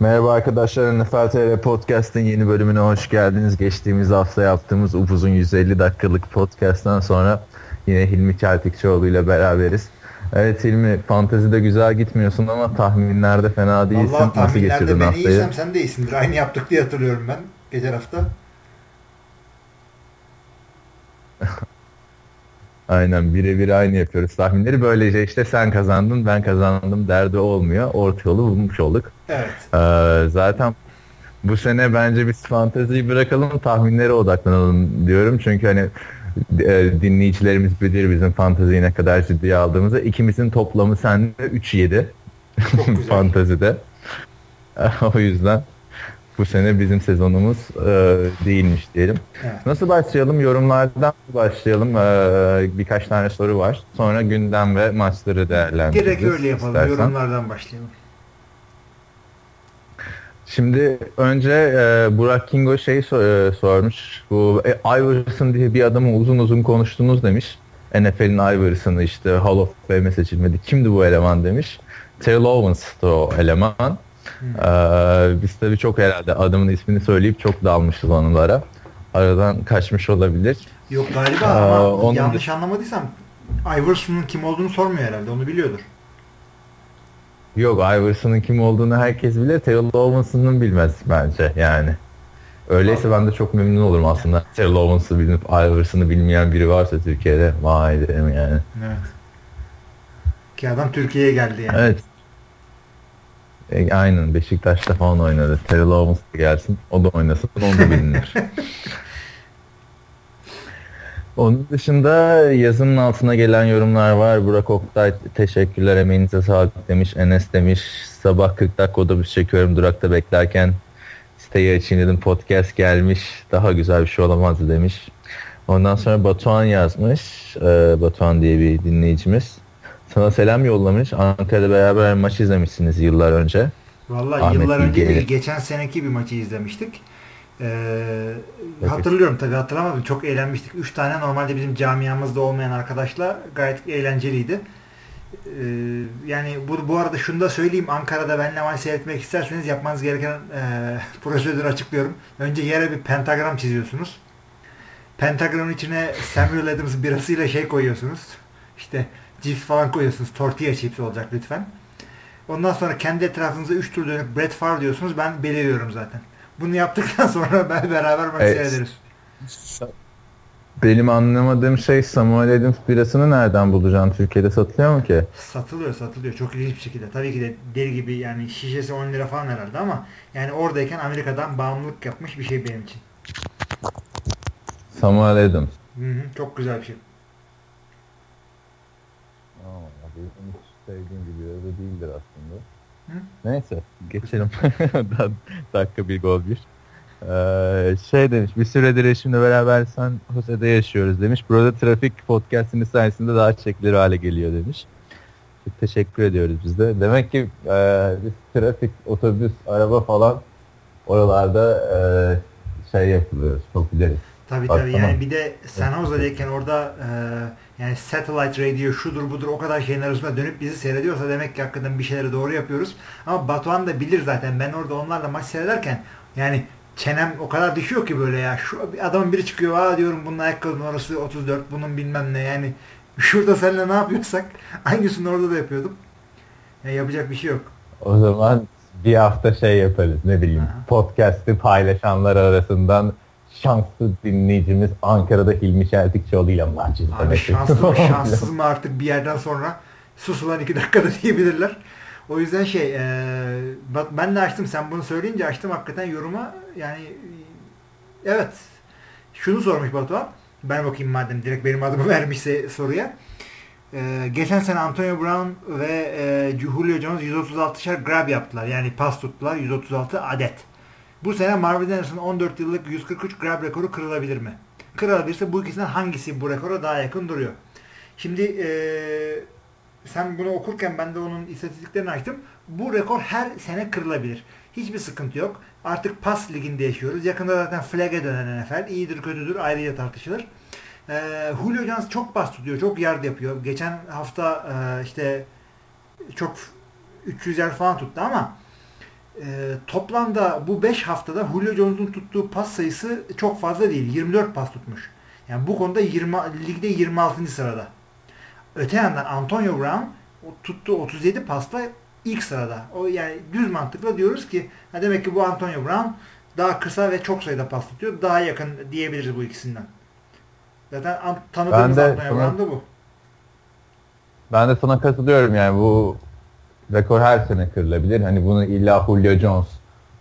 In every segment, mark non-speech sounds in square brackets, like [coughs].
Merhaba arkadaşlar NFL TR Podcast'ın yeni bölümüne hoş geldiniz. Geçtiğimiz hafta yaptığımız upuzun 150 dakikalık podcast'tan sonra yine Hilmi Çeltikçioğlu ile beraberiz. Evet Hilmi fantezide güzel gitmiyorsun ama tahminlerde fena değilsin. Allah Nasıl tahminlerde geçirdin ben haftayı? iyiysem sen de iyisindir. Aynı yaptık diye hatırlıyorum ben geçen hafta. Aynen birebir aynı yapıyoruz tahminleri. Böylece işte sen kazandın ben kazandım derdi olmuyor. Orta yolu bulmuş olduk. Evet. Ee, zaten bu sene bence biz fanteziyi bırakalım tahminlere odaklanalım diyorum. Çünkü hani e, dinleyicilerimiz bilir bizim fanteziyi ne kadar ciddiye aldığımızı. İkimizin toplamı sende 3-7 Çok güzel. [laughs] fantezide. [laughs] o yüzden bu sene bizim sezonumuz e, değilmiş diyelim. Evet. Nasıl başlayalım? Yorumlardan başlayalım. Ee, birkaç tane soru var. Sonra gündem ve maçları değerlendiririz. Direkt öyle yapalım. istersen. Yorumlardan başlayalım. Şimdi önce e, Burak Kingo şey so- e, sormuş. Bu e, Iverson diye bir adamı uzun uzun konuştunuz demiş. NFL'in Iverson'ı işte Hall of Fame'e seçilmedi. Kimdi bu eleman demiş. Terrell Owens'tı o eleman. Ee, biz tabii çok herhalde adamın ismini söyleyip çok dalmışız onlara. Aradan kaçmış olabilir. Yok galiba Aa, ama onun yanlış dış- anlamadıysam Iverson'un kim olduğunu sormuyor herhalde. Onu biliyordur. Yok Iverson'ın kim olduğunu herkes bilir. Terrell Owens'ın bilmez bence yani. Öyleyse ben de çok memnun olurum aslında. Terrell Owens'ı bilip Iverson'ı bilmeyen biri varsa Türkiye'de vay derim yani. Evet. Ki adam Türkiye'ye geldi yani. Evet. E, aynen Beşiktaş'ta falan oynadı. Terrell Owens gelsin. O da oynasın. O da bilinir. [laughs] Onun dışında yazının altına gelen yorumlar var. Burak Oktay teşekkürler emeğinize sağlık demiş. Enes demiş sabah 40 dakika otobüs çekiyorum durakta beklerken siteyi açayım dedim podcast gelmiş. Daha güzel bir şey olamazdı demiş. Ondan sonra Batuhan yazmış. Ee, Batuhan diye bir dinleyicimiz. Sana selam yollamış. Ankara'da beraber maç izlemişsiniz yıllar önce. Vallahi Ahmet yıllar önce Bilge'yle. değil, geçen seneki bir maçı izlemiştik. Ee, Evet. hatırlıyorum tabii hatırlamadım. Çok eğlenmiştik. Üç tane normalde bizim camiamızda olmayan arkadaşla gayet eğlenceliydi. Ee, yani bu, bu arada şunu da söyleyeyim. Ankara'da benimle maç seyretmek isterseniz yapmanız gereken e, [laughs] prosedürü açıklıyorum. Önce yere bir pentagram çiziyorsunuz. Pentagramın içine Samuel Adams birasıyla şey koyuyorsunuz. İşte cips falan koyuyorsunuz. Tortilla chips olacak lütfen. Ondan sonra kendi etrafınıza 3 tur dönüp Brett Favre diyorsunuz. Ben beliriyorum zaten. Bunu yaptıktan [laughs] sonra ben beraber maç Evet. seyrederiz. Benim anlamadığım şey Samuel Adams birasını nereden bulacağım? Türkiye'de satılıyor mu ki? Satılıyor satılıyor. Çok ilginç bir şekilde. Tabii ki de deli gibi yani şişesi 10 lira falan herhalde ama yani oradayken Amerika'dan bağımlılık yapmış bir şey benim için. Samuel Adams. Hı hı, çok güzel bir şey. Aa, benim hiç sevdiğim bira da değildir aslında. Hı? Neyse geçelim. [laughs] Da- Dakika bir gol bir. Ee, şey demiş bir süredir eşimle beraber San Jose'de yaşıyoruz demiş. Burada trafik podcastinin sayesinde daha çekilir hale geliyor demiş. Çok teşekkür ediyoruz biz de. Demek ki e, biz trafik, otobüs, araba falan oralarda e, şey yapılıyoruz, popüleriz. Tabii Bak, tabii tamam. yani bir de San Jose'deyken orada e, yani satellite radio şudur budur o kadar şeyin arasında dönüp bizi seyrediyorsa demek ki hakikaten bir şeyleri doğru yapıyoruz. Ama Batuhan da bilir zaten ben orada onlarla maç seyrederken yani çenem o kadar düşüyor ki böyle ya şu adamın biri çıkıyor aa diyorum bunun ayakkabı numarası 34 bunun bilmem ne yani şurada seninle ne yapıyorsak [laughs] aynısını orada da yapıyorduk. Yani yapacak bir şey yok. O zaman bir hafta şey yaparız ne bileyim Aha. podcast'ı paylaşanlar arasından şanslı dinleyicimiz Ankara'da Hilmi Çeltikçioğlu ile maç izlemek. şanslı mı [laughs] şanssız mı artık bir yerden sonra sus ulan iki dakikada diyebilirler. O yüzden şey e, bak ben de açtım sen bunu söyleyince açtım hakikaten yoruma yani evet şunu sormuş Batuhan ben bakayım madem direkt benim adımı [laughs] vermişse soruya. E, geçen sene Antonio Brown ve e, Julio Jones 136'şer grab yaptılar. Yani pas tuttular 136 adet. Bu sene Marvin Anderson 14 yıllık 143 grab rekoru kırılabilir mi? Kırılabilirse bu ikisinden hangisi bu rekora daha yakın duruyor? Şimdi eee, sen bunu okurken ben de onun istatistiklerini açtım. Bu rekor her sene kırılabilir. Hiçbir sıkıntı yok. Artık pas liginde yaşıyoruz. Yakında zaten flag'e dönen NFL. İyidir kötüdür ayrıca tartışılır. Eee Julio Jones çok pas tutuyor. Çok yard yapıyor. Geçen hafta eee, işte çok 300 yer falan tuttu ama e, toplamda bu 5 haftada Julio Jones'un tuttuğu pas sayısı çok fazla değil. 24 pas tutmuş. Yani bu konuda 20, ligde 26. sırada. Öte yandan Antonio Brown o tuttuğu 37 pasla ilk sırada. O yani düz mantıkla diyoruz ki ha demek ki bu Antonio Brown daha kısa ve çok sayıda pas tutuyor. Daha yakın diyebiliriz bu ikisinden. Zaten tanıdığımız Antonio Brown da bu. Ben de sana katılıyorum yani bu rekor her sene kırılabilir. Hani bunu illa Julio Jones,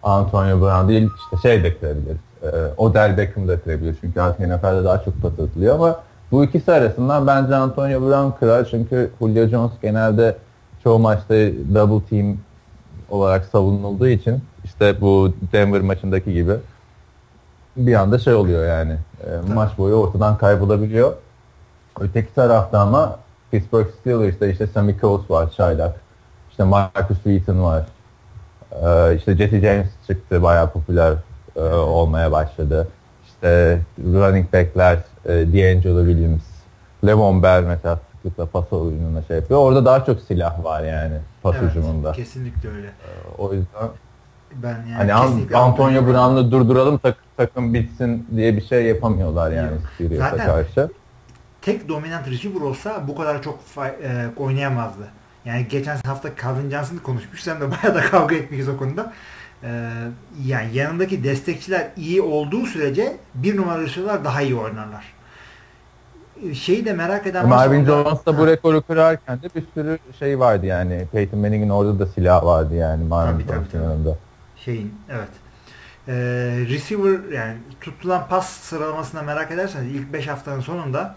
Antonio Brown değil işte şey de kırabilir. E, Odell Beckham da kırabilir. Çünkü artık NFL'de daha çok pas atılıyor ama bu ikisi arasından bence Antonio Brown kırar. Çünkü Julio Jones genelde çoğu maçta double team olarak savunulduğu için işte bu Denver maçındaki gibi bir anda şey oluyor yani e, maç boyu ortadan kaybolabiliyor. Öteki tarafta ama Pittsburgh Steelers'da işte Sammy Coates var çaylak. İşte Marcus Wheaton var. Ee, işte Jesse James çıktı bayağı popüler e, olmaya başladı. İşte running back'ler e, D'Angelo Williams, Levon Bell mesela sıklıkla pas oyununa şey yapıyor. Orada daha çok silah var yani pas evet, hücumunda. kesinlikle öyle. Ee, o yüzden ben yani hani Antonio Brown'u durduralım tak, takım bitsin diye bir şey yapamıyorlar yani Sirius'a karşı. Tek dominant receiver olsa bu kadar çok e, oynayamazdı. Yani geçen hafta Calvin Johnson'ı konuşmuş. Sen de bayağı da kavga etmişiz o konuda. Ee, yani yanındaki destekçiler iyi olduğu sürece bir numaralı receiver'lar daha iyi oynarlar. Ee, şeyi de merak eden Marvin Jones da bu rekoru kırarken de bir sürü şey vardı yani. Peyton Manning'in orada da silah vardı yani Marvin Jones'un yanında. Şeyin evet. Ee, receiver yani tutulan pas sıralamasına merak ederseniz ilk 5 haftanın sonunda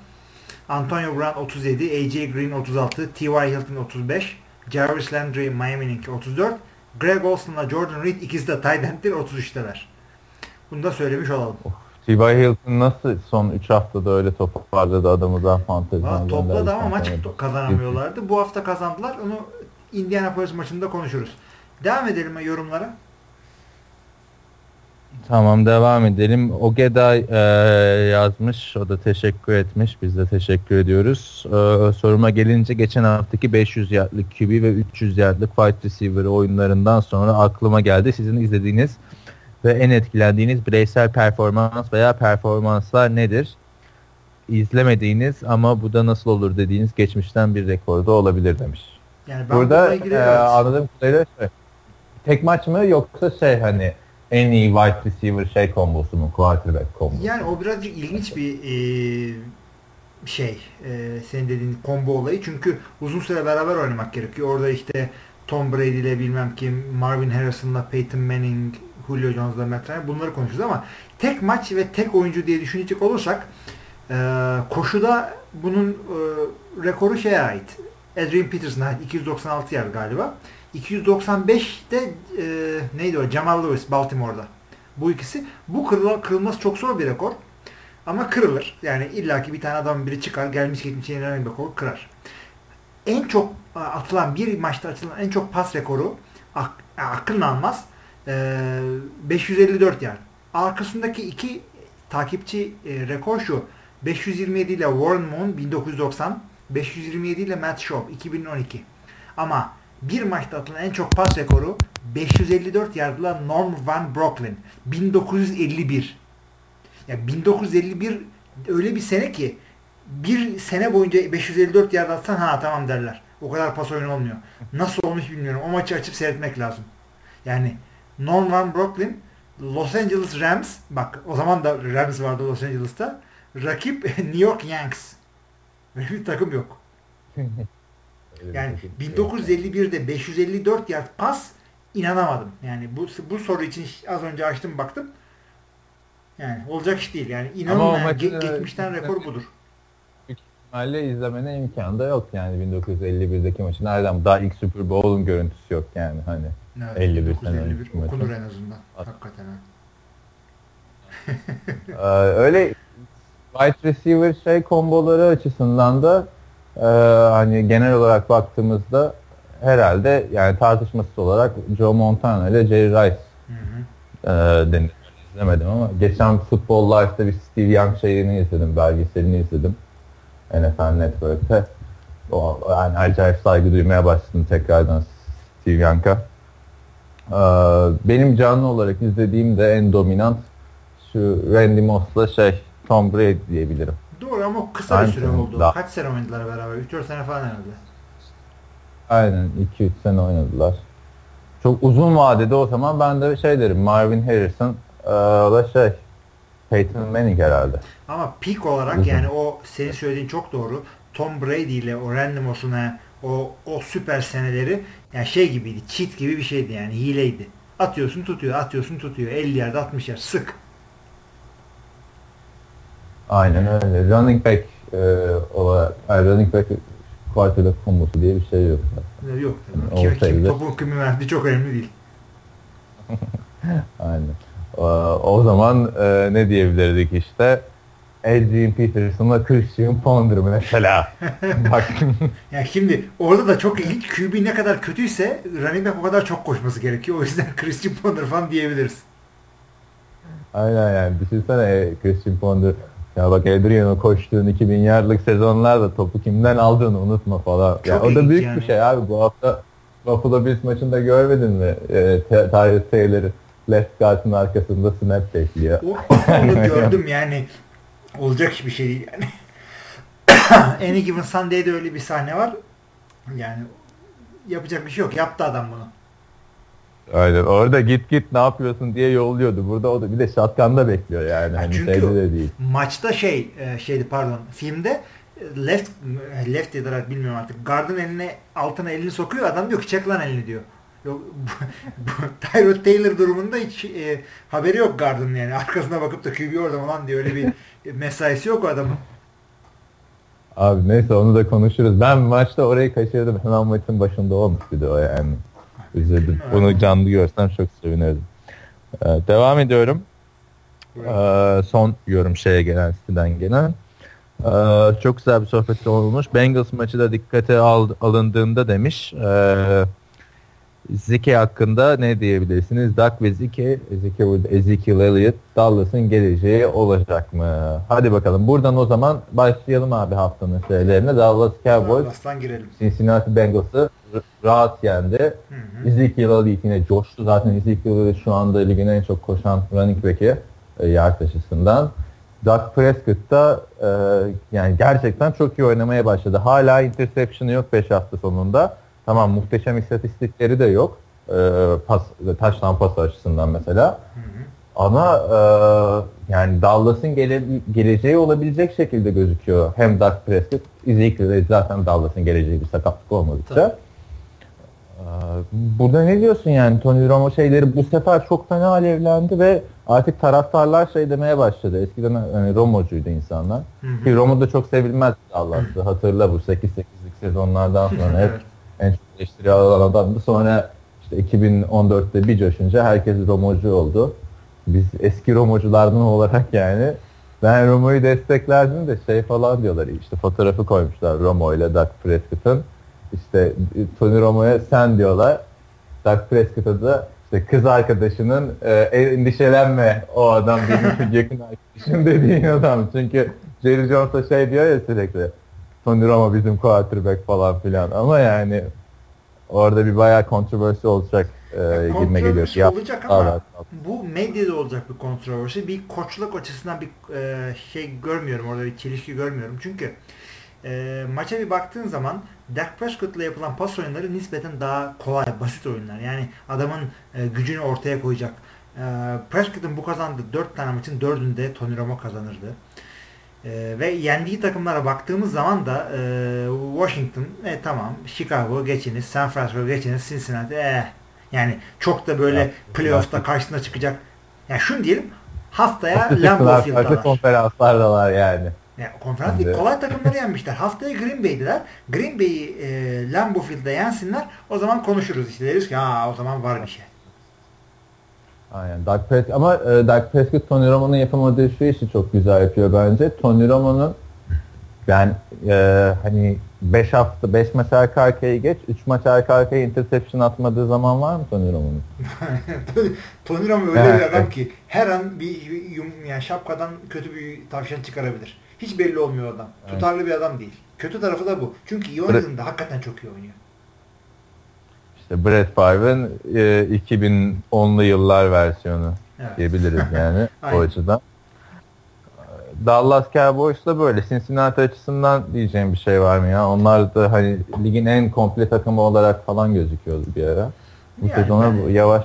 Antonio Brown 37, AJ Green 36, T.Y. Hilton 35, Jarvis Landry Miami'ninki 34, Greg Olson'la Jordan Reed ikisi de tight end'dir 33'teler. Bunu da söylemiş olalım. Oh, T.Y. Hilton nasıl son 3 haftada öyle toparladı adamı daha fanteziden Topladı ama maç kazanamıyorlardı. Bu hafta kazandılar. Onu Indianapolis maçında konuşuruz. Devam edelim yorumlara. Tamam devam edelim. Ogeday e, yazmış. O da teşekkür etmiş. Biz de teşekkür ediyoruz. E, soruma gelince geçen haftaki 500 yardlık QB ve 300 yardlık fight receiver oyunlarından sonra aklıma geldi. Sizin izlediğiniz ve en etkilendiğiniz bireysel performans veya performanslar nedir? İzlemediğiniz ama bu da nasıl olur dediğiniz geçmişten bir rekorda olabilir demiş. Yani Burada e, anladığım kadarıyla şey, tek maç mı yoksa şey hani en iyi wide receiver şey kombosu mu? Quarterback kombosu. Yani o birazcık ilginç bir e, şey. E, senin dediğin combo olayı. Çünkü uzun süre beraber oynamak gerekiyor. Orada işte Tom Brady ile bilmem kim, Marvin Harrison'la Peyton Manning, Julio Jones'la Matt Ryan bunları konuşuyoruz ama tek maç ve tek oyuncu diye düşünecek olursak e, koşuda bunun e, rekoru şeye ait. Adrian Peterson'a ait 296 yer galiba. 295'te e, neydi o? Jamal Lewis Baltimore'da. Bu ikisi. Bu kırıl kırılması çok zor bir rekor. Ama kırılır. Yani illaki bir tane adam biri çıkar gelmiş geçmiş yenilen bir rekor kırar. En çok atılan bir maçta atılan en çok pas rekoru ak, aklın almaz. E, 554 yani. Arkasındaki iki takipçi e, rekor şu. 527 ile Warren Moon 1990, 527 ile Matt Schaub 2012. Ama bir maçta atılan en çok pas rekoru 554 yardla Norm Van Brocklin 1951. Ya yani 1951 öyle bir sene ki bir sene boyunca 554 yard atsan ha tamam derler. O kadar pas oyunu olmuyor. Nasıl olmuş bilmiyorum. O maçı açıp seyretmek lazım. Yani Norm Van Brocklin Los Angeles Rams bak o zaman da Rams vardı Los Angeles'ta. Rakip [laughs] New York Yankees. Böyle bir takım yok. [laughs] Yani 1951'de 554 yard pas inanamadım. Yani bu bu soru için az önce açtım baktım. Yani olacak iş değil. Yani inanılmaz. Ge- geçmişten rekor budur. ihtimalle izlemene imkanı da yok yani 1951'deki maçı. Nereden? Daha ilk Super Bowl'un görüntüsü yok yani hani. Evet, 51 sene 51 okunur en azından. Hakikaten ha. ee, öyle wide receiver şey komboları açısından da e, hani genel olarak baktığımızda herhalde yani tartışmasız olarak Joe Montana ile Jerry Rice hı hı. E, denir. İzlemedim ama geçen Football Life'da bir Steve Young şeyini izledim, belgeselini izledim. NFL Network'te. O, yani acayip saygı duymaya başladım tekrardan Steve Young'a. benim canlı olarak izlediğim de en dominant şu Randy Moss'la şey Tom Brady diyebilirim. Ama kısa bir süre oldu. Daha. Kaç sene oynadılar beraber? 3-4 sene falan herhalde. Aynen 2-3 sene oynadılar. Çok uzun vadede o zaman ben de şey derim Marvin Harrison da şey Peyton Manning herhalde. Ama peak olarak uzun. yani o senin söylediğin çok doğru. Tom Brady ile o Randy Moss'un o, o süper seneleri yani şey gibiydi. Cheat gibi bir şeydi yani. Hileydi. Atıyorsun tutuyor, atıyorsun tutuyor. 50 yard 60 yard sık. Aynen öyle. Running back e, olarak, yani running back quarterback kombosu diye bir şey yok. Yok tabii. Kim, kim topun kimi verdiği çok önemli değil. [laughs] Aynen. O, o zaman e, ne diyebilirdik işte? Adrian Peterson'la Christian Ponder mesela. [laughs] Bak. yani şimdi orada da çok ilginç. QB ne kadar kötüyse running back o kadar çok koşması gerekiyor. O yüzden [laughs] Christian Ponder falan diyebiliriz. Aynen yani. Düşünsene Christian Ponder ya bak Adrian'o koştuğun 2000 yardlık sezonlarda topu kimden aldığını unutma falan. Çok ya o da büyük yani. bir şey abi. Bu hafta Buffalo Bills maçında görmedin mi? E, Tyrese Taylor'ı left guard'ın arkasında snap bekliyor. Onu [laughs] gördüm yani. Olacak bir şey değil yani. [coughs] Any Given Sunday'de öyle bir sahne var. Yani yapacak bir şey yok. Yaptı adam bunu. Aynen. Orada git git ne yapıyorsun diye yolluyordu. Burada o da bir de shotgun'da bekliyor yani. yani çünkü de değil. maçta şey e, şeydi pardon filmde left left olarak bilmiyorum artık. Gardın eline altına elini sokuyor. Adam diyor ki çek lan elini diyor. Yok [laughs] Tyrod Taylor durumunda hiç e, haberi yok Gardın yani. Arkasına bakıp da QB orada falan diye öyle bir [laughs] mesaisi yok o adamın. Abi neyse onu da konuşuruz. Ben maçta orayı kaçırdım. Hemen maçın başında olmuş bir de o yani. Üzüldüm. Bunu canlı görsem çok sevinirdim. Ee, devam ediyorum. Ee, son yorum şeye gelen siteden gelen. Ee, çok güzel bir sohbet olmuş. Bengals maçı da dikkate al, alındığında demiş. Ee, Zeke hakkında ne diyebilirsiniz? Duck ve Zeke, Zeke burada Ezekiel Elliott, Dallas'ın geleceği olacak mı? Hadi bakalım. Buradan o zaman başlayalım abi haftanın şeylerine. Dallas Cowboys, Dallas'tan girelim. Cincinnati Bengals'ı rahat yendi. Hı hı. Ezekiel Elliott yine coştu. Zaten Ezekiel Elliott şu anda ligin en çok koşan running back'i e, yard açısından. Doug Prescott da e, yani gerçekten çok iyi oynamaya başladı. Hala interception'ı yok 5 hafta sonunda. Tamam muhteşem istatistikleri de yok. E, pas, taştan pas açısından mesela. Hı hı. Ama e, yani Dallas'ın gele, geleceği olabilecek şekilde gözüküyor. Hem Doug Prescott, Ezekiel zaten Dallas'ın geleceği bir sakatlık olmadıkça. Tabii. Burada ne diyorsun yani Tony Romo şeyleri bu sefer çok fena alevlendi ve artık taraftarlar şey demeye başladı. Eskiden yani Romo'cuydu insanlar. Hı hı. Ki Romo da çok sevilmez Allah'tı. Hatırla bu 8-8'lik sezonlardan sonra [laughs] hep en çok eleştiri alan adamdı. Sonra işte 2014'te bir coşunca herkes Romocu oldu. Biz eski Romoculardan olarak yani ben Romo'yu desteklerdim de şey falan diyorlar işte fotoğrafı koymuşlar Romo ile Doug Prescott'ın işte Tony Romo'ya sen diyorlar. Doug Prescott'a da işte kız arkadaşının e, endişelenme o adam benim yakın arkadaşım [laughs] dediğin adam. Çünkü Jerry Jones şey diyor ya sürekli Tony Romo bizim quarterback falan filan ama yani orada bir bayağı kontroversi olacak e, gibime geliyor. olacak ama evet. bu medyada olacak bir kontroversi. Bir koçluk açısından bir e, şey görmüyorum orada bir çelişki görmüyorum. Çünkü e, maça bir baktığın zaman Dak Prescott'la yapılan pas oyunları nispeten daha kolay, basit oyunlar. Yani adamın e, gücünü ortaya koyacak. E, Prescott'ın bu kazandığı 4 tane maçın 4'ünde Tony Romo kazanırdı. E, ve yendiği takımlara baktığımız zaman da e, Washington e, tamam Chicago geçiniz, San Francisco geçiniz, Cincinnati eh. Yani çok da böyle evet, playoff'ta karşısına çıkacak. Yani şunu diyelim haftaya [laughs] Lambeau Field'dalar. Konferanslardalar yani. Yani konferans değil, kolay takımları yenmişler. Haftaya Green Bay'diler. Green Bay'i e, Lambeau Field'da yensinler. O zaman konuşuruz işte. Deriz ki ha o zaman var bir şey. Aynen. Doug Prescott, ama e, Doug Prescott Tony Romo'nun yapamadığı şu işi çok güzel yapıyor bence. Tony Romo'nun ben e, hani 5 hafta 5 maç arka arkaya geç 3 maç arka arkaya interception atmadığı zaman var mı Tony Romo'nun? [laughs] Tony Romo öyle evet. bir adam ki her an bir yum, yani şapkadan kötü bir tavşan çıkarabilir. Hiç belli olmuyor adam. Evet. Tutarlı bir adam değil. Kötü tarafı da bu. Çünkü iyi oynadığında hakikaten çok iyi oynuyor. İşte Brett Favre'ın e, 2010'lu yıllar versiyonu evet. diyebiliriz yani [laughs] o açıdan. Dallas Cowboys da böyle. Cincinnati açısından diyeceğim bir şey var mı ya? Onlar da hani ligin en komple takımı olarak falan gözüküyordu bir ara. Bu yani sezona ben, yavaş.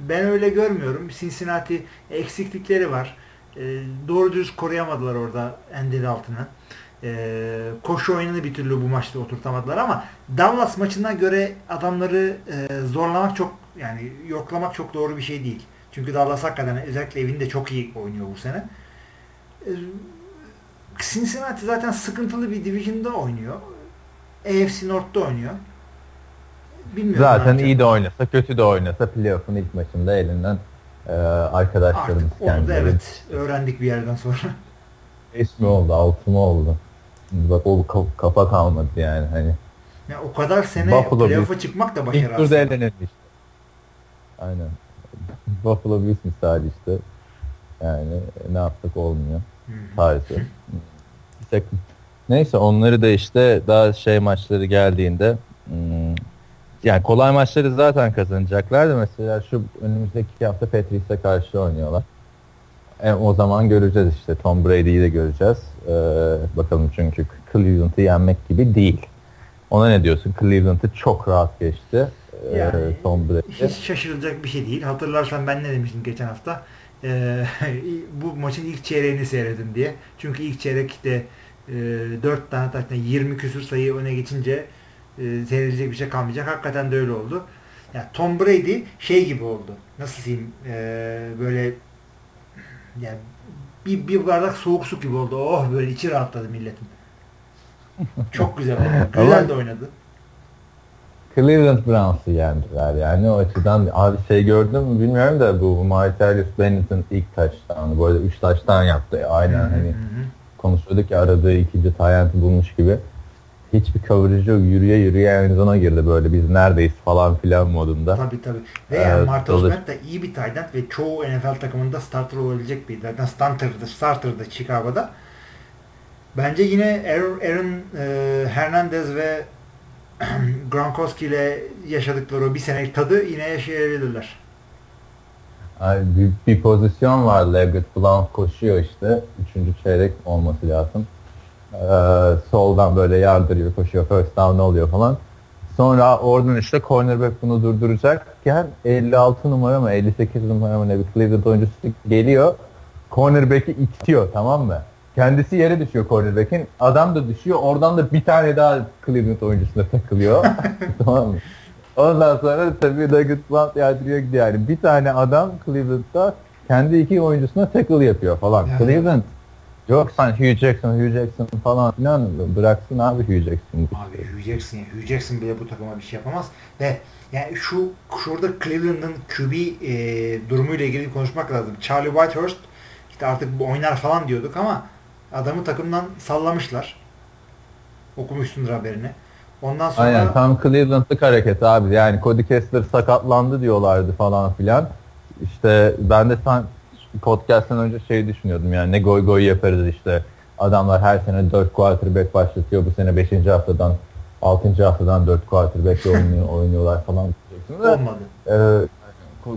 Ben öyle görmüyorum. Cincinnati eksiklikleri var. E, doğru düz koruyamadılar orada Andy Dalton'ı. E, koşu oyununu bir türlü bu maçta oturtamadılar ama Dallas maçına göre adamları e, zorlamak çok yani yoklamak çok doğru bir şey değil. Çünkü Dallas hakikaten özellikle evinde çok iyi oynuyor bu sene. E, Cincinnati zaten sıkıntılı bir division'da oynuyor. AFC North'ta oynuyor. Bilmiyorum zaten iyi de oynasa, kötü de oynasa playoff'un ilk maçında elinden e, arkadaşlarımız Artık onu da evet öğrendik bir yerden sonra. 5 mi oldu, 6 mı oldu? Bak o kafa kalmadı yani hani. Ya o kadar sene Buffalo playoff'a çıkmak da başarı. İlk turda işte. Aynen. Buffalo Bills misali işte. Yani ne yaptık olmuyor. Maalesef. [laughs] Neyse onları da işte daha şey maçları geldiğinde hmm, yani kolay maçları zaten kazanacaklar da mesela şu önümüzdeki hafta Patrice'e karşı oynuyorlar. E, o zaman göreceğiz işte Tom Brady'yi de göreceğiz. Ee, bakalım çünkü Cleveland'ı yenmek gibi değil. Ona ne diyorsun? Cleveland'ı çok rahat geçti. Ee, yani, Tom Brady. Hiç şaşırılacak bir şey değil. Hatırlarsan ben ne demiştim geçen hafta? Ee, [laughs] bu maçın ilk çeyreğini seyredin diye. Çünkü ilk çeyrekte e, 4 tane taştan 20 küsür sayı öne geçince e, seyredecek bir şey kalmayacak. Hakikaten de öyle oldu. Yani Tom Brady şey gibi oldu. Nasıl diyeyim? E, böyle yani bir, bir bardak soğuk su gibi oldu. Oh böyle içi rahatladı milletin. Çok güzel oldu. [laughs] Güzel de oynadı. Cleveland Browns'ı yendiler yani o açıdan abi şey gördüm mü bilmiyorum da bu Martellus Bennett'in ilk taştan bu arada 3 taştan yaptı aynen hani konuşuyorduk ya aradığı ikinci tayyantı bulmuş gibi hiçbir coverage yok yürüye yürüye endzona girdi böyle biz neredeyiz falan filan modunda. Tabii tabii. Ve yani ee, Martellus Bennett de iyi bir tayyant ve çoğu NFL takımında starter olabilecek bir zaten starter'dı, starter'dı Chicago'da. Bence yine Aaron, Aaron e, Hernandez ve [clears throat] Gronkowski ile yaşadıkları o bir senelik tadı yine yaşayabilirler. Abi bir, bir pozisyon var. Leggett Blount koşuyor işte. Üçüncü çeyrek olması lazım. Ee, soldan böyle yardırıyor, koşuyor. First down oluyor falan. Sonra oradan işte cornerback bunu durduracakken 56 numara mı 58 numara mı ne bir Cleveland oyuncusu geliyor. Cornerback'i itiyor tamam mı? Kendisi yere düşüyor cornerback'in. Adam da düşüyor. Oradan da bir tane daha Cleveland oyuncusuna takılıyor. [laughs] tamam mı? Ondan sonra tabii Douglas Blunt yardırıyor gidiyor. Yani bir tane adam Cleveland'da kendi iki oyuncusuna tackle yapıyor falan. Yani. Cleveland Yok sen Hugh Jackson, Hugh Jackson falan filan bıraksın abi Hugh Jackson. Abi Hugh Jackson, Hugh Jackson bile bu takıma bir şey yapamaz. Ve yani şu şurada Cleveland'ın QB e, durumuyla ilgili konuşmak lazım. Charlie Whitehurst işte artık bu oynar falan diyorduk ama Adamı takımdan sallamışlar. Okumuşsundur haberini. Ondan sonra... Aynen tam Cleveland'lık hareket abi. Yani Cody Kessler sakatlandı diyorlardı falan filan. İşte ben de sen podcast'tan önce şey düşünüyordum yani ne goy goy yaparız işte. Adamlar her sene 4 quarterback başlatıyor. Bu sene 5. haftadan 6. haftadan 4 quarterback [laughs] oynuyor, oynuyorlar falan. Olmadı. Ee,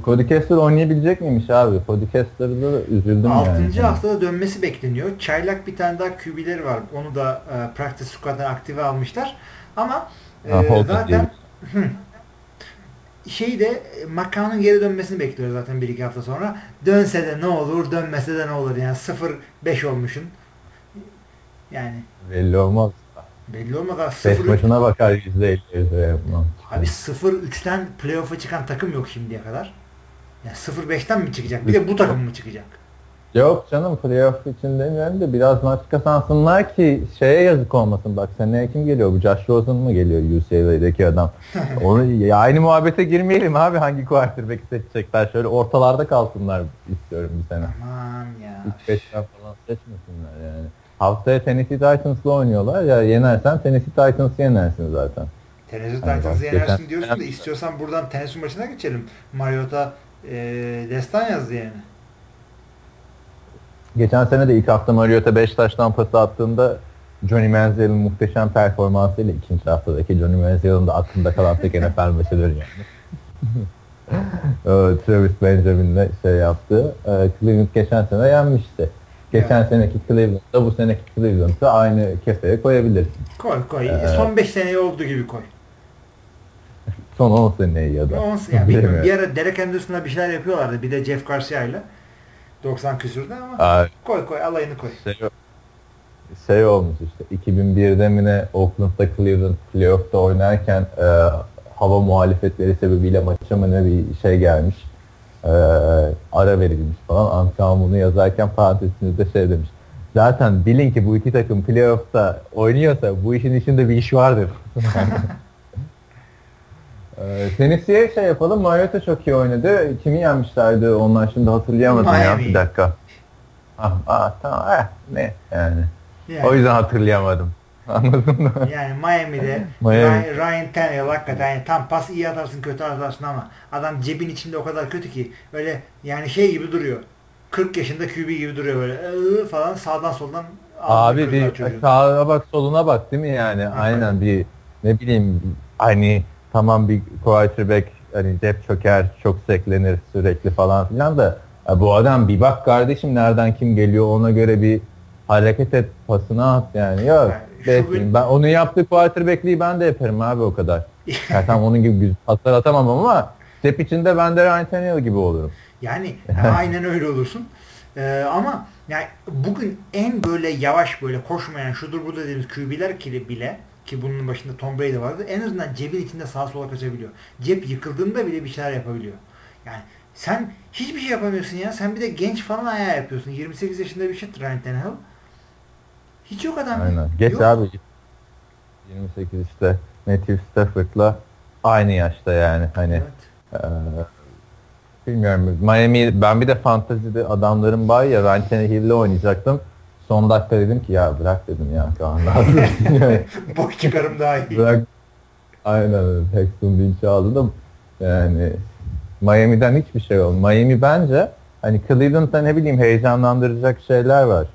Cody Kessler oynayabilecek miymiş abi? Cody Kessler'da da üzüldüm 6. yani. 6. haftada dönmesi bekleniyor. Çaylak bir tane daha QB'leri var. Onu da e, practice squad'dan aktive almışlar. Ama e, ha, zaten şey de McCown'un geri dönmesini bekliyor zaten bir iki hafta sonra. Dönse de ne olur, dönmese de ne olur. Yani 0-5 olmuşsun. Yani. Belli olmaz. Belli olmaz. 5 maçına bakar %50 %50 yapmam. Abi 0-3'ten playoff'a çıkan takım yok şimdiye kadar. Yani 0-5'ten mi çıkacak? Bir de bu takım mı çıkacak? Yok canım playoff için demiyorum da biraz maç kazansınlar ki şeye yazık olmasın. Bak seneye kim geliyor? Bu Josh Rosen mı geliyor UCLA'deki adam? [laughs] Onu ya aynı muhabbete girmeyelim abi hangi quarterback'i seçecekler. Şöyle ortalarda kalsınlar istiyorum bir sene. Aman ya. 3-5 falan seçmesinler yani. Haftaya Tennessee Titans'la oynuyorlar. Ya yenersen Tennessee Titans'ı yenersin zaten. Tennessee Titans'ı yenersin geçen... diyorsun da istiyorsan buradan Tennessee maçına geçelim. Mariota e, destan yazdı yani. Geçen sene de ilk hafta Mariota 5 taştan pası attığında Johnny Manziel'in muhteşem performansıyla ikinci haftadaki Johnny Manziel'in de aklında kalan tek NFL maçıdır yani. [laughs] Travis Benjamin'le şey yaptı. Cleveland geçen sene yenmişti. Geçen evet. seneki Cleveland'da bu seneki Cleveland'da aynı kefeye koyabilirsin. Koy koy. Ee, Son 5 seneye olduğu gibi koy. Son 10 seneyi ya da. 10 yani bilmiyorum. Bir ara Derek Anderson'la bir şeyler yapıyorlardı. Bir de Jeff Garcia ile. 90 küsürde ama Abi, koy koy alayını koy. Şey, şey olmuş işte 2001'de mi ne Oakland'da Cleveland playoff'ta oynarken e, hava muhalefetleri sebebiyle maça mı ne bir şey gelmiş. E, ara verilmiş falan. Antkan bunu yazarken parantezinde şey demiş. Zaten bilin ki bu iki takım playoff'ta oynuyorsa bu işin içinde bir iş vardır. [laughs] Ee, Tennessee'ye şey yapalım. Mariota çok iyi oynadı. Kimi yenmişlerdi onlar şimdi hatırlayamadım Miami. ya bir dakika. Ah, ah tamam eh, ne yani. yani. O yüzden hatırlayamadım. [laughs] Anladın mı? Yani Miami'de Miami. Ryan Tannehill hakikaten yani tam pas iyi atarsın kötü atarsın ama adam cebin içinde o kadar kötü ki öyle yani şey gibi duruyor. 40 yaşında QB gibi duruyor böyle falan sağdan soldan Abi bir sağa bak soluna bak değil mi yani? Aynen bir ne bileyim hani tamam bir quarterback hani cep çöker, çok seklenir sürekli falan filan da ya bu adam bir bak kardeşim nereden kim geliyor ona göre bir hareket et pasını at yani. Yok yani gün... ben onu yaptığı quarterback'liği ben de yaparım abi o kadar. [laughs] yani tam onun gibi paslar atamam ama step içinde ben de Ryan Tannehill gibi olurum. Yani [laughs] aynen öyle olursun. Ee, ama yani bugün en böyle yavaş böyle koşmayan şudur bu dediğimiz QB'ler bile ki bunun başında Tom Brady vardı. En azından cebin içinde sağa sola kaçabiliyor. Cep yıkıldığında bile bir şeyler yapabiliyor. Yani sen hiçbir şey yapamıyorsun ya. Sen bir de genç falan ayağı yapıyorsun. 28 yaşında bir şey Ryan Tannehill. Hiç yok adam. Aynen. Geç yok. abi. 28 işte Matthew Stafford'la aynı yaşta yani. Hani evet. e, bilmiyorum. Miami ben bir de fantazide adamların var ya Ryan Tannehill'le oynayacaktım. Son dakika dedim ki ya bırak dedim ya Kaan [laughs] Boş çıkarım daha iyi. Bırak. Aynen Paxton Lynch'i aldım. Yani Miami'den hiçbir şey olmadı. Miami bence hani Cleveland'da ne bileyim heyecanlandıracak şeyler var.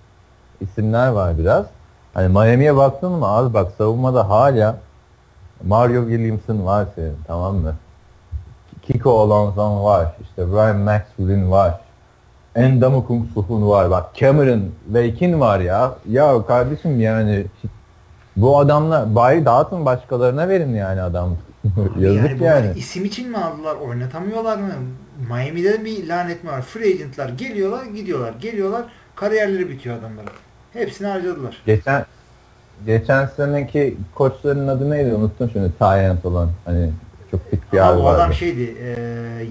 İsimler var biraz. Hani Miami'ye baktın mı abi bak savunmada hala Mario Williamson var senin tamam mı? Kiko Alonso var. İşte Ryan Maxwell'in var. Endamukung Suhun var. Bak Cameron Wake'in var ya. Ya kardeşim yani bu adamla bari dağıtın başkalarına verin yani adam. [laughs] Yazık yani. yani. isim için mi aldılar? Oynatamıyorlar mı? Miami'de bir lanet mi var? Free agentlar geliyorlar gidiyorlar. Geliyorlar kariyerleri bitiyor adamların. Hepsini harcadılar. Geçen geçen seneki koçların adı neydi? Unuttum şimdi. Tyent olan. Hani çok fit bir abi vardı. O adam şeydi. E,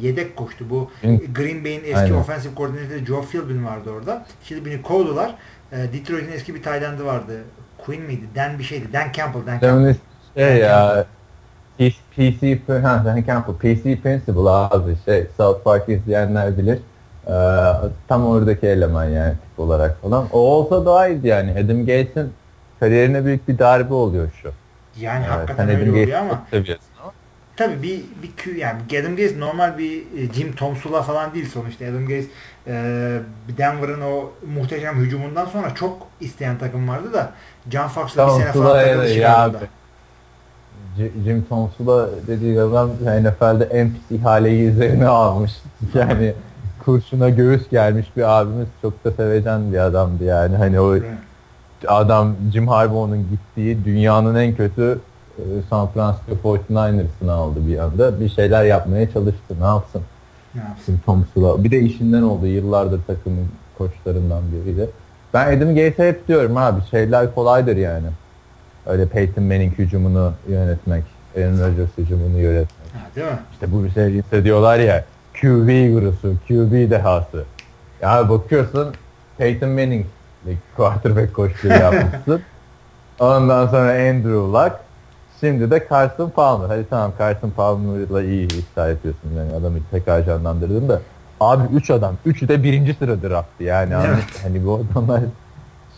yedek koştu. Bu Green Bay'in eski Aynen. offensive koordinatörü Joe Philbin vardı orada. Philbin'i kovdular. E, Detroit'in eski bir Tayland'ı vardı. Quinn miydi? Dan bir şeydi. Dan Campbell. Dan Campbell. Şey ya PC ha, Dan Campbell. PC Principle abi şey South Park izleyenler bilir. Ee, tam oradaki eleman yani tip olarak falan. O olsa daha iyiydi yani. Adam Gates'in kariyerine büyük bir darbe oluyor şu. Yani evet, hakikaten öyle oluyor ama. Seviyorsun Tabii bir bir Q yani Adam Gaze normal bir e, Jim Tomsula falan değil sonuçta. Adam Gaze e, Denver'ın o muhteşem hücumundan sonra çok isteyen takım vardı da John Fox'la bir sene falan takıldı ya Jim Tomsula dediği adam NFL'de en pis ihaleyi üzerine almış. [laughs] Yani kurşuna göğüs gelmiş bir abimiz çok da sevecen bir adamdı yani. Hani o adam Jim Harbaugh'un gittiği dünyanın en kötü San Francisco 49ers'ını aldı bir anda. Bir şeyler yapmaya çalıştı. Ne yapsın? Ne yapsın? Tom Sula. Bir de işinden oldu. Yıllardır takımın koçlarından biriydi. Ben Adam Gates'e hep diyorum abi şeyler kolaydır yani. Öyle Peyton Manning hücumunu yönetmek, Aaron Rodgers hücumunu yönetmek. Ha, değil mi? İşte bu bir şey diyorlar ya QB gurusu, QB dehası. Ya bakıyorsun Peyton Manning quarterback koçluğu yapmışsın. [laughs] Ondan sonra Andrew Luck, Şimdi de Carson Palmer. Hadi tamam Carson Palmer'la iyi iddia yapıyorsun. Yani adamı tekrar canlandırdın da. Abi 3 adam. Üçü de birinci sıra drafttı yani. Evet. Hani, hani bu adamlar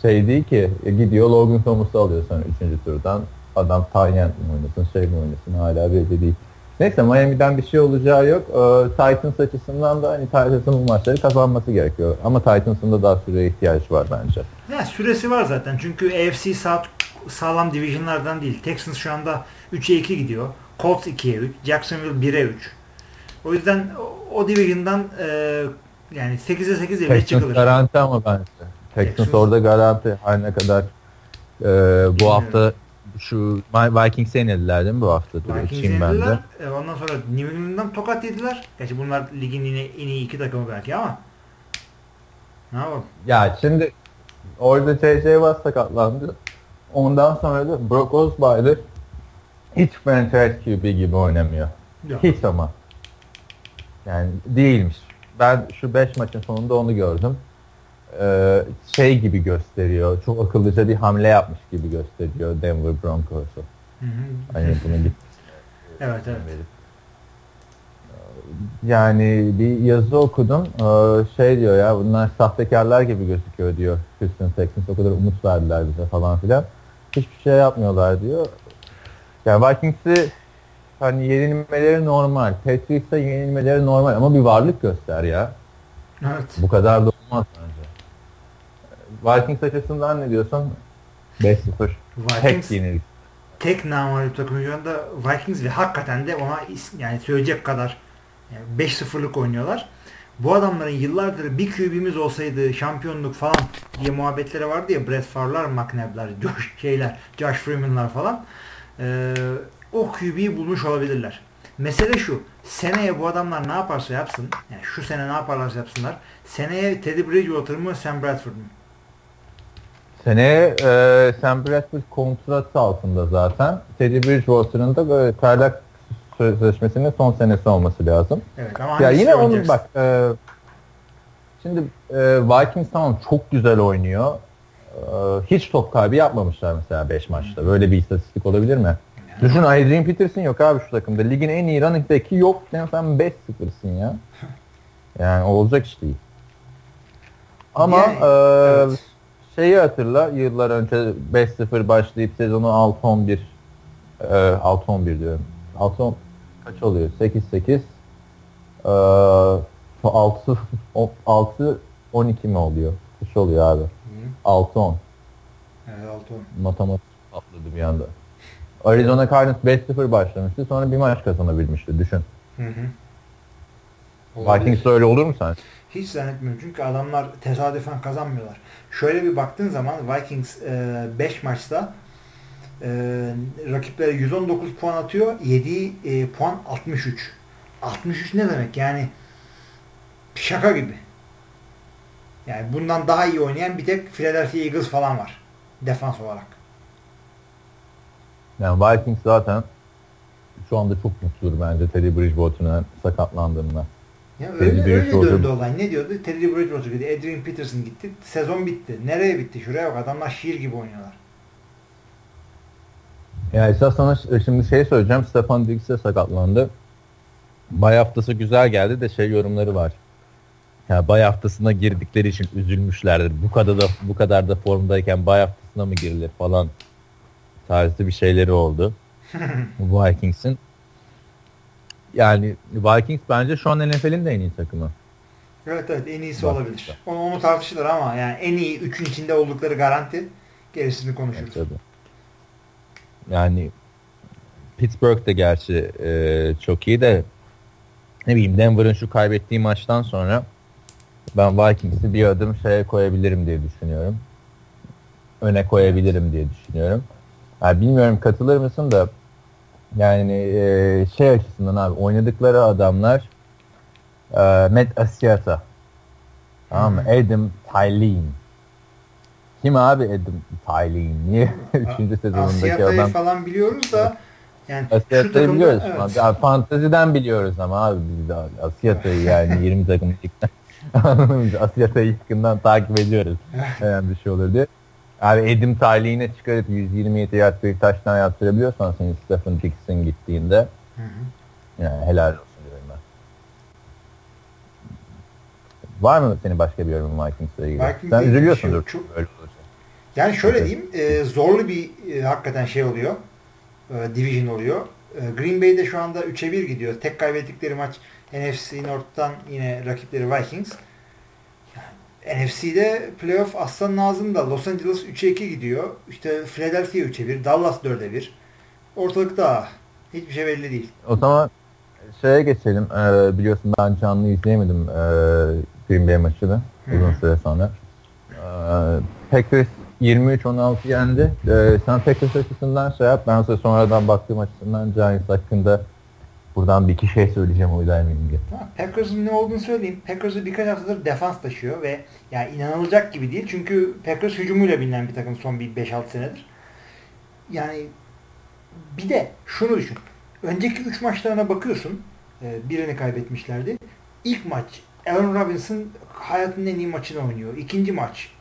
şey değil ki e, gidiyor Logan Thomas'ı alıyor sonra 3. turdan. Adam Tanyent mi oynasın şey mi oynasın hala belli değil. Neyse Miami'den bir şey olacağı yok. Ee, Titans açısından da hani Titans'ın bu maçları kazanması gerekiyor. Ama Titans'ın da daha süreye ihtiyaç var bence. Ya süresi var zaten. Çünkü AFC South sağlam divisionlardan değil. Texans şu anda 3'e 2 gidiyor. Colts 2'ye 3. Jacksonville 1'e 3. O yüzden o, o division'dan e, yani 8'e 8 ile Texans çıkılır. garanti ama bence. Texans Texans- orada garanti. Her ne kadar e, bu hafta şu Vikings'e yenildiler değil mi bu hafta? Dur Vikings açayım ben de. yenildiler. E, ondan sonra New England'dan tokat yediler. Gerçi bunlar ligin yine en iyi iki takımı belki ama ne yapalım? Ya şimdi orada J.J. Watt sakatlandı. Ondan sonra da Brock Osweiler hiç franchise QB gibi oynamıyor. Yok. Hiç ama. Yani değilmiş. Ben şu 5 maçın sonunda onu gördüm. Ee, şey gibi gösteriyor. Çok akıllıca bir hamle yapmış gibi gösteriyor Denver Broncos'u. Hani bunu bir [laughs] Evet evet. Yani bir yazı okudum. Ee, Şey diyor ya bunlar sahtekarlar gibi gözüküyor diyor. Houston Texans o kadar umut verdiler bize falan filan. Hiçbir şey yapmıyorlar diyor. Yani Vikings'i hani yenilmeleri normal. Patriots'a yenilmeleri normal ama bir varlık göster ya. Evet. Bu kadar da olmaz bence. Vikings açısından ne diyorsun? 5-0. Vikings Tek yenilik. tek namalip takım şu anda Vikings ve hakikaten de ona yani söyleyecek kadar yani 5-0'lık oynuyorlar. Bu adamların yıllardır bir QB'miz olsaydı şampiyonluk falan diye muhabbetleri vardı ya Brett Favre'lar, McNabb'lar, Josh, [laughs] şeyler, Josh Freeman'lar falan. Ee, o QB'yi bulmuş olabilirler. Mesele şu. Seneye bu adamlar ne yaparsa yapsın, yani şu sene ne yaparlarsa yapsınlar. Seneye Teddy Bridgewater mı, Sam Bradford mı? Seneye e, Sam Bradford kontratı altında zaten. Teddy Bridgewater'ın da böyle çaylak sözleşmesinin son senesi olması lazım. Evet ama Ya yine onun oynayacaksın? bak e, şimdi e, Vikings tamam çok güzel oynuyor. E, hiç top kaybı yapmamışlar mesela 5 maçta. Böyle bir istatistik olabilir mi? Düşün Adrian Peterson yok abi şu takımda. Ligin en iyi running back'i yok. Sen, sen 5-0'sın ya. [laughs] Yani olacak iş değil. Ama Yani, e, evet. şeyi hatırla yıllar önce 5-0 başlayıp sezonu 6-11 e, 6-11 diyorum. 6 kaç oluyor? 8-8 e, 6 6 12 mi oluyor? Kaç oluyor abi? Hı. 6-10. Evet, altı on. Matematik patladı bir anda. Arizona Cardinals 5-0 başlamıştı. Sonra bir maç kazanabilmişti. Düşün. Hı hı. Olabilir. Vikings öyle olur mu sen? Hiç zannetmiyorum çünkü adamlar tesadüfen kazanmıyorlar. Şöyle bir baktığın zaman Vikings 5 maçta e, rakiplere 119 puan atıyor. Yediği e, puan 63. 63 ne demek? Yani şaka gibi. Yani bundan daha iyi oynayan bir tek Philadelphia Eagles falan var. Defans olarak. Yani Vikings zaten şu anda çok mutludur bence Teddy Bridgewater'ın sakatlandığına. Ya Teddy öyle, öyle döndü olay. Ne diyordu? Teddy Bridgewater gitti. Adrian Peterson gitti. Sezon bitti. Nereye bitti? Şuraya bak. Adamlar şiir gibi oynuyorlar. Ya esas sana ş- şimdi şey söyleyeceğim. Stefan Diggs'e sakatlandı. Bay haftası güzel geldi de şey yorumları var. Ya bay haftasına girdikleri için üzülmüşlerdir. Bu kadar da bu kadar da formdayken bay haftasına mı girilir falan tarzı bir şeyleri oldu. [laughs] bu Vikings'in. Yani Vikings bence şu an NFL'in de en iyi takımı. Evet evet en iyisi olabilir. Onu, onu tartışılır ama yani en iyi üçün içinde oldukları garanti. Gerisini konuşuruz. Evet, tabii. Yani Pittsburgh de gerçi e, çok iyi de ne bileyim Denver'ın şu kaybettiği maçtan sonra ben Vikings'i bir adım şeye koyabilirim diye düşünüyorum. Öne koyabilirim diye düşünüyorum. Yani bilmiyorum katılır mısın da yani e, şey açısından abi oynadıkları adamlar e, Matt Asiata tamam mı? Adam Tylin kim abi Adam Tylin? Niye? [laughs] Üçüncü sezonundaki Asiyata'yı adam. falan biliyoruz da yani Asiyata'yı takımda biliyoruz. evet. Ya, fanteziden biliyoruz ama abi biz de Asiyata'yı [laughs] yani 20 takım ligden? [laughs] Asiyata'yı yakından takip ediyoruz. Yani bir şey olur diye. Abi Edim Tayliğine çıkarıp 127 yard bir taştan yaptırabiliyorsan senin Stephen Dixon gittiğinde Hı hı. yani helal olsun diyorum ben. Var mı senin başka bir yorumun Vikings'le ilgili? Vikings'le Sen üzülüyorsundur. şey yok. Çok- olacak. Yani şöyle diyeyim e, zorlu bir e, hakikaten şey oluyor. E, division oluyor. E, Green Bay'de şu anda 3'e 1 gidiyor. Tek kaybettikleri maç NFC North'tan yine rakipleri Vikings. Yani NFC'de playoff aslan lazım da Los Angeles 3'e 2 gidiyor. İşte Philadelphia 3'e 1, Dallas 4'e 1. Ortalıkta hiçbir şey belli değil. O zaman şeye geçelim. Ee, biliyorsun ben canlı izleyemedim e, Green Bay maçını uzun süre sonra. Ee, Packers 23-16 yendi. Ee, sen Packers açısından şey yap. Ben size sonradan baktığım açısından Giants hakkında buradan bir iki şey söyleyeceğim oydaymayayım diye. Tamam, Packers'ın ne olduğunu söyleyeyim. Packers'ı birkaç haftadır defans taşıyor ve yani inanılacak gibi değil. Çünkü Packers hücumuyla bilinen bir takım son bir 5-6 senedir. Yani bir de şunu düşün. Önceki 3 maçlarına bakıyorsun. E, birini kaybetmişlerdi. İlk maç Allen Robinson hayatının en iyi maçını oynuyor. İkinci maç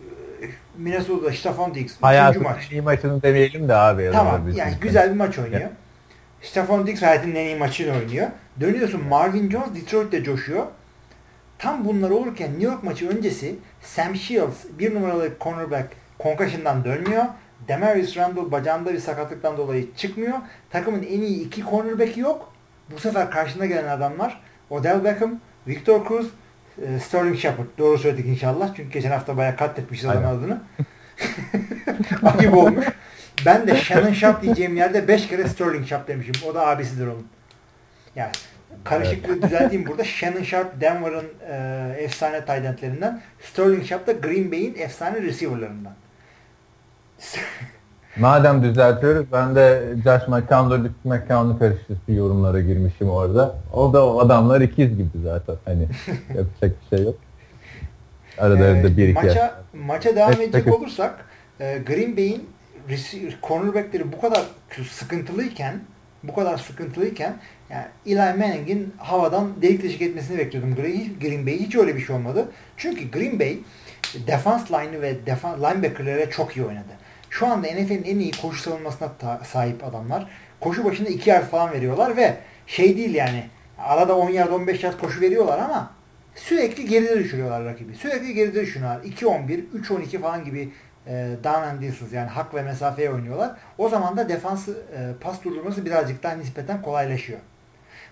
Minnesota'da Stephon Diggs. Hayatının maç. iyi maçını demeyelim de abi. Tamam yani güzel bir maç oynuyor. Stephon Diggs hayatının en iyi maçını oynuyor. Dönüyorsun Marvin Jones Detroit'te coşuyor. Tam bunlar olurken New York maçı öncesi Sam Shields bir numaralı cornerback concussion'dan dönmüyor. Demarius Randall bacağında bir sakatlıktan dolayı çıkmıyor. Takımın en iyi iki cornerback'i yok. Bu sefer karşında gelen adamlar Odell Beckham, Victor Cruz, e, Sterling Shepard. Doğru söyledik inşallah. Çünkü geçen hafta bayağı katletmişiz adamın adını. [laughs] Ayıp olmuş. Ben de Shannon Sharp diyeceğim yerde 5 kere Sterling Sharp demişim. O da abisidir onun. Yani karışıklığı düzelteyim burada. Shannon Sharp Denver'ın e, efsane tight Sterling Sharp da Green Bay'in efsane receiver'larından. Madem düzeltiyoruz ben de Josh McCown'la Luke McCown'u karıştırıp bir yorumlara girmişim orada. O da o adamlar ikiz gibi zaten. Hani [laughs] yapacak bir şey yok. Aralarında ee, bir iki. Maça, maça devam edecek olursak e, Green Bay'in cornerbackleri bu kadar sıkıntılıyken bu kadar sıkıntılıyken yani Eli Manning'in havadan delik deşik etmesini bekliyordum Green, Green Bay. Hiç öyle bir şey olmadı. Çünkü Green Bay defans line'ı ve defans, linebacker'lere çok iyi oynadı. Şu anda NFL'in en iyi koşu savunmasına sahip adamlar. Koşu başında 2 yard falan veriyorlar ve şey değil yani arada 10 yard 15 yard koşu veriyorlar ama sürekli geride düşürüyorlar rakibi. Sürekli geride düşürüyorlar. 2-11, 3-12 falan gibi e, down and distance yani hak ve mesafeye oynuyorlar. O zaman da defans e, pas durdurması birazcık daha nispeten kolaylaşıyor.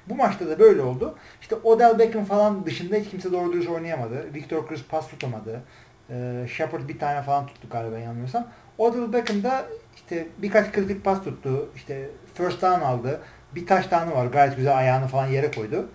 Bu maçta da böyle oldu. İşte Odell Beckham falan dışında hiç kimse doğru dürüst oynayamadı. Victor Cruz pas tutamadı. E, Shepard bir tane falan tuttu galiba yanılmıyorsam. Odell Beckham da işte birkaç kritik pas tuttu. İşte first down aldı. Bir taş tane var. Gayet güzel ayağını falan yere koydu.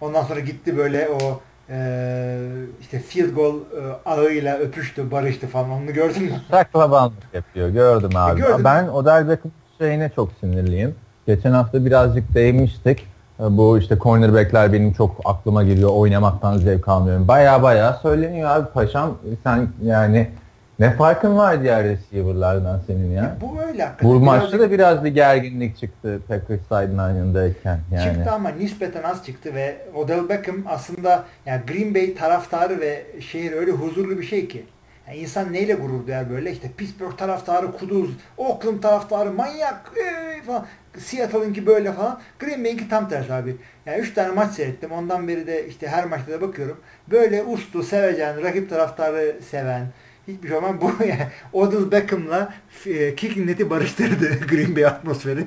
Ondan sonra gitti böyle o e, işte field goal e, ağıyla öpüştü, barıştı falan. Onu gördün mü? [laughs] Saklabanlık yapıyor. Gördüm abi. E, ben Odell Beckham şeyine çok sinirliyim. Geçen hafta birazcık değmiştik. E, bu işte cornerbackler benim çok aklıma geliyor. Oynamaktan zevk almıyorum. Baya baya söyleniyor abi paşam. Sen yani ne farkın var diğer receiver'lardan senin ya? E, bu öyle hakikaten. Bu maçta da biraz bir gerginlik çıktı Packers sideline'ındayken. Yani. Çıktı ama nispeten az çıktı ve Odell Beckham aslında yani Green Bay taraftarı ve şehir öyle huzurlu bir şey ki. Yani insan neyle gurur duyar böyle işte Pittsburgh taraftarı kuduz, Oakland taraftarı manyak ee, falan. Seattle'ınki böyle falan. Green Bay'inki tam tersi abi. Yani 3 tane maç seyrettim. Ondan beri de işte her maçta da bakıyorum. Böyle uslu, sevecen, rakip taraftarı seven, hiçbir şey olmaz. Bu yani [laughs] Odell Beckham'la e, kicking neti barıştırdı [laughs] Green Bay atmosferi.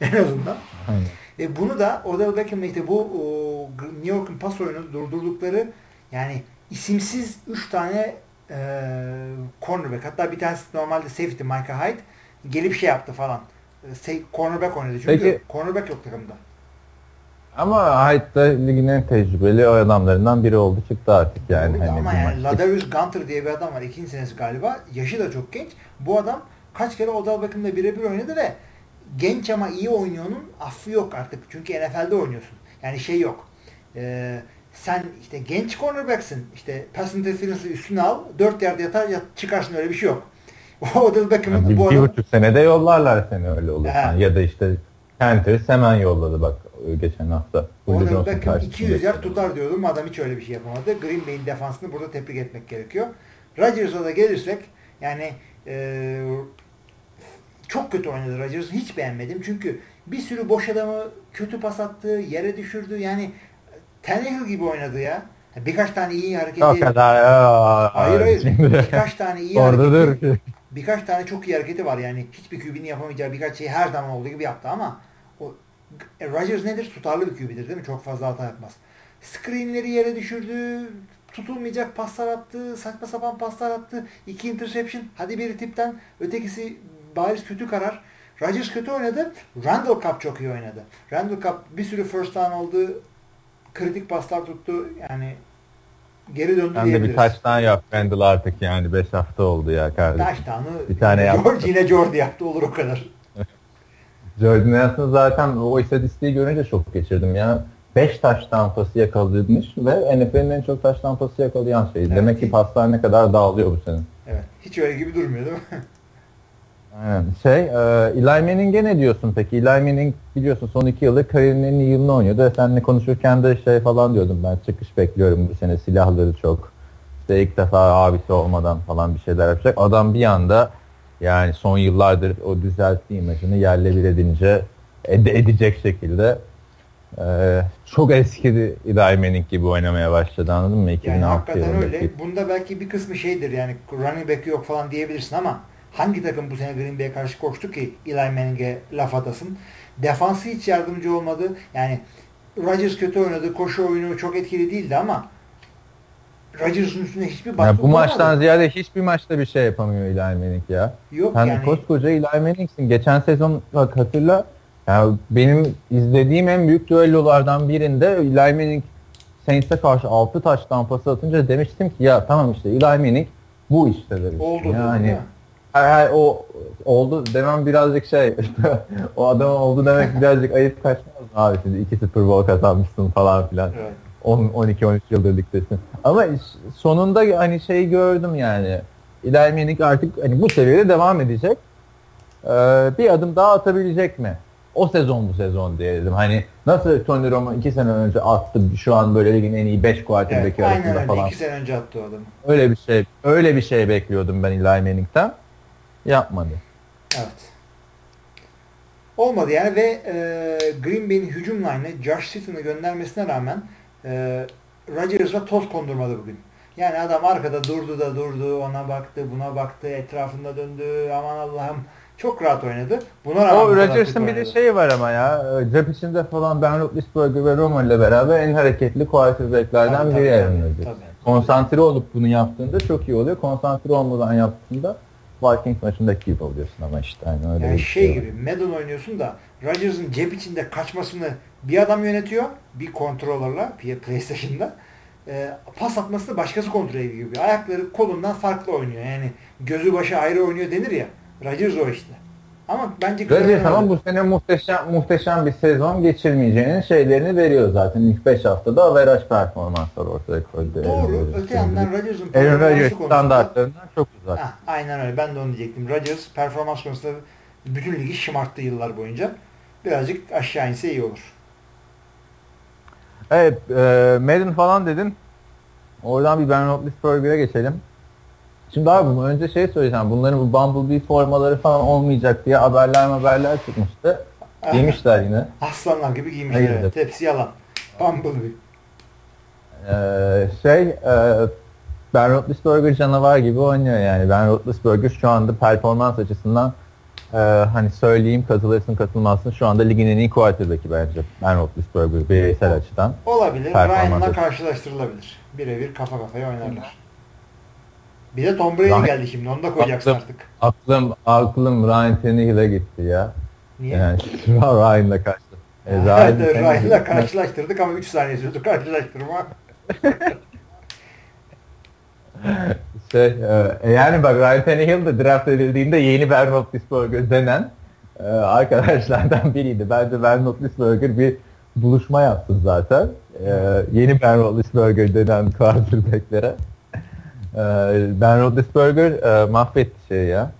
en azından. Aynen. E, bunu da Odell Beckham'la işte bu o, New York'un pas oyunu durdurdukları yani isimsiz 3 tane e, cornerback hatta bir tanesi normalde safety Micah Hyde gelip şey yaptı falan. E, cornerback oynadı çünkü Peki, cornerback yok takımda. Ama Hyde da ligin en tecrübeli o adamlarından biri oldu çıktı artık yani. Hani ama yani Ladarius Gunter diye bir adam var. ikinci senesi galiba. Yaşı da çok genç. Bu adam kaç kere Odell Beckham'la birebir oynadı ve genç ama iyi oynuyor'nun affı yok artık. Çünkü NFL'de oynuyorsun. Yani şey yok. Ee, sen işte genç cornerback'sin. İşte pass interference'ı üstüne al. Dört yerde yatar ya çıkarsın öyle bir şey yok. [laughs] Odell Beckham'ın bu adam... Bir buçuk senede yollarlar seni öyle olursan. Ya da işte Panthers hemen yolladı bak geçen hafta. Orada Beckham 200 yer tutar diyordum. Adam hiç öyle bir şey yapamadı. Green Bay'in defansını burada tebrik etmek gerekiyor. Rodgers'a da gelirsek yani e, çok kötü oynadı Rodgers. Hiç beğenmedim. Çünkü bir sürü boş adamı kötü pas attı, yere düşürdü. Yani Tannehill gibi oynadı ya. Birkaç tane iyi hareketi. O kadar. hayır hayır. Birkaç tane iyi [laughs] hareketi. Birkaç tane çok iyi hareketi var yani. Hiçbir QB'nin yapamayacağı birkaç şeyi her zaman olduğu gibi yaptı ama e, Rodgers nedir? Tutarlı bir QB'dir değil mi? Çok fazla hata yapmaz. Screenleri yere düşürdü. tutulmayacak paslar attı, saçma sapan paslar attı. iki interception, hadi biri tipten, ötekisi bariz kötü karar. Rodgers kötü oynadı. Randall Cup çok iyi oynadı. Randall Cup bir sürü first down oldu. Kritik paslar tuttu. Yani geri döndü ben de bir taştan yap Randall artık yani 5 hafta oldu ya kardeşim. Taştanı bir tane George, yaptı. Yine Jordi yaptı olur o kadar. Jordan Nelson zaten o istatistiği görünce çok geçirdim ya. 5 taş tampası yakalamış ve NFL'in en çok taş tampası yakalayan şey. Evet. Demek ki paslar ne kadar dağılıyor bu sene. Evet. Hiç öyle gibi durmuyor değil mi? [laughs] Aynen. Şey, e, Eli Manning'e ne diyorsun peki? Eli Manning biliyorsun son iki yıldır kariyerinin en iyi yılını oynuyordu. Ve seninle konuşurken de şey falan diyordum ben çıkış bekliyorum bu sene silahları çok. İşte ilk defa abisi olmadan falan bir şeyler yapacak. Adam bir anda yani son yıllardır o düzelttiği imajını yerle bir edince ed- edecek şekilde ee, çok eskidi Eli Manning gibi oynamaya başladı anladın mı? 2006 yani hakikaten öyle. Bunda belki bir kısmı şeydir yani running back yok falan diyebilirsin ama hangi takım bu sene Green Bay'e karşı koştu ki Eli Manning'e laf atasın? Defansı hiç yardımcı olmadı. Yani Rodgers kötü oynadı. Koşu oyunu çok etkili değildi ama Rodgers'ın üstüne hiçbir baskı yani Bu maçtan ziyade hiçbir maçta bir şey yapamıyor Eli Manning ya. Yok Sen yani. koskoca Eli Manning'sin. Geçen sezon bak hatırla yani benim izlediğim en büyük düellolardan birinde Eli Manning Saints'e karşı 6 taş tampası atınca demiştim ki ya tamam işte Eli Manning bu işte demiştim. Oldu yani, her, her, o oldu demem birazcık şey [laughs] o adam oldu demek birazcık ayıp kaçmaz abi şimdi iki Super Bowl kazanmışsın falan filan. Evet. 12-13 yıldır ligdesin. Ama sonunda hani şey gördüm yani. Eli Manning artık hani bu seviyede devam edecek. Ee, bir adım daha atabilecek mi? O sezon bu sezon diyelim. Hani nasıl Tony Romo 2 sene önce attı şu an böyle ligin en iyi 5 quarterback'i evet, arasında aynen falan. Aynen 2 sene önce attı o adam. Öyle bir şey öyle bir şey bekliyordum ben Eli Manning'den. Yapmadı. Evet. Olmadı yani ve e, Green Bay'in hücum line'ı Josh Sitton'ı göndermesine rağmen e, Rodgers'a toz kondurmadı bugün. Yani adam arkada durdu da durdu, ona baktı, buna baktı, etrafında döndü. Aman Allah'ım çok rahat oynadı. Buna rağmen o Rodgers'ın bir de şeyi var ama ya. Cep içinde falan Ben Roethlisberger ve Romo ile beraber en hareketli quarterback'lerden biri Aaron. Konsantre olup bunu yaptığında çok iyi oluyor. Konsantre olmadan yaptığında Vikings maçındaki gibi oluyorsun ama işte aynı öyle yani şey, şey gibi Madden oynuyorsun da Rodgers'ın cep içinde kaçmasını bir adam yönetiyor bir kontrolörle PlayStation'da e, pas atmasını başkası kontrol ediyor gibi. Ayakları kolundan farklı oynuyor. Yani gözü başı ayrı oynuyor denir ya. Rodgers o işte. Ama bence güzel tamam bu sene muhteşem muhteşem bir sezon geçirmeyeceğinin şeylerini veriyor zaten. İlk 5 haftada averaj performanslar ortaya koydu. Doğru. Öte yandan Rodgers'ın Rodgers standartlarından çok uzak. Heh, aynen öyle. Ben de onu diyecektim. Rodgers performans konusunda bütün ligi şımarttı yıllar boyunca. Birazcık aşağı inse iyi olur. Evet. E, Madden falan dedin. Oradan bir Ben Roethlisberger'e geçelim. Şimdi abi önce şey söyleyeceğim. Bunların bu Bumblebee formaları falan olmayacak diye haberler haberler çıkmıştı. Giymişler yine. Aslanlar gibi giymişler. Hayır, evet. Hepsi yalan. Bumblebee. Ee, şey e, Ben Roethlisberger canavar gibi oynuyor yani. Ben Roethlisberger şu anda performans açısından e, hani söyleyeyim katılırsın katılmazsın şu anda ligin en iyi quarterback'i bence. Ben Roethlisberger bireysel açıdan. Olabilir. Ryan'la karşılaştırılabilir. Birebir kafa kafaya oynarlar. Bir de Tom Brady geldi şimdi. Onu da koyacaksın aklım, artık. Aklım, aklım Ryan Tannehill'e gitti ya. Niye? Yani [laughs] Ryan'la karşı. [laughs] E, Ryan, Ryan'la karşılaştırdık ama 3 saniye sürdü karşılaştırma. [laughs] şey, e, yani bak Ryan Tannehill de draft edildiğinde yeni Ben Roethlisberger denen e, arkadaşlardan biriydi. Bence Ben Roethlisberger bir buluşma yaptı zaten. E, yeni Ben Roethlisberger denen quarterbacklere. Ben Roethlisberger e, mahvetti şey ya.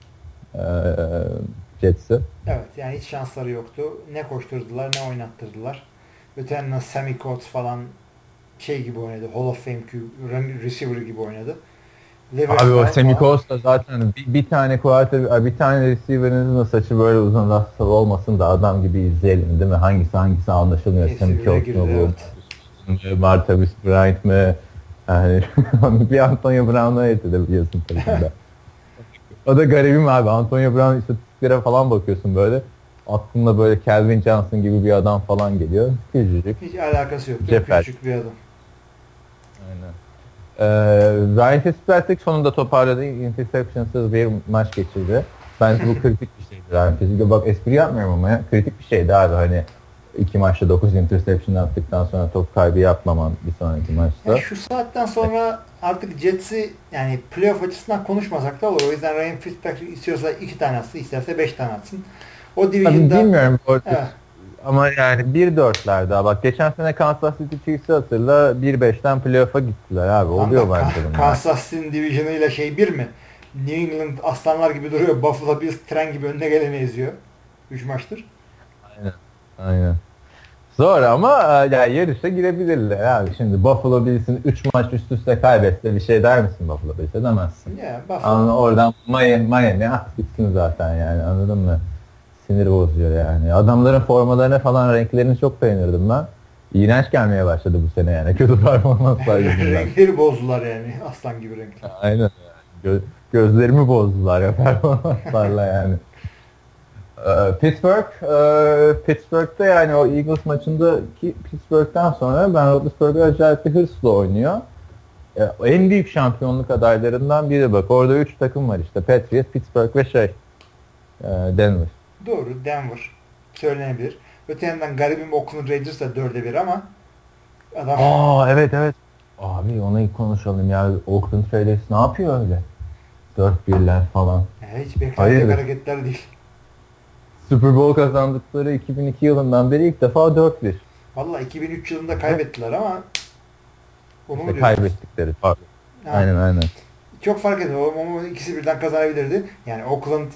E, Jets'i. Evet yani hiç şansları yoktu. Ne koşturdular ne oynattırdılar. Öte yandan Sammy Coates falan şey gibi oynadı. Hall of Fame receiver gibi oynadı. Lever Abi o Sammy Coates da zaten bir, bir tane quarter, bir tane receiver'ınızın saçı böyle uzun rastlalı olmasın da adam gibi izleyelim değil mi? Hangisi hangisi anlaşılmıyor. Sammy Coates mu bu? Evet. Martavis Bryant mı? Yani [laughs] bir Antonio Brown'a yetebiliyorsun tabii de. [laughs] o da garibim abi. Antonio Brown istatistiklere falan bakıyorsun böyle. Aklında böyle Calvin Johnson gibi bir adam falan geliyor. Küçücük. Hiç alakası yok. Cefer. Küçük bir adam. Ee, Ryan Fitzpatrick sonunda toparladı. Interceptions'ız bir maç geçirdi. Bence bu [laughs] kritik bir şeydi Ryan Fitzpatrick. Bak espri yapmıyorum ama ya. Kritik bir şeydi abi hani iki maçta 9 interception attıktan sonra top kaybı yapmaman bir sonraki maçta. Ya şu saatten sonra artık Jets'i yani playoff açısından konuşmasak da olur. O yüzden Ryan Fitzpatrick istiyorsa iki tane atsın, isterse beş tane atsın. O division'da... Bilmiyorum. Evet. Ama yani 1-4'ler daha. Bak geçen sene Kansas City Chiefs'i hatırla 1-5'ten playoff'a gittiler abi. Oluyor Kanka, bence bunlar. Kansas City'nin division'ıyla şey bir mi? New England aslanlar gibi duruyor. Buffalo Bills tren gibi önüne geleni eziyor. 3 maçtır. Aynen. Aynen. Zor ama e, yani yarışa girebilirler abi. Şimdi Buffalo Bills'in 3 maç üst üste kaybetse bir şey der misin Buffalo Bills'e demezsin. Ya Buffalo. Ama oradan Miami, Miami at gitsin zaten yani anladın mı? Sinir bozuyor yani. Adamların formalarına falan renklerini çok beğenirdim ben. İğrenç gelmeye başladı bu sene yani. Kötü performanslar [laughs] yüzünden. Renkleri bozdular yani. Aslan gibi renkler. Aynen. Gö- gözlerimi bozdular ya performanslarla [laughs] yani. Ee, Pittsburgh, e, Pittsburgh'te yani o Eagles maçındaki Pittsburgh'ten sonra Ben Roethlisberger acayip bir hırsla oynuyor. E, en büyük şampiyonluk adaylarından biri bak. Orada 3 takım var işte. Patriots, Pittsburgh ve şey e, Denver. Doğru. Denver. Söylenebilir. Öte yandan garibim Oakland Raiders da 4'e 1 ama adam Aa evet evet. Abi ona ilk konuşalım ya. Oakland Raiders ne yapıyor öyle? 4-1'ler falan. Ya hiç beklenecek Hayırdır? hareketler değil. Super Bowl kazandıkları 2002 yılından beri ilk defa 4-1. Valla 2003 yılında kaybettiler ama onu İşte kaybettikleri pardon. Aynen aynen. Çok fark etmiyor. Ama ikisi birden kazanabilirdi. Yani Oakland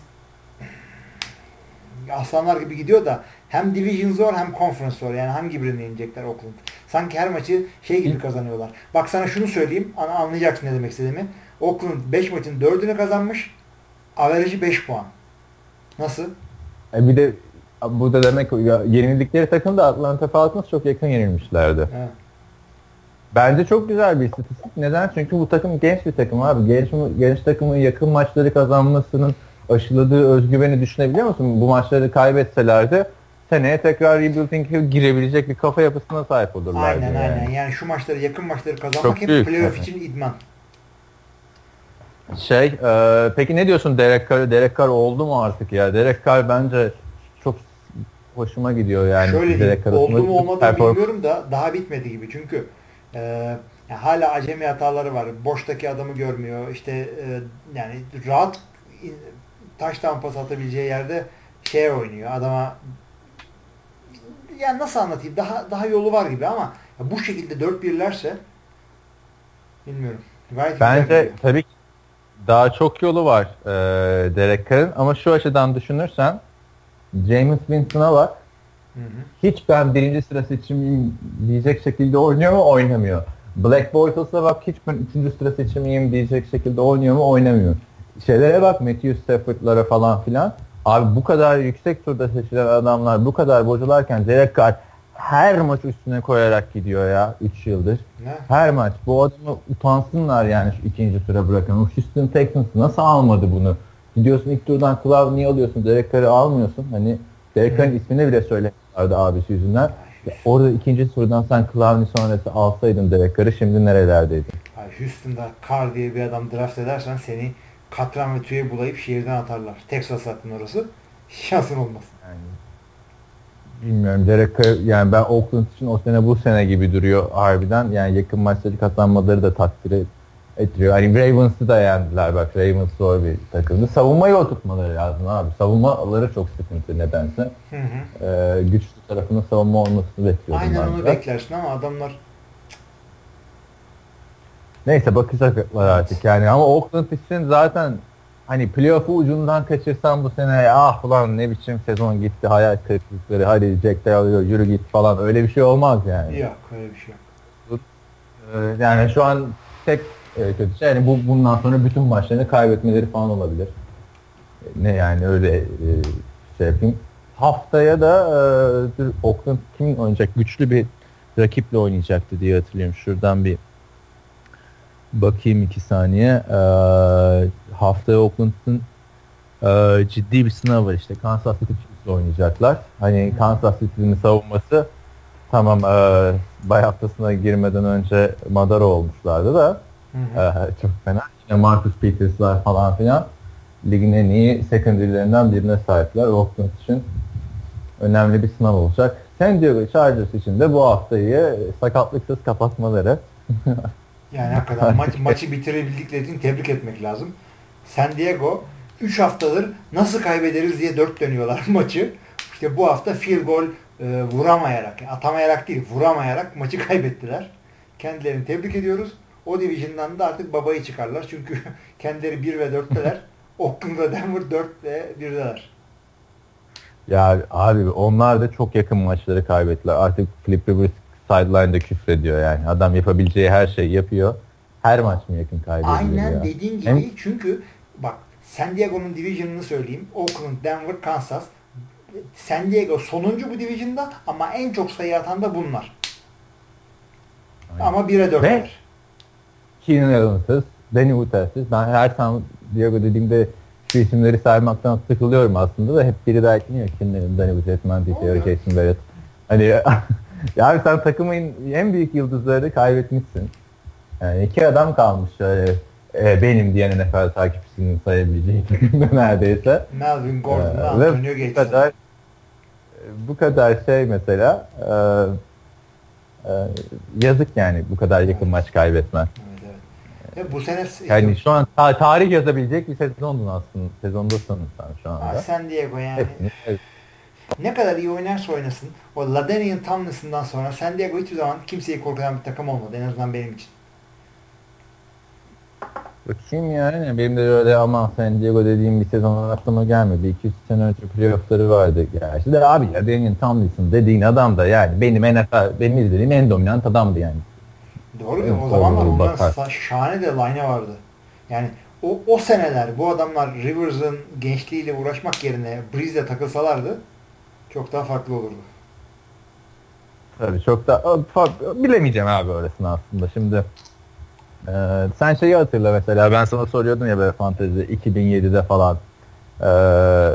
aslanlar gibi gidiyor da hem division zor hem conference zor. Yani hangi birini yenecekler Oakland? Sanki her maçı şey gibi kazanıyorlar. Bak sana şunu söyleyeyim. Anlayacaksın ne demek istediğimi. Oakland 5 maçın 4'ünü kazanmış. Averajı 5 puan. Nasıl? E bir de bu da demek ya, yenildikleri takım da Atlanta Falcons çok yakın yenilmişlerdi. Ha. Bence çok güzel bir istatistik. Neden? Çünkü bu takım genç bir takım abi. Genç, genç takımın yakın maçları kazanmasının aşıladığı özgüveni düşünebiliyor musun? Bu maçları kaybetselerdi seneye tekrar rebuilding'e girebilecek bir kafa yapısına sahip olurlardı. Aynen yani. aynen. Yani şu maçları yakın maçları kazanmak Çok hep büyük playoff için idman. Şey, e, peki ne diyorsun Derek Carr? Derek Carr oldu mu artık ya? Derek Carr bence çok hoşuma gidiyor yani. Şöyle Derek diyeyim, oldu mu [laughs] olmadı perform- bilmiyorum da daha bitmedi gibi. Çünkü e, yani hala acemi hataları var. Boştaki adamı görmüyor. İşte e, yani rahat taştan pas atabileceği yerde şey oynuyor. Adama yani nasıl anlatayım? Daha daha yolu var gibi ama bu şekilde 4-1'lerse bilmiyorum. Gayet Bence tabii ki daha çok yolu var e, Derek Carr'ın ama şu açıdan düşünürsen James Winston'a bak Hı hı. hiç ben birinci sıra seçimiyim diyecek şekilde oynuyor mu oynamıyor. Black Bortles'a bak hiç ben üçüncü sıra seçimiyim diyecek şekilde oynuyor mu oynamıyor. Şeylere bak Matthew Stafford'lara falan filan. Abi bu kadar yüksek turda seçilen adamlar bu kadar bocalarken Derek Carr her maç üstüne koyarak gidiyor ya 3 yıldır. Ne? Her maç. Bu adamı utansınlar yani şu ikinci tura bırakan. O Houston Texans nasıl almadı bunu? Gidiyorsun ilk turdan Cloud niye alıyorsun? Derek Carr'ı almıyorsun. Hani Derek Carr'ın ismini bile söylemiyorlardı abisi yüzünden. Ya Orada ikinci turdan sen Clowney sonrası alsaydın Derek Carr'ı şimdi nerelerdeydin? Houston'da Carr diye bir adam draft edersen seni katran ve tüye bulayıp şehirden atarlar. Texas zaten orası. Şansın olmaz. Yani bilmiyorum Derek Carr yani ben Oakland için o sene bu sene gibi duruyor harbiden. Yani yakın maçları kazanmaları da takdir et- ettiriyor. Hani Ravens'ı da yendiler bak Ravens zor bir takımdı. Savunmayı oturtmaları lazım abi. Savunmaları çok sıkıntı nedense. Hı hı. Ee, güçlü tarafının savunma olmasını bekliyordum Aynen onu beklersin ama adamlar Neyse bakacaklar artık yani ama Oakland için zaten hani playoff'u ucundan kaçırsan bu sene ah ulan ne biçim sezon gitti hayal kırıklıkları hadi Jack alıyor yürü git falan öyle bir şey olmaz yani. yok öyle bir şey yok. Ee, yani şu an tek e, kötü şey yani bu bundan sonra bütün maçlarını kaybetmeleri falan olabilir. E, Ne yani öyle e, şey yapayım. Haftaya da e, Oakland kim oynayacak? Güçlü bir rakiple oynayacaktı diye hatırlıyorum. Şuradan bir bakayım iki saniye. E, haftaya Oakland'ın e, ciddi bir sınav var işte. Kansas City Chiefs'le oynayacaklar. Hani Kansas City'nin savunması tamam e, bay haftasına girmeden önce madara olmuşlardı da hı. Ee, çok fena. İşte Marcus Peters'lar falan filan ligin en iyi secondary'lerinden birine sahipler. Oakland için önemli bir sınav olacak. San Diego Chargers için de bu haftayı sakatlıksız kapatmaları. [laughs] yani hakikaten maç, maçı bitirebildikleri için tebrik etmek lazım. San Diego 3 haftadır nasıl kaybederiz diye dört dönüyorlar [laughs] maçı. İşte bu hafta field goal e, vuramayarak, atamayarak değil vuramayarak maçı kaybettiler. Kendilerini tebrik ediyoruz. O division'dan da artık babayı çıkarlar. Çünkü [laughs] kendileri 1 ve 4'teler. [laughs] Oakland ve Denver 4 ve 1'deler. Ya abi onlar da çok yakın maçları kaybettiler. Artık Flip Rivers sideline'da küfrediyor yani. Adam yapabileceği her şeyi yapıyor. Her maç mı yakın kaybediyor Aynen ya? dediğin gibi Hem... çünkü bak San Diego'nun division'ını söyleyeyim. Oakland, Denver, Kansas. San Diego sonuncu bu division'da ama en çok sayı atan da bunlar. Aynen. Ama 1'e 4'ler. Ve Keenan Allen'sız, Danny Woods'sız. Ben her San Diego dediğimde şu isimleri saymaktan sıkılıyorum aslında da hep biri de ekleniyor. Keenan Allen, Danny Woods, Mantis, Jason Barrett. Hani [laughs] [laughs] yani sen takımın en büyük yıldızları kaybetmişsin. Yani iki adam kalmış şöyle e, benim diyen NFL takipçisinin sayabileceği [laughs] neredeyse. Melvin Gordon, ee, Antonio Gates. Bu kadar, bu kadar şey mesela e, e, yazık yani bu kadar yakın evet. maç kaybetmen. Evet, evet. bu sene yani şu an ta- tarih yazabilecek bir sezondun aslında. Sezondasın sen şu anda. Aa, San Diego yani. Evet, Ne kadar iyi oynarsa oynasın o Ladanian Tomlinson'dan sonra San Diego hiçbir zaman kimseyi korkutan bir takım olmadı en azından benim için. Bakayım yani. Benim de öyle ama San Diego dediğim bir sezon aklıma gelmedi. 2-3 sene önce playoffları vardı. Gerçi de abi ya Daniel Tomlinson dediğin adam da yani benim NFL, benim izlediğim en dominant adamdı yani. Doğru değil O zamanlar onların şahane de line vardı. Yani o, o seneler bu adamlar Rivers'ın gençliğiyle uğraşmak yerine Breeze'le takılsalardı çok daha farklı olurdu. Tabii çok da bilemeyeceğim abi öylesine aslında. Şimdi ee, sen şeyi hatırla mesela ben sana soruyordum ya böyle fantezi 2007'de falan. Ee,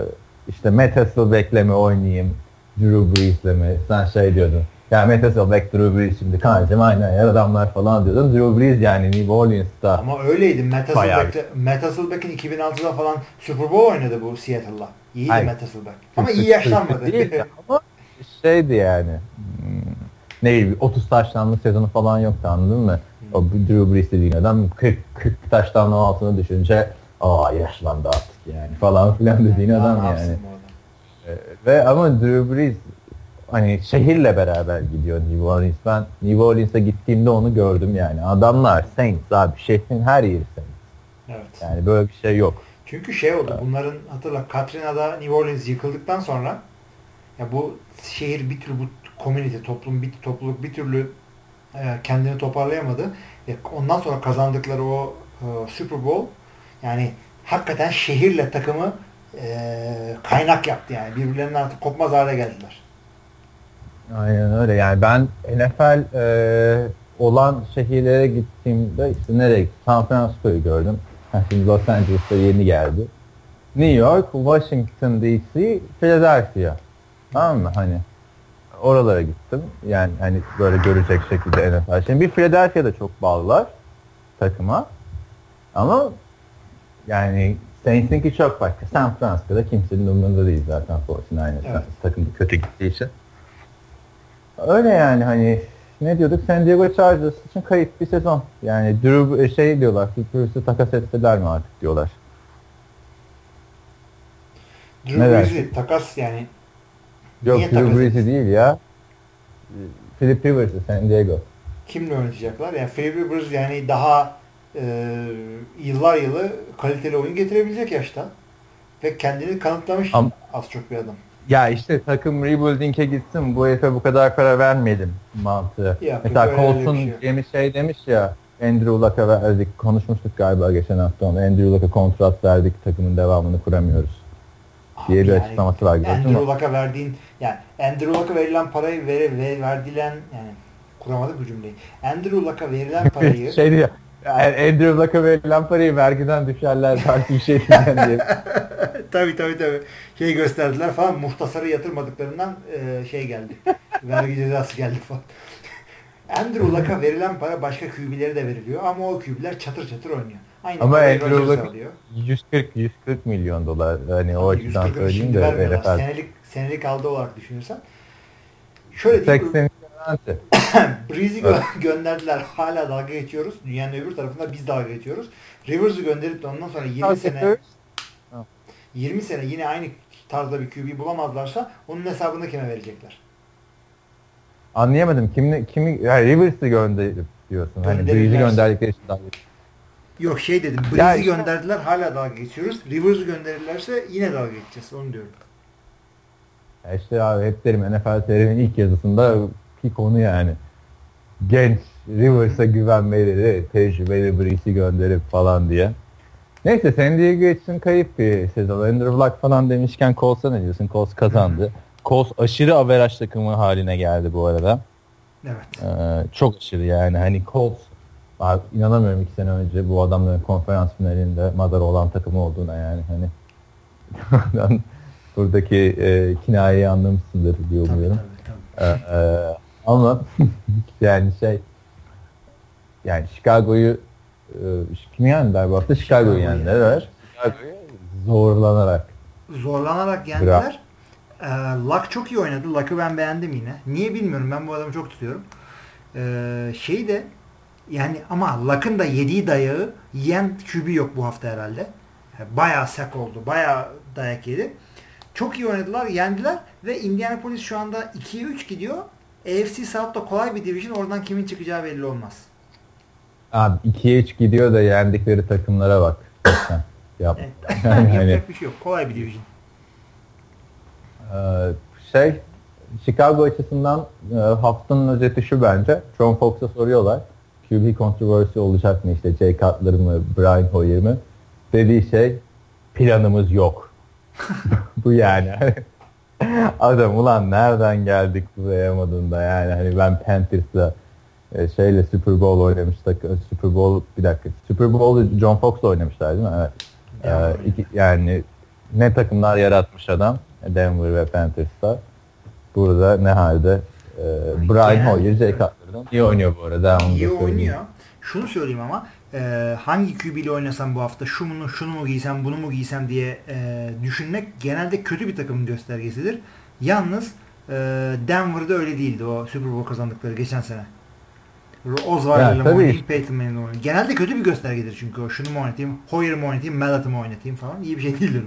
işte Matt Hasselbeck'le mi oynayayım Drew Brees'le mi? Sen şey diyordun. Ya Matt Hasselbeck Drew Brees şimdi kancım aynen ya adamlar falan diyordun. Drew Brees yani New Orleans'ta ama öyleydi. Matt Hasselbeck'in 2006'da falan Super Bowl oynadı bu Seattle'la iyiydi Hayır. Matt Hasselbeck ama iyi [laughs] yaşlanmadı ama şeydi yani hmm, ne bileyim 30 taşlanlı sezonu falan yoktu anladın mı? O Drew Brees dediğin adam 40, 40 taştan altına düşünce aa yaşlandı artık yani falan [laughs] filan dediğin yani, adam yani. Ee, ve ama Drew Brees hani şehirle beraber gidiyor New Orleans. Ben New Orleans'a gittiğimde onu gördüm yani. Adamlar Saints abi şehrin her yeri Saints. Evet. Yani böyle bir şey yok. Çünkü şey oldu evet. bunların hatırla Katrina'da New Orleans yıkıldıktan sonra ya bu şehir bir türlü bu community toplum bir topluluk bir türlü e, kendini toparlayamadı. E, ondan sonra kazandıkları o e, Super Bowl yani hakikaten şehirle takımı kaynak yaptı yani. Birbirlerinden artık kopmaz hale geldiler. Aynen öyle. Yani ben NFL olan şehirlere gittiğimde işte nereye? San Francisco'yu gördüm. Şimdi Los Angeles'ta yeni geldi. New York, Washington DC, Philadelphia. Tamam mı? Hani oralara gittim. Yani hani böyle görecek şekilde NFL. Şimdi bir Philadelphia'da çok bağlılar takıma. Ama yani Saints'inki çok başka. San Francisco'da kimsenin umurunda değil zaten 49 evet. takım kötü gittiği için. Öyle yani hani ne diyorduk? San Diego Chargers için kayıp bir sezon. Yani Drew e, şey diyorlar, Drew takas ettiler mi artık diyorlar. Drew Brees'i takas yani Yok Drew Brees'i değil ya. Philip Rivers'ı San Diego. Kimle oynayacaklar? Yani Philip Rivers yani daha e, yıllar yılı kaliteli oyun getirebilecek yaşta. Ve kendini kanıtlamış Am az çok bir adam. Ya işte takım rebuilding'e gitsin bu herife bu kadar para vermeyelim mantığı. Ya, Mesela Colson şey. demiş şey demiş ya Andrew Luck'a verdik konuşmuştuk galiba geçen hafta onu. Andrew Luck'a kontrat verdik takımın devamını kuramıyoruz diye bir yani, açıklaması var. Andrew Luck'a verdiğin yani Andrew Luck'a verilen parayı ver, ver, verdilen yani kuramadık bu cümleyi. Andrew Luck'a verilen [laughs] parayı şey diyor. Andrew Luck'a verilen parayı vergiden düşerler [laughs] belki bir şey diye. [laughs] tabii tabii tabii. Şey gösterdiler falan muhtasarı yatırmadıklarından e, şey geldi. Vergi cezası geldi falan. [laughs] Andrew Luck'a verilen para başka QB'lere de veriliyor ama o QB'ler çatır çatır oynuyor. Aynı Ama Andrew Luck alıyor. 140 140 milyon dolar hani o Tabii açıdan 140'ı söyleyeyim de Senelik, senelik aldığı olarak düşünürsen. Şöyle diyeyim. 80 garanti. Breeze'i gö- gönderdiler. Hala dalga geçiyoruz. Dünyanın öbür tarafında biz dalga geçiyoruz. Rivers'ı gönderip de ondan sonra 20 sene 20 sene yine aynı tarzda bir QB bulamazlarsa onun hesabını kime verecekler? Anlayamadım. Kimi kimi yani Rivers'ı gönderip diyorsun. Hani Breeze'i gönderdikleri için daha Yok şey dedim. Breeze'i işte- gönderdiler. Hala dalga geçiyoruz. Rivers'ı gönderirlerse yine dalga geçeceğiz. Onu diyorum. Ya işte abi hep derim NFL serinin ilk yazısında ki konu yani. Genç Rivers'a güvenmeleri, tecrübeli Breeze'i gönderip falan diye. Neyse San Diego için kayıp bir sezon. Andrew Luck falan demişken Colts'a ne diyorsun? Colts kazandı. Colts aşırı averaj takımı haline geldi bu arada. Evet. Ee, çok aşırı yani. Hani Colts abi inanamıyorum iki sene önce bu adamların konferans finalinde madara olan takım olduğuna yani hani [laughs] buradaki e, kinayeyi anlamışsındır diye Tabii, umuyorum. tabii, tabii. Ee, e, ama [laughs] yani şey yani Chicago'yu e, kim yendiler bu hafta? Chicago'yu yendiler. Chicago'yu zorlanarak. Zorlanarak yendiler. Ee, Luck çok iyi oynadı. Luck'ı ben beğendim yine. Niye bilmiyorum. Ben bu adamı çok tutuyorum. Ee, şey de yani ama Luck'ın da yediği dayağı yiyen QB yok bu hafta herhalde. Yani bayağı sek oldu. Bayağı dayak yedi. Çok iyi oynadılar. Yendiler ve Indianapolis şu anda 2'ye 3 gidiyor. AFC South'ta kolay bir division. Oradan kimin çıkacağı belli olmaz. Abi 2'ye 3 gidiyor da yendikleri takımlara bak. [coughs] Yap. Evet. [laughs] Yani hani- Yapacak bir şey yok. Kolay bir division. Ee, şey Chicago açısından e, haftanın özeti şu bence. John Fox'a soruyorlar. QB kontroversi olacak mı işte Jay Cutler mı Brian Hoyer mı? Dediği şey planımız yok. [laughs] Bu yani. [laughs] [laughs] Adam ulan nereden geldik buraya modunda yani hani ben Panthers'la e, şeyle Super Bowl oynamıştık. Super Bowl bir dakika. Super Bowl'u John Fox'la oynamışlar değil mi? Evet. Denver. Ee, iki, yani ne takımlar yaratmış adam Denver ve Panthers'ta. Burada ne halde e, Brian Hoyer, Jay Cutler'dan iyi oynuyor bu arada. İyi oynuyor. Şunu söyleyeyim ama e, hangi QB ile oynasam bu hafta şunu mu, şunu mu giysem bunu mu giysem diye e, düşünmek genelde kötü bir takımın göstergesidir. Yalnız e, Denver'da öyle değildi o Super Bowl kazandıkları geçen sene. Osweiler'la mı oynayayım, Peyton Manning'le mi oynayayım. Genelde kötü bir göstergedir çünkü o. Şunu mu oynatayım, Hoyer'ı mı oynatayım, Mallett'ı mı oynatayım falan. İyi bir şey değildir.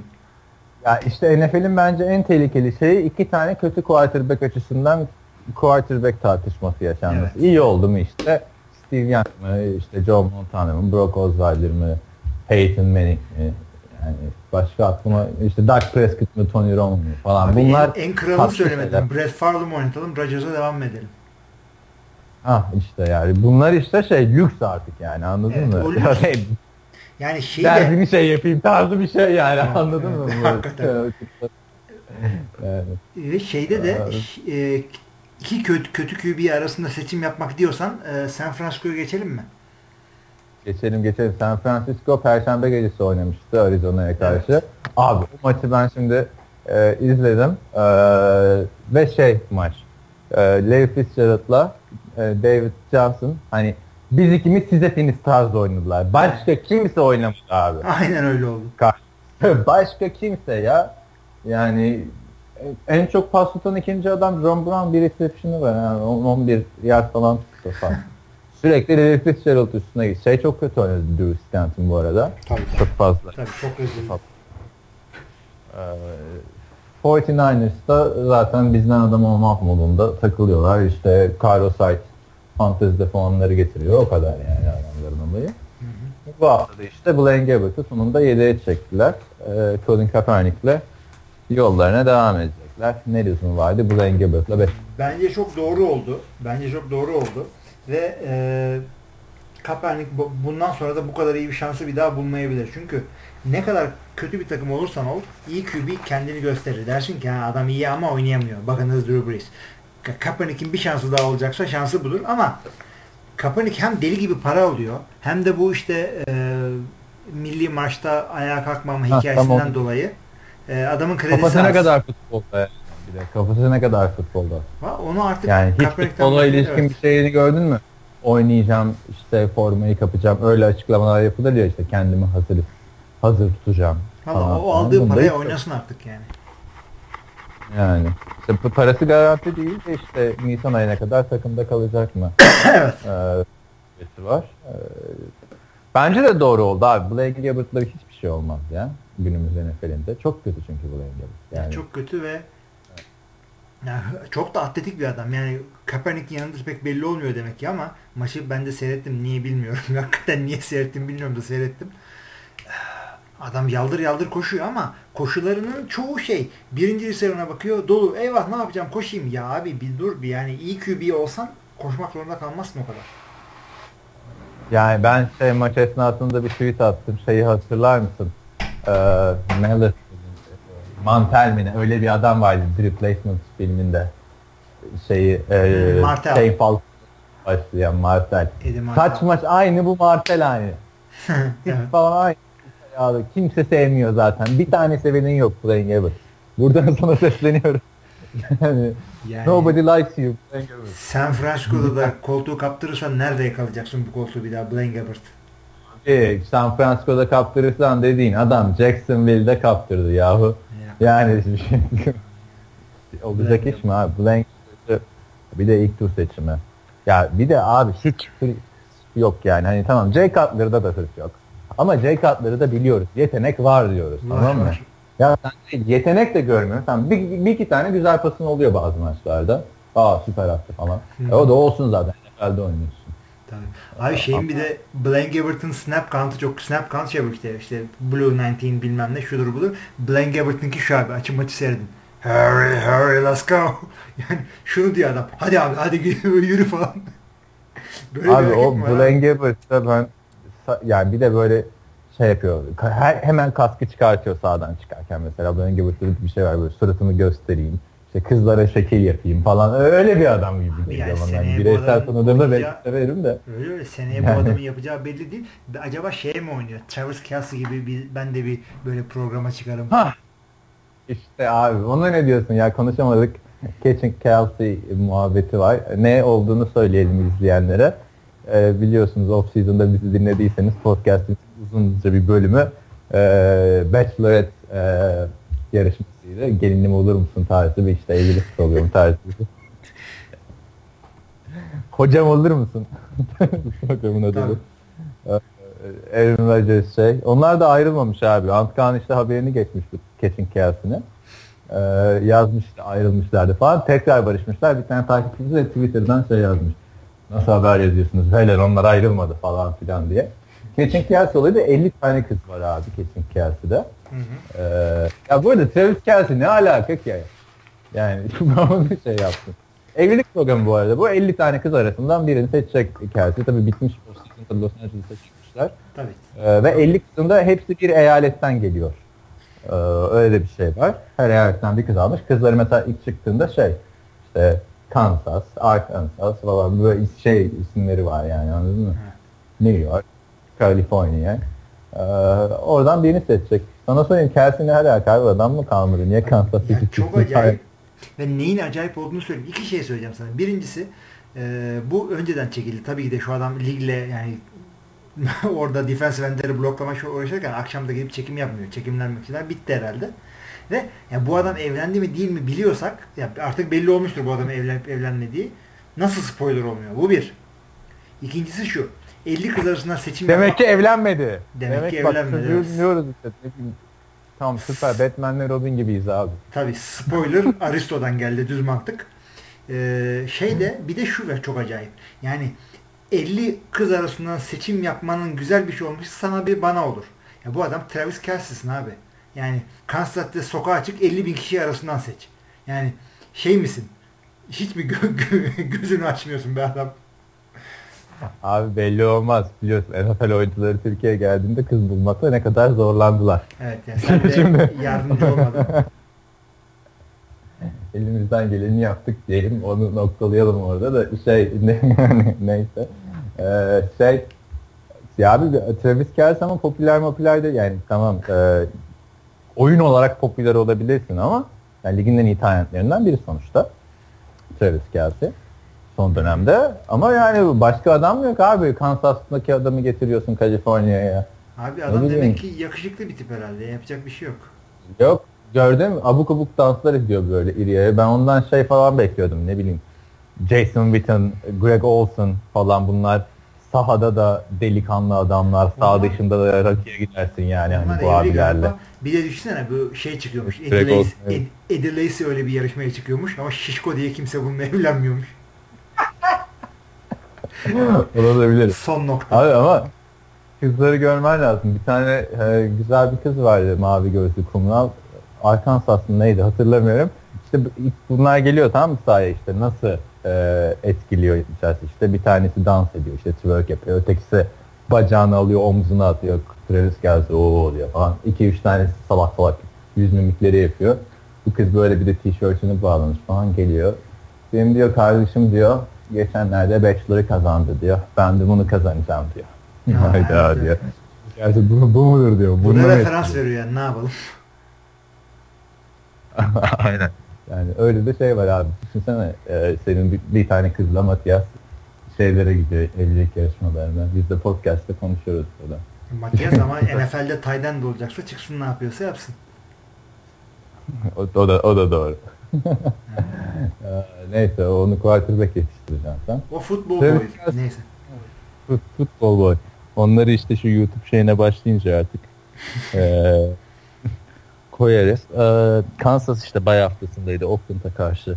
Ya işte NFL'in bence en tehlikeli şeyi iki tane kötü quarterback açısından quarterback tartışması yaşanması. Evet. İyi oldu mu işte Steve Young mı, işte Joe Montana mı, Brock Osweiler mı, Peyton Manning mi? Yani başka aklıma işte Doug Prescott mı, Tony Romo mu falan. Abi Bunlar en, en kralını söylemedim. Brett Favre'ı mı oynatalım, Rodgers'a devam edelim. Ah işte yani bunlar işte şey lüks artık yani anladın Evet, mı? [laughs] Yani Yani şey de bir şey yapayım tarzı bir şey yani Evet, anladın evet, mı? hakikaten. [laughs] yani, Ve şeyde de Aa. e, iki kötü, kötü QB arasında seçim yapmak diyorsan e, San Francisco'ya geçelim mi? geçelim geçelim. San Francisco Perşembe gecesi oynamıştı Arizona'ya karşı. Abi o maçı ben şimdi e, izledim E, ve şey maç e, Larry Fitzgerald'la e, David Johnson hani biz ikimiz siz hepiniz tarzda oynadılar. Başka kimse oynamadı abi. Aynen öyle oldu. [laughs] Başka kimse ya. Yani en çok pas tutan ikinci adam John Brown bir reception'ı var. Yani 11 yard falan tuttu falan. [laughs] Sürekli Larry Fitzgerald üstüne gitti. Şey çok kötü oynadı Drew Stanton bu arada. Tabii Çok fazla. Tabii çok rezil. Ee, 49ers'da zaten bizden adam olmak modunda takılıyorlar. İşte Carlos Hyde fantezide puanları getiriyor. O kadar yani adamların olayı. Bu hafta da işte Blaine Gabbert'ı sonunda yedeğe çektiler. Ee, Colin Kaepernick'le yollarına devam edecekler. Ne diyorsun vardı? Blaine Gabbert'la 5. Bence çok doğru oldu. Bence çok doğru oldu. Ve e, Kaepernick bu- bundan sonra da bu kadar iyi bir şansı bir daha bulmayabilir. Çünkü ne kadar kötü bir takım olursan ol, iyi QB kendini gösterir. Dersin ki ha, adam iyi ama oynayamıyor. Bakınız Drew Brees. Ka- Kaepernick'in bir şansı daha olacaksa şansı budur ama Kaepernick hem deli gibi para alıyor hem de bu işte e, milli maçta ayağa kalkmama Ha, hikayesinden tamam. dolayı e, adamın kredisi Kafasına az. kadar futbolda yani. bile. Kafası ne kadar futbolda. Ha, Onu artık Yani hiç Kaepernick'ten futbola bahsediyor, ilişkin evet. bir şeyini gördün mü? Oynayacağım, işte formayı kapacağım. Öyle açıklamalar yapılır ya işte kendimi hazır hazır tutacağım. Valla falan o filan. aldığı Bunda paraya hiç- oynasın artık yani. Yani. İşte bu parası garanti değil de işte Nisan ayına kadar takımda kalacak mı? [coughs] evet. Ee, var. Ee, bence de doğru oldu abi. Blake Gilbert'la hiçbir şey olmaz ya. Günümüz NFL'inde. Çok kötü çünkü Blake Gilbert. Yani Çok kötü ve yani çok da atletik bir adam. Yani Kaepernick'in yanında pek belli olmuyor demek ki ama maçı ben de seyrettim. Niye bilmiyorum. [laughs] Hakikaten niye seyrettim bilmiyorum da seyrettim. Adam yaldır yaldır koşuyor ama koşularının çoğu şey birinci liserine bakıyor dolu eyvah ne yapacağım koşayım ya abi bir dur bir yani iyi QB olsan koşmak zorunda kalmazsın o kadar. Yani ben şey maç esnasında bir tweet attım. Şeyi hatırlar mısın? Mallett, Mantel mi ne? Öyle bir adam vardı The Replacement filminde. Şeyi e, Martel. Shane Falk başlayan Martel. Eddie Martel. Kaç maç aynı bu Martel aynı. [laughs] Evet. falan aynı. Kimse sevmiyor zaten. Bir tane sevenin yok Playing Ever. Buradan [laughs] sana sesleniyorum. yani, Yani- nobody likes you. San Francisco'da da koltuğu kaptırırsan nerede yakalayacaksın bu koltuğu bir daha Blaine Gabbert? Ee, San Francisco'da kaptırırsan dediğin adam Jacksonville'de kaptırdı yahu. Ya. Yani şey [laughs] olacak iş mi abi? Blank bir de ilk tur seçimi. Ya bir de abi hiç yok yani. Hani tamam Jay Cutler'da da hırs yok. Ama Jay Cutler'ı da biliyoruz. Yetenek var diyoruz. Var, tamam mı? var. Ya sen yetenek de görmüyorsun. Tamam, bir, bir iki tane güzel pasın oluyor bazı maçlarda. Aa süper attı falan. E, o da olsun zaten. NFL'de oynuyorsun. Tabii. Abi şeyin bir de Blaine Gabbert'ın snap count'ı çok snap count şey işte işte Blue 19 bilmem ne şudur budur. Blaine Gabbert'ınki şu abi açın maçı seyredin. Hurry hurry let's go. [laughs] Yani şunu diyor adam. Hadi abi hadi [laughs] yürü falan. [laughs] Böyle Abi o? Blaine Gabbert'ta ben yani bir de böyle şey yapıyor. Her, hemen kaskı çıkartıyor sağdan çıkarken mesela Blaine Gabbert'ta bir şey var böyle suratımı göstereyim. İşte kızlara şekil yapayım falan. Öyle bir adam gibi yani geliyor bana. Yani bu bireysel tanıdığımda belki severim de. Öyle öyle seneye bu Yani. adamın yapacağı belli değil. Acaba şey mi oynuyor? Travis Kelsey gibi bir, ben de bir böyle programa çıkarım. Ha. İşte abi ona ne diyorsun ya konuşamadık. Catching Kelsey muhabbeti var. Ne olduğunu söyleyelim izleyenlere. Ee, biliyorsunuz off season'da bizi dinlediyseniz podcast'in uzunca bir bölümü e, Bachelorette e, yarışmasıydı. Gelinim olur musun tarzı bir işte evlilik oluyorum tarzı. Hocam olur musun? [laughs] Programın adı bu. Tabii. Aaron Rodgers şey. Onlar da ayrılmamış abi. Antkan işte haberini geçmiş bu Catching Kelsey'ne. Ee, yazmış işte ayrılmışlardı falan. Tekrar barışmışlar. Bir tane takipçisi de Twitter'dan şey yazmış. Nasıl haber yazıyorsunuz? Beyler onlar ayrılmadı falan filan diye. Catching Kelsey olayı da 50 tane kız var abi Catching Kelsey'de. Hı hı. Ee, ya bu arada Travis Kelsey ne alaka ki? Yani [laughs] onu şey yaptım. Evlilik programı bu arada. Bu 50 tane kız arasından birini seçecek Kelsey. Tabii bitmiş o season Los Angeles'a çıkmışlar. Tabii. Ee, ve 50 kızın da hepsi bir eyaletten geliyor. Ee, öyle de bir şey var. Her eyaletten bir kız almış. Kızları mesela ilk çıktığında şey işte Kansas, Arkansas falan böyle şey isimleri var yani anladın mı? New York, California. Ee, oradan birini seçecek. Sana söyleyeyim Kelsey ne alaka abi adam mı kalmadı? Niye Kansas City Yani çok acayip. Ve neyin acayip olduğunu söyleyeyim. İki şey söyleyeceğim sana. Birincisi e, bu önceden çekildi. Tabii ki de şu adam ligle yani [laughs] orada defensive endleri bloklama şu uğraşırken akşam da gelip çekim yapmıyor. Çekimlenmek için bitti herhalde. Ve ya bu adam evlendi mi değil mi biliyorsak ya artık belli olmuştur bu adamın evlenip evlenmediği. Nasıl spoiler olmuyor? Bu bir. İkincisi şu. 50 kız arasından seçim Demek ki evlenmedi. Demek ki bak, evlenmedi, dinliyoruz işte. Tamam süper. Batman'le Robin gibiyiz abi. Tabii spoiler [laughs] Aristo'dan geldi düz mantık. Ee, şey de bir de şu var çok acayip. Yani 50 kız arasından seçim yapmanın güzel bir şey olmuş sana bir bana olur. Ya bu adam Travis Kelsey'sin abi. Yani Kansas'ta sokağa çık 50 bin kişi arasından seç. Yani şey misin? Hiç mi gö- [laughs] gözünü açmıyorsun be adam? Abi belli olmaz. Biliyorsun NFL oyuncuları Türkiye'ye geldiğinde kız bulmakta ne kadar zorlandılar. Evet yani sen de Şimdi- yardımcı olmadın. [laughs] Elimizden geleni yaptık diyelim. Onu noktalayalım orada da şey [laughs] ne, neyse. Ee, şey ya abi Travis Kelce ama popüler popüler de yani tamam e, oyun olarak popüler olabilirsin ama Yani ligin en iyi talentlerinden biri sonuçta. Travis Kelsey son dönemde. Ama yani başka adam yok abi. Kansas'taki adamı getiriyorsun Kaliforniya'ya. Abi adam demek ki yakışıklı bir tip herhalde. Yapacak bir şey yok. Yok. Gördüm abuk abuk danslar ediyor böyle iriye. Ben ondan şey falan bekliyordum ne bileyim. Jason Witten, Greg Olson falan bunlar sahada da delikanlı adamlar, sağ dışında da rakiye gidersin yani hani bu abilerle. Bir de düşünsene bu şey çıkıyormuş. Eddie Lacy öyle bir yarışmaya çıkıyormuş ama şişko diye kimse bununla [laughs] evlenmiyormuş. Olabilir. Son nokta. Abi ama kızları görmen lazım. Bir tane e, güzel bir kız vardı mavi gözlü kumral. Arkansas'ın neydi hatırlamıyorum. İşte bunlar geliyor tamam mı sahaya işte nasıl e, etkiliyor içerisi. İşte bir tanesi dans ediyor işte twerk yapıyor. Ötekisi bacağını alıyor omzuna atıyor. Travis gelse o diyor falan. İki üç tanesi salak salak yüz mimikleri yapıyor. Bu kız böyle bir de tişörtünü bağlamış falan geliyor. Benim diyor kardeşim diyor geçenlerde bachelor'ı kazandı diyor. Ben de bunu kazanacağım diyor. Hayda diyor. Gerçi bu, bu mudur diyor. Buna referans veriyor yani ne yapalım. [laughs] Aynen. Yani öyle bir şey var abi. Düşünsene e, senin bir, bir tane kızla Matias şeylere gidiyor evlilik yarışmalarına. Biz de podcast'te konuşuyoruz burada. Matias ama [laughs] NFL'de Tayden de olacaksa çıksın ne yapıyorsa yapsın. o, o da o da doğru. [laughs] Neyse onu quarterback yetiştireceksin sen. O futbol boy. Neyse. Fut, futbol boy. Onları işte şu YouTube şeyine başlayınca artık [laughs] e, koyarız. E, Kansas işte bay haftasındaydı Oakland'a karşı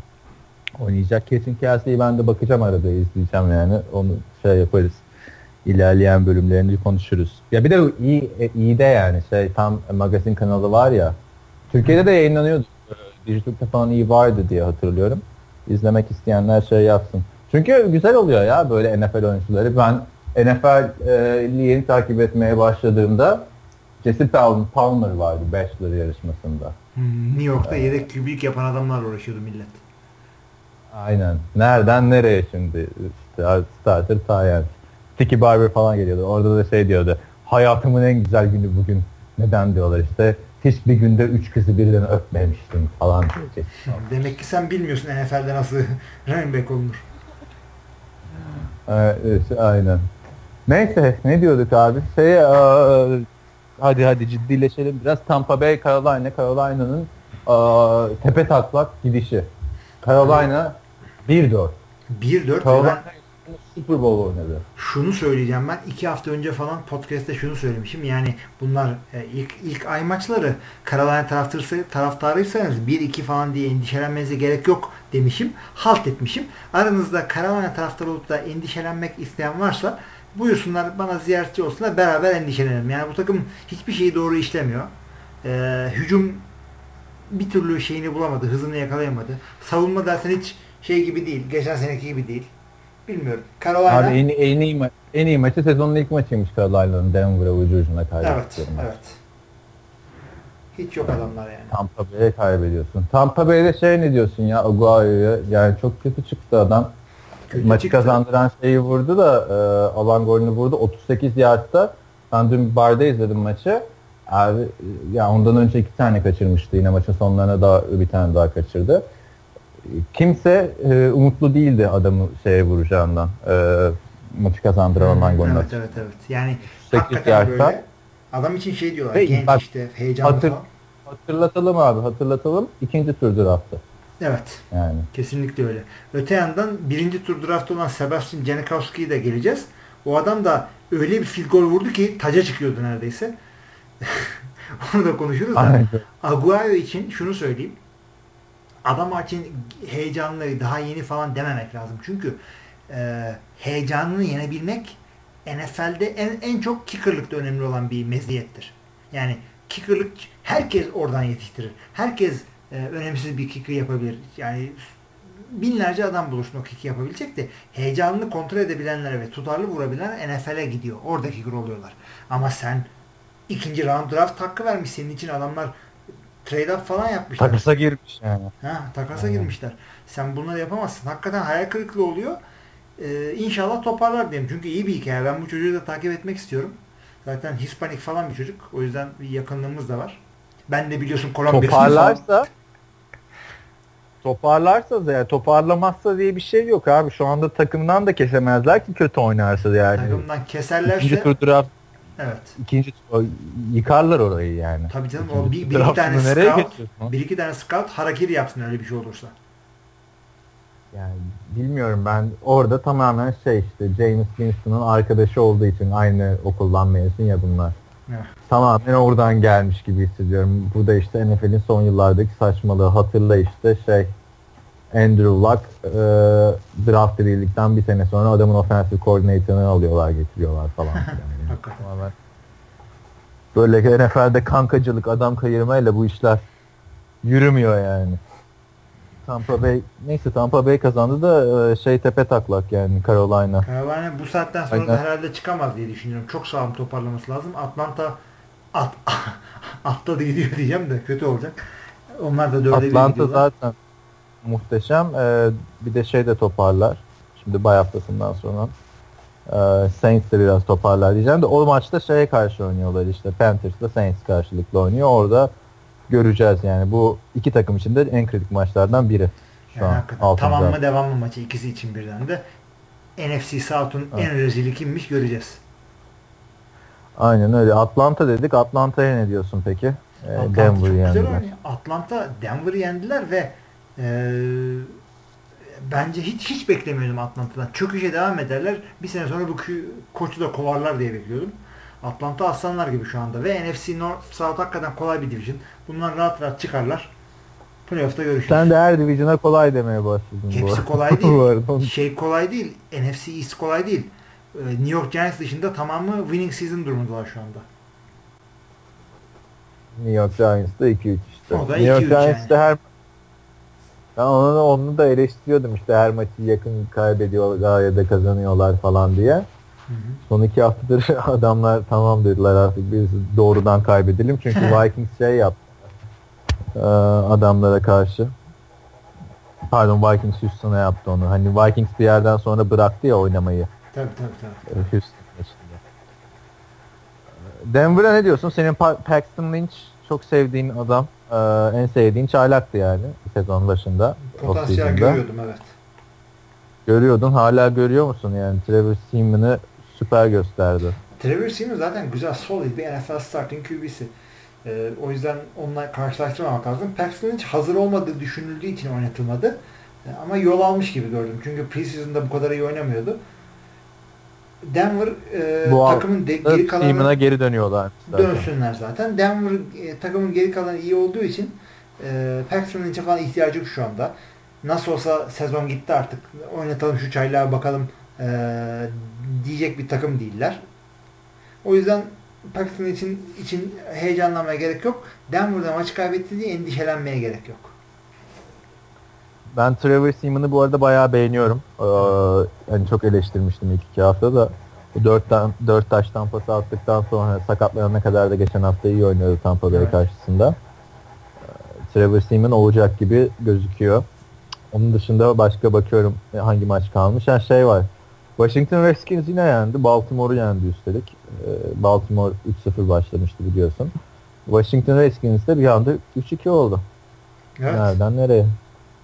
oynayacak. Kesin Kelsey'i ben de bakacağım arada izleyeceğim yani. Onu şey yaparız. İlerleyen bölümlerini konuşuruz. Ya bir de iyi, iyi de yani şey tam magazin kanalı var ya. Türkiye'de de yayınlanıyordu. Dijitürk'te falan iyi vardı diye hatırlıyorum. İzlemek isteyenler şey yapsın. Çünkü güzel oluyor ya böyle NFL oyuncuları. Ben NFL'i yeni takip etmeye başladığımda Jesse Palmer vardı Bachelor yarışmasında. Hmm, New York'ta yedek kübük yapan adamlar uğraşıyordu millet. Aynen. Nereden nereye şimdi? İşte starter Tyen. Tiki Barber falan geliyordu. Orada da şey diyordu. Hayatımın en güzel günü bugün. Neden diyorlar işte hiçbir günde üç kızı birden öpmemiştim falan diyecek. Demek ki sen bilmiyorsun NFL'de nasıl [laughs] running back olunur. Evet, aynen. Neyse ne diyorduk abi? Şey, e, hadi hadi ciddileşelim biraz. Tampa Bay Carolina, Carolina'nın e, tepe taklak gidişi. Carolina 1-4. 1-4 Carolina Super Bowl oynadı. Şunu söyleyeceğim ben. iki hafta önce falan podcast'te şunu söylemişim. Yani bunlar e, ilk, ilk ay maçları Carolina taraftarı, taraftarıysanız 1-2 falan diye endişelenmenize gerek yok demişim. Halt etmişim. Aranızda Carolina taraftarı olup da endişelenmek isteyen varsa buyursunlar bana ziyaretçi olsunlar beraber endişelenelim. Yani bu takım hiçbir şeyi doğru işlemiyor. Ee, hücum bir türlü şeyini bulamadı. Hızını yakalayamadı. Savunma dersen hiç şey gibi değil. Geçen seneki gibi değil. Bilmiyorum. Carolina... Abi en, en, iyi, ma- en iyi maçı sezonun ilk maçıymış Carolina'nın Denver'a ucu ucuna kaybettikleri Evet, evet. Hiç yok adamlar yani. Tampa Bay'e kaybediyorsun. Tampa Bay'de şey ne diyorsun ya Aguayo'ya? Yani çok kötü çıktı adam. Kötü Maçı çıktı. kazandıran şeyi vurdu da e, alan golünü vurdu. 38 yardta. Ben dün barda izledim maçı. Abi ya ondan önce iki tane kaçırmıştı. Yine maçın sonlarına da bir tane daha kaçırdı kimse e, umutlu değildi adamı şeye vuracağından. E, maçı kazandıran olan golünü. Evet evet evet. Yani hakikaten yaşta, böyle adam için şey diyorlar. Ve, genç bak, işte heyecanlı hatır, falan. Hatırlatalım abi hatırlatalım. İkinci tur draftı. Evet. Yani. Kesinlikle öyle. Öte yandan birinci tur draftı olan Sebastian Janikowski'yi de geleceğiz. O adam da öyle bir field goal vurdu ki taca çıkıyordu neredeyse. [laughs] Onu da konuşuruz da. Aguayo için şunu söyleyeyim adam için heyecanlı, daha yeni falan dememek lazım. Çünkü e, heyecanını yenebilmek NFL'de en, en çok kickerlıkta önemli olan bir meziyettir. Yani kickerlık herkes oradan yetiştirir. Herkes e, önemsiz bir kicker yapabilir. Yani binlerce adam bulursun o yapabilecek de heyecanını kontrol edebilenler ve tutarlı vurabilenler NFL'e gidiyor. Orada kicker oluyorlar. Ama sen ikinci round draft hakkı vermiş senin için adamlar trade up falan yapmışlar. Takasa girmiş yani. Ha, takasa yani. girmişler. Sen bunları yapamazsın. Hakikaten hayal kırıklığı oluyor. Ee, inşallah toparlar diyelim. Çünkü iyi bir hikaye. Ben bu çocuğu da takip etmek istiyorum. Zaten Hispanik falan bir çocuk. O yüzden bir yakınlığımız da var. Ben de biliyorsun Kolombiya'sın Toparlarsa toparlarsa yani toparlamazsa diye bir şey yok abi. Şu anda takımdan da kesemezler ki kötü oynarsa yani. Takımdan İkinci keserlerse tur draft evet. ikinci tur yıkarlar orayı yani. Tabii canım İkinci o bir, bir iki tane scout bir iki tane scout harakiri yapsın öyle bir şey olursa. Yani bilmiyorum ben orada tamamen şey işte James Winston'ın arkadaşı olduğu için aynı okuldan mezun ya bunlar. Evet. Tamamen oradan gelmiş gibi hissediyorum. Bu da işte NFL'in son yıllardaki saçmalığı. Hatırla işte şey Andrew Luck e, draft edildikten bir sene sonra adamın offensive coordinator'ını alıyorlar getiriyorlar falan. Yani. [laughs] Hakikaten. Tamamen böyle NFL'de kankacılık, adam kayırmayla bu işler yürümüyor yani. Tampa Bay neyse Tampa Bay kazandı da e, şey tepe taklak yani Carolina. Carolina bu saatten sonra da Aynen. herhalde çıkamaz diye düşünüyorum. Çok sağlam toparlaması lazım. Atlanta at, [laughs] atladı gidiyor diyeceğim de kötü olacak. Onlar da dörde Atlanta zaten muhteşem. Ee, bir de şey de toparlar. Şimdi bay haftasından sonra. Ee, Saints de biraz toparlar diyeceğim de o maçta şeye karşı oynuyorlar işte. Panthers'la Saints karşılıklı oynuyor. Orada göreceğiz yani. Bu iki takım için de en kritik maçlardan biri. Şu Yani an. tamam mı devam mı maçı ikisi için birden de. NFC South'un Evet. en rezili kimmiş göreceğiz. Aynen öyle. Atlanta dedik. Atlanta'ya ne diyorsun peki? Ee, Atlanta Denver'ı yendiler. Atlanta Denver'ı yendiler ve e, bence hiç hiç beklemiyordum Atlanta'dan. Çöküşe devam ederler. Bir sene sonra bu koçu da kovarlar diye bekliyordum. Atlanta aslanlar gibi şu anda ve NFC North South hakikaten kolay bir division. Bunlar rahat rahat çıkarlar. Playoff'ta görüşürüz. Sen de her division'a kolay demeye başladın bu Hepsi kolay [laughs] Bu arada. değil. şey kolay değil. NFC East kolay değil. Ee, New York Giants dışında tamamı winning season durumundalar şu anda. New York Giants'da 2-3 işte. O da New York 2-3 Giants'da yani. her ben onu, onu da eleştiriyordum işte her maçı yakın kaybediyorlar ya da kazanıyorlar falan diye. Hı hı. Son iki haftadır [laughs] adamlar tamam dediler artık biz doğrudan kaybedelim. Çünkü [laughs] Vikings şey yaptı ee, adamlara karşı. Pardon Vikings Houston'a yaptı onu. Hani Vikings bir yerden sonra bıraktı ya oynamayı. Tabii tabii tabii. e, Houston maçında. Denver'a ne diyorsun? Senin Pa- Paxton Lynch çok sevdiğin adam. Ee, en sevdiğin çaylaktı yani sezon başında. Potansiyel görüyordum evet. Görüyordun. Hala görüyor musun yani? Trevor Seaman'ı süper gösterdi. Trevor Seaman zaten güzel solid bir NFL starting QB'si. Ee, o yüzden onunla karşılaştırmamak lazım. Paxton Lynch hazır olmadığı düşünüldüğü için oynatılmadı. Ee, ama yol almış gibi gördüm. Çünkü preseason'da bu kadar iyi oynamıyordu. Denver e, Bu takımın de, geri Seaman'a kalanı geri dönüyorlar. zaten. dönsünler zaten. Denver e, takımın geri kalanı iyi olduğu için e, Paxton Lynch'e falan ihtiyacı yok şu anda. Nasıl olsa sezon gitti artık. Oynatalım şu çaylağa bakalım e, diyecek bir takım değiller. O yüzden Paxton için, için heyecanlanmaya gerek yok. Denver'da maçı kaybetti diye endişelenmeye gerek yok. Ben Trevor Seaman'ı bu arada bayağı beğeniyorum. Ee, hani çok eleştirmiştim ilk iki hafta da. Dört, dört taş tampası attıktan sonra sakatlanana kadar da geçen hafta iyi oynuyordu Tampa Bay Evet. karşısında. Ee, Trevor Seaman olacak gibi gözüküyor. Onun dışında başka bakıyorum e, hangi maç kalmış. Yani şey var. Washington Redskins yine yendi. Baltimore'u yendi üstelik. Ee, Baltimore 3-0 başlamıştı biliyorsun. Washington Redskins de bir anda 3-2 oldu. Evet. Nereden nereye?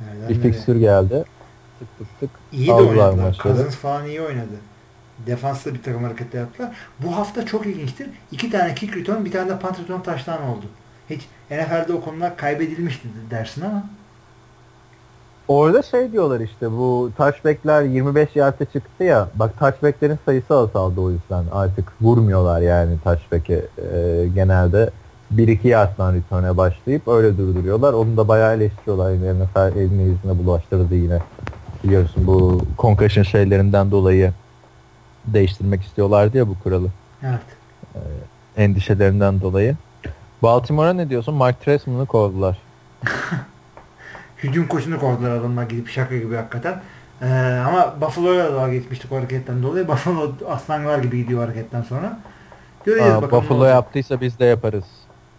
Nereden Bir nereye? fikstür geldi. Tık tık tık. İyi de oynadılar. Cousins falan iyi oynadı. Defansta bir takım hareketler yaptılar. Bu hafta çok ilginçtir. İki tane kick return, bir tane de punt return taştan oldu. Hiç NFL'de o konular kaybedilmişti dersin ama Orada şey diyorlar işte bu touchback'ler 25 yardta çıktı ya. Bak touchback'lerin sayısı azaldı o yüzden. Artık vurmuyorlar yani touchback'e e, genelde 1-2 yardtan return'e başlayıp öyle durduruyorlar. Onu da bayağı eleştiriyorlar. Yani NFL eline yüzüne bulaştırdı yine. Biliyorsun bu concussion şeylerinden dolayı değiştirmek istiyorlardı ya bu kuralı. evet. Endişelerinden dolayı. Baltimore'a ne diyorsun? Mark Trestman'ı kovdular. [laughs] Hücum koşunu kovdular adamlar gidip şaka gibi hakikaten. Ee, ama Buffalo'ya da geçmiştik o hareketten dolayı. [laughs] Buffalo aslanlar gibi gidiyor hareketten sonra. Göreceğiz Aa, bakalım. Buffalo yaptıysa biz de yaparız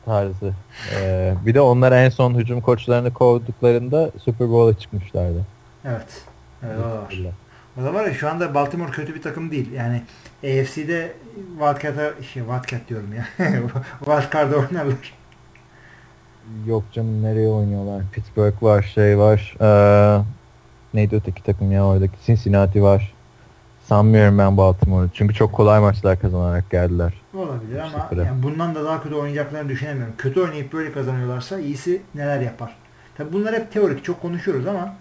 tarzı. Ee, bir de onlar en son hücum koçlarını kovduklarında Super Bowl'a çıkmışlardı. Evet. Evet o da var. O da var ya şu anda Baltimore kötü bir takım değil. Yani AFC'de Wildcat'a şey Wildcat diyorum ya. [laughs] Wildcard'a oynarlar. Yok canım nereye oynuyorlar? Pittsburgh var, şey var. Ee, neydi öteki takım ya oradaki? Cincinnati var. Sanmıyorum ben Baltimore'u. Çünkü çok kolay maçlar kazanarak geldiler. Olabilir ama Sıfıra. yani bundan da daha kötü oynayacaklarını düşünemiyorum. Kötü oynayıp böyle kazanıyorlarsa iyisi neler yapar. Tabi bunlar hep teorik çok konuşuyoruz ama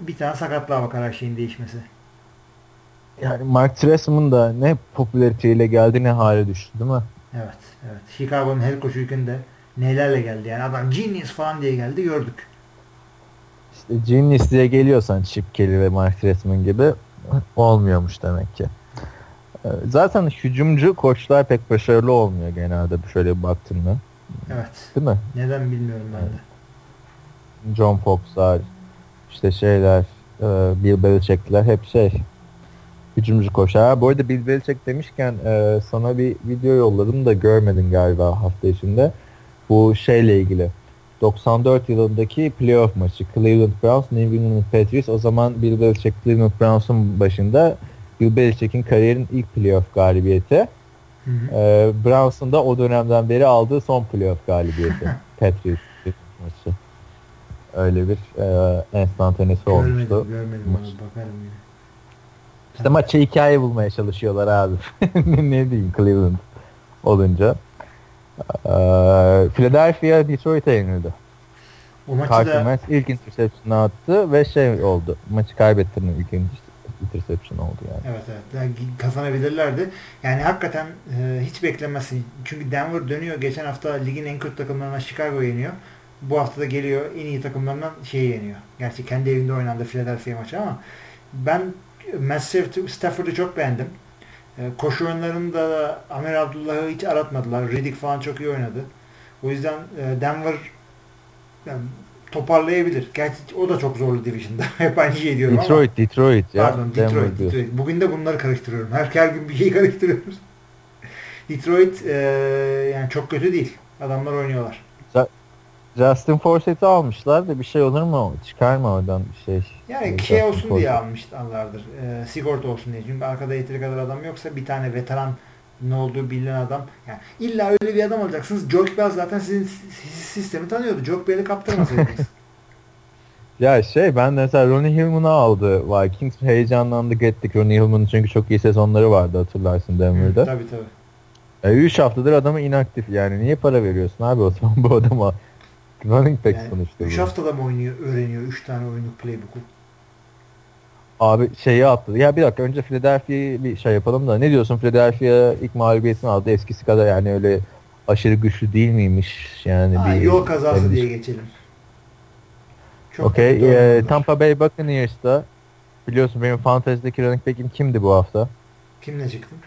bir tane sakatlığa bakar her şeyin değişmesi. Yani Mark Trestman da ne popülariteyle geldi ne hale düştü değil mi? Evet, evet. Chicago'nun her koşuyken de nelerle geldi yani adam genius falan diye geldi gördük. İşte Genius diye geliyorsan Chip Kelly ve Mark Trestman gibi olmuyormuş demek ki. Ee, Zaten hücumcu koçlar pek başarılı olmuyor genelde şöyle bir baktığında. Evet. Değil mi? Neden bilmiyorum ben de. John Fox'lar, işte şeyler, e, Bill Belichick'ler hep şey hücumcu koşar. Bu arada Bill Belichick demişken e, sana bir video yolladım da görmedin galiba hafta içinde. Bu şeyle ilgili. 94 yılındaki playoff maçı Cleveland Browns, New England Patriots. O zaman Bill Belichick Cleveland Browns'un başında Bill Belichick'in kariyerin ilk playoff galibiyeti. Hı hı. Ee, Browns'un da o dönemden beri aldığı son playoff galibiyeti. [laughs] Patriots maçı. Öyle bir e, enstantanesi olmuştu. Görmedim, görmedim Maç. bakarım yine. İşte maça hikaye bulmaya çalışıyorlar abi. [laughs] ne diyeyim Cleveland olunca. Ee, Philadelphia Detroit'e yenildi. O maçı Carson da Wentz ilk interception'ı attı ve şey oldu. Maçı kaybettirme ilk interception oldu yani. Evet evet. Yani kazanabilirlerdi. Yani hakikaten e, hiç beklemezsin. Çünkü Denver dönüyor. Geçen hafta ligin en kötü takımlarından Chicago yeniyor. Bu hafta da geliyor en iyi takımlarından şeyi yeniyor. Gerçi kendi evinde oynandı Philadelphia maçı ama ben Matt Stafford- Stafford'ı çok beğendim. E, koşu oyunlarında da Amer Abdullah'ı hiç aratmadılar. Riddick falan çok iyi oynadı. O yüzden e, Denver yani toparlayabilir. Gerçi o da çok zorlu division'da. [laughs] Hep aynı şeyi diyorum ama. Detroit, Detroit ya. Pardon Denver Detroit. Detroit. Bugün de bunları karıştırıyorum. Her, her gün bir şey [laughs] karıştırıyoruz. Detroit eee, yani çok kötü değil. Adamlar oynuyorlar. Justin Forsett'i almışlar da bir şey olur mu? Çıkar mı oradan bir şey? Yani Justin şey olsun diye Forsett. almışlardır. Eee sigorta olsun diye. Çünkü arkada yeteri kadar adam yoksa bir tane veteran ne olduğu bilinen adam. Yani illa öyle bir adam alacaksınız. Jock Bell zaten sizin si- sistemi tanıyordu. Jock Bell'i kaptırmasaydınız. [laughs] Ya şey ben de mesela Ronnie Hillman'ı aldı Vikings. Heyecanlandık ettik. Ronnie Hillman'ın çünkü çok iyi sezonları vardı hatırlarsın Hı, Denver'da. tabii tabii. 3 haftadır adamı inaktif yani. Niye para veriyorsun abi o zaman [laughs] bu adama? Running back Yani sonuçta 3 bu. haftada mı oynuyor, öğreniyor 3 tane oyunluk playbook'u? Abi şeyi attı. Ya bir dakika önce Philadelphia'yı bir şey yapalım da ne diyorsun Philadelphia ilk mağlubiyetini aldı. Eskisi kadar yani öyle aşırı güçlü değil miymiş yani Ha, bir yol kazası endişe- diye geçelim. Okey. kötü ee. Tampa Bay Buccaneers'ta biliyorsun benim fantasy'deki running back'im kimdi bu hafta? Kimle çıktın?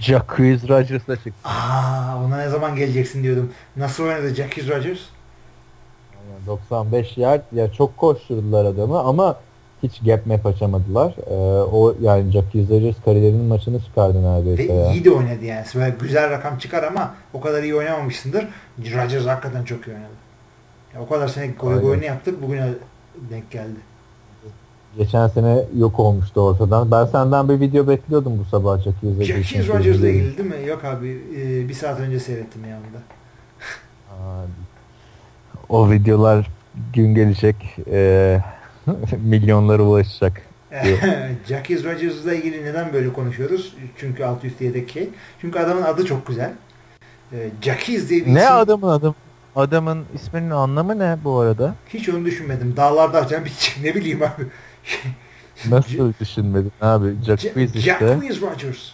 Jacquizz Rodgers'la çıktı. Aa, ona ne zaman geleceksin diyordum. Nasıl oynadı Jackie Rodgers? Yani 95 yard ya çok koşturdular adamı ama hiç gap map açamadılar. Ee, o yani Jacquizz Rodgers kariyerinin maçını çıkardı neredeyse Ve ya. iyi de oynadı yani. Böyle güzel rakam çıkar ama o kadar iyi oynamamışsındır. Rodgers hakikaten çok iyi oynadı. Ya o kadar sene Aynen. goyunu yaptık bugüne denk geldi. Geçen sene yok olmuştu ortadan. Ben senden bir video bekliyordum bu sabah Jacquizz Rodgers'ın Jackie Rodgers'la sözleri. ilgili değil mi? Yok abi e, bir saat önce seyrettim yanında. O videolar gün gelecek e, [laughs] milyonlara ulaşacak. [laughs] Jackie Rodgers'la ilgili neden böyle konuşuyoruz? Çünkü alt üst yedek şey. Çünkü adamın adı çok güzel. E, Jackies diye bir Ne isim- adamın adım? Adamın isminin anlamı ne bu arada? Hiç onu düşünmedim. Dağlarda açan bir çiçek. [laughs] Ne bileyim abi. [laughs] Nasıl düşünmedin abi? Ja- Jacquizz işte. Jacquizz Rodgers.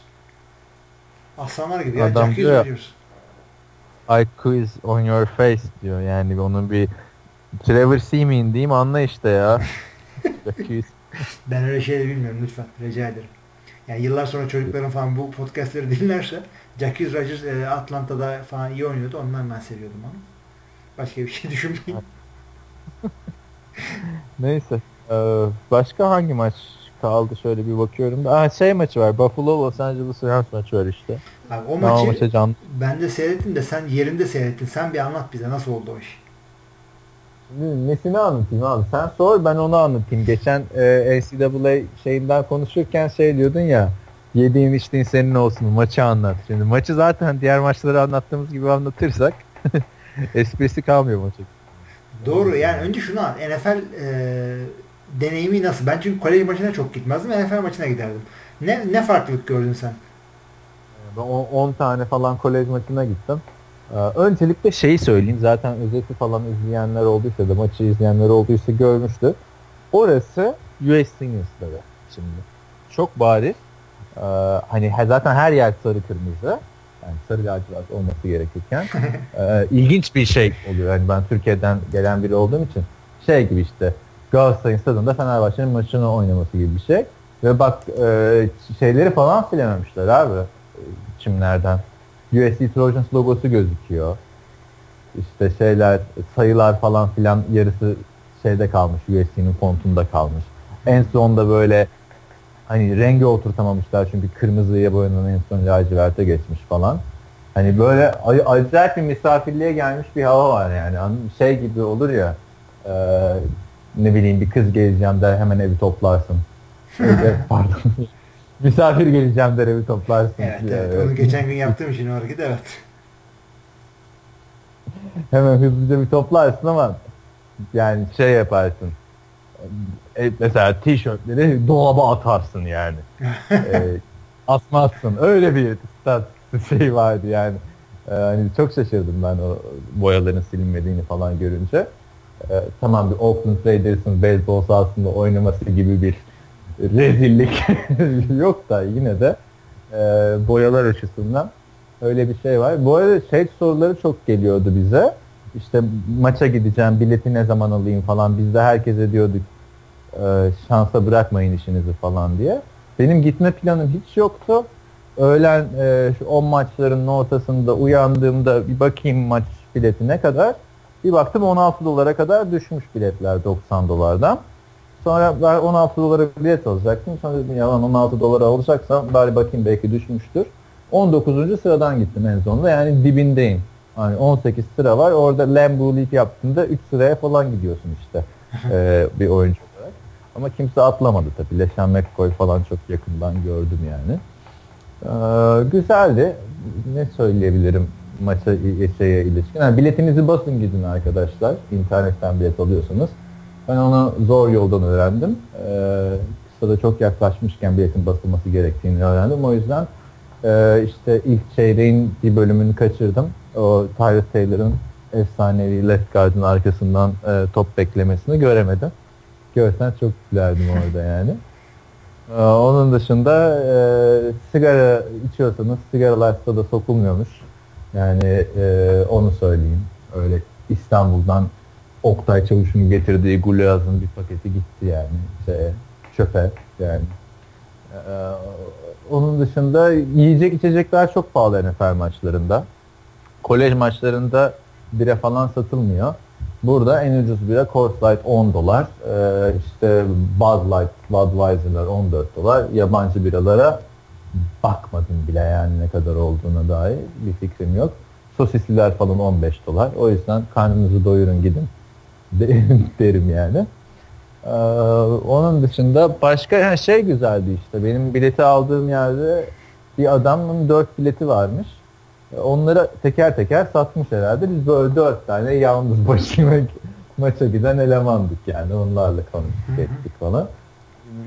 Aslanlar gibi ya. Adam diyor ya, Rodgers. I quiz on your face diyor. Yani onun bir Trevor Seaman diyeyim anla işte ya. [laughs] Jacquizz. Ben öyle şeyleri bilmiyorum lütfen. Rica ederim. Yani yıllar sonra çocukların falan bu podcastleri dinlerse Jacquizz Rodgers e, Atlanta'da falan iyi oynuyordu. Ondan ben seviyordum onu. Başka bir şey düşünmeyin. Neyse. Ee, başka hangi maç kaldı şöyle bir bakıyorum. da. Aa, şey maçı var. Buffalo Los Angeles Rams maçı var işte. Abi o Ben o maçı maça can ben de seyrettim de sen yerinde seyrettin. Sen bir anlat bize nasıl oldu o iş. Nesini anlatayım abi? Sen sor ben onu anlatayım. Geçen e, NCAA şeyinden konuşurken şey diyordun ya yediğin içtiğin senin olsun maçı anlat. Şimdi maçı zaten diğer maçları anlattığımız gibi anlatırsak [laughs] Esprisi kalmıyor maça. Doğru yani önce şunu al. NFL e, deneyimi nasıl? Ben çünkü kolej maçına çok gitmezdim. NFL maçına giderdim. Ne, ne farklılık gördün sen? Ben 10 tane falan kolej maçına gittim. Ee, öncelikle şeyi söyleyeyim. Zaten özeti falan izleyenler olduysa da maçı izleyenler olduysa görmüştü. Orası USC'nin stadı şimdi. Çok bariz. Ee, hani zaten her yer sarı kırmızı. Yani sarı lacivert olması gerekirken. [laughs] e, ilginç bir şey oluyor. Yani ben Türkiye'den gelen biri olduğum için şey gibi işte Galatasaray'ın stadında Fenerbahçe'nin maçını oynaması gibi bir şey. Ve bak e, şeyleri falan silememişler abi çimlerden. USC Trojans logosu gözüküyor. İşte şeyler, sayılar falan filan yarısı şeyde kalmış. USC'nin fontunda kalmış. En sonda böyle hani rengi oturtamamışlar çünkü kırmızıya boyanan en son laciverte geçmiş falan. Hani böyle acayip bir misafirliğe gelmiş bir hava var yani. Şey gibi olur ya e, ne bileyim bir kız geleceğim der hemen evi toplarsın. [laughs] Pardon. Misafir geleceğim der evi toplarsın. Evet, evet. Onu geçen gün yaptığım için o hareket evet. Hemen hızlıca bir toplarsın ama yani şey yaparsın. E, mesela tişörtleri dolaba atarsın yani. [laughs] e, asmazsın. Öyle bir stat şey vardı yani. E, hani çok şaşırdım ben o boyaların silinmediğini falan görünce. E, tamam bir Oakland Raiders'ın beyzbol sahasında oynaması gibi bir rezillik [laughs] yok da yine de e, boyalar açısından öyle bir şey var. Bu arada şey soruları çok geliyordu bize. İşte maça gideceğim, bileti ne zaman alayım falan. Biz de herkese diyorduk e, şansa bırakmayın işinizi falan diye. Benim gitme planım hiç yoktu. Öğlen e, şu 10 maçların ortasında uyandığımda bir bakayım maç bileti ne kadar. Bir baktım 16 dolara kadar düşmüş biletler 90 dolardan. Sonra ben 16 dolara bilet alacaktım. Sonra dedim ya 16 dolara alacaksam bari bakayım belki düşmüştür. 19. sıradan gittim en sonunda yani dibindeyim. Hani 18 sıra var. Orada Lambo Leap yaptığında 3 sıraya falan gidiyorsun işte ee, [laughs] bir oyuncu olarak. Ama kimse atlamadı tabii. Leşan McCoy falan çok yakından gördüm yani. Ee, güzeldi. Ne söyleyebilirim maça şeye ilişkin. Yani biletinizi basın gidin arkadaşlar. İnternetten bilet alıyorsanız. Ben onu zor yoldan öğrendim. Ee, kısa da çok yaklaşmışken biletin basılması gerektiğini öğrendim. O yüzden e, işte ilk çeyreğin bir bölümünü kaçırdım. O Tyrus Taylor'ın efsanevi left guard'ın arkasından e, top beklemesini göremedim. Görsen çok gülerdim orada yani. Ee, onun dışında e, sigara içiyorsanız sigaralar da sokulmuyormuş. Yani e, onu söyleyeyim. Öyle İstanbul'dan Oktay Çavuş'un getirdiği Gulaz'ın bir paketi gitti yani şeye, çöpe yani. Ee, onun dışında yiyecek içecekler çok pahalı NFL maçlarında. Kolej maçlarında bira falan satılmıyor. Burada en ucuz bira Coors Light 10 dolar. Ee, işte Bud Light, Budweiser'lar 14 dolar. Yabancı biralara bakmadım bile yani ne kadar olduğuna dair bir fikrim yok. Sosisliler falan 15 dolar. O yüzden karnınızı doyurun gidin [laughs] derim yani. Ee, onun dışında başka yani şey güzeldi işte benim bileti aldığım yerde bir adamın dört bileti varmış. Onları teker teker satmış herhalde. Biz böyle dört tane yalnız başıma [laughs] maça giden elemandık yani. Onlarla konuştuk ettik falan.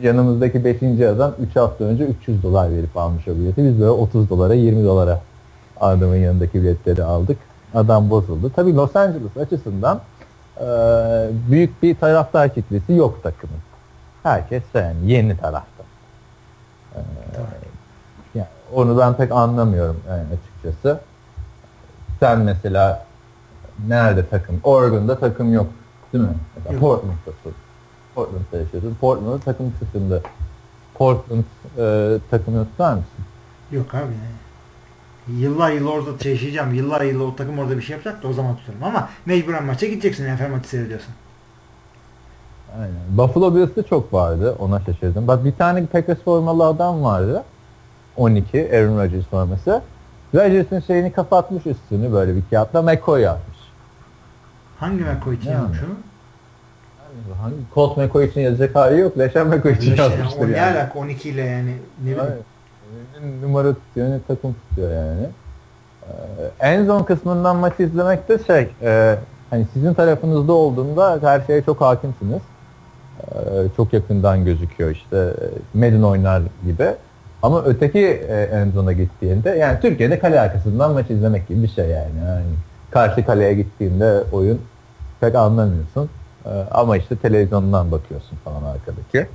Yanımızdaki beşinci adam 3 hafta önce 300 dolar verip almış o bileti. Biz böyle 30 dolara 20 dolara adamın yanındaki biletleri aldık. Adam bozuldu. Tabii Los Angeles açısından e, büyük bir taraftar kitlesi yok takımın. Herkes yani yeni tarafta. E, yani onu ben pek anlamıyorum yani açıkçası. Sen mesela nerede takım? Oregon'da takım yok. Değil mi? Mesela Portland'da Portland'da yaşıyorsun. Portland'da takım kısımda Portland e, takımını tutar mısın? Yok abi yıllar yıl orada yaşayacağım. Yıllar yıl o takım orada bir şey yapacak da o zaman tutarım. Ama mecburen maça gideceksin. NFL maçı seyrediyorsun. Aynen. Buffalo Bills'te çok vardı. Ona şaşırdım. Bak bir tane Packers formalı adam vardı. 12 Aaron Rodgers forması. Rodgers'ın şeyini kapatmış üstünü böyle bir kağıtla McCoy yapmış. Hangi McCoy için yapmış onu? Hangi Colt McCoy için yazacak hali yok. Leşen McCoy için yazmıştır yani. Ne alaka 12 ile yani ne bileyim numara tutuyor ne takım tutuyor yani. en son kısmından maçı izlemek de şey e, hani sizin tarafınızda olduğunda her şeye çok hakimsiniz. E, çok yakından gözüküyor işte Medin oynar gibi. Ama öteki e, en zona gittiğinde yani Türkiye'de kale arkasından maç izlemek gibi bir şey yani. yani karşı kaleye gittiğinde oyun pek anlamıyorsun. E, ama işte televizyondan bakıyorsun falan arkadaki.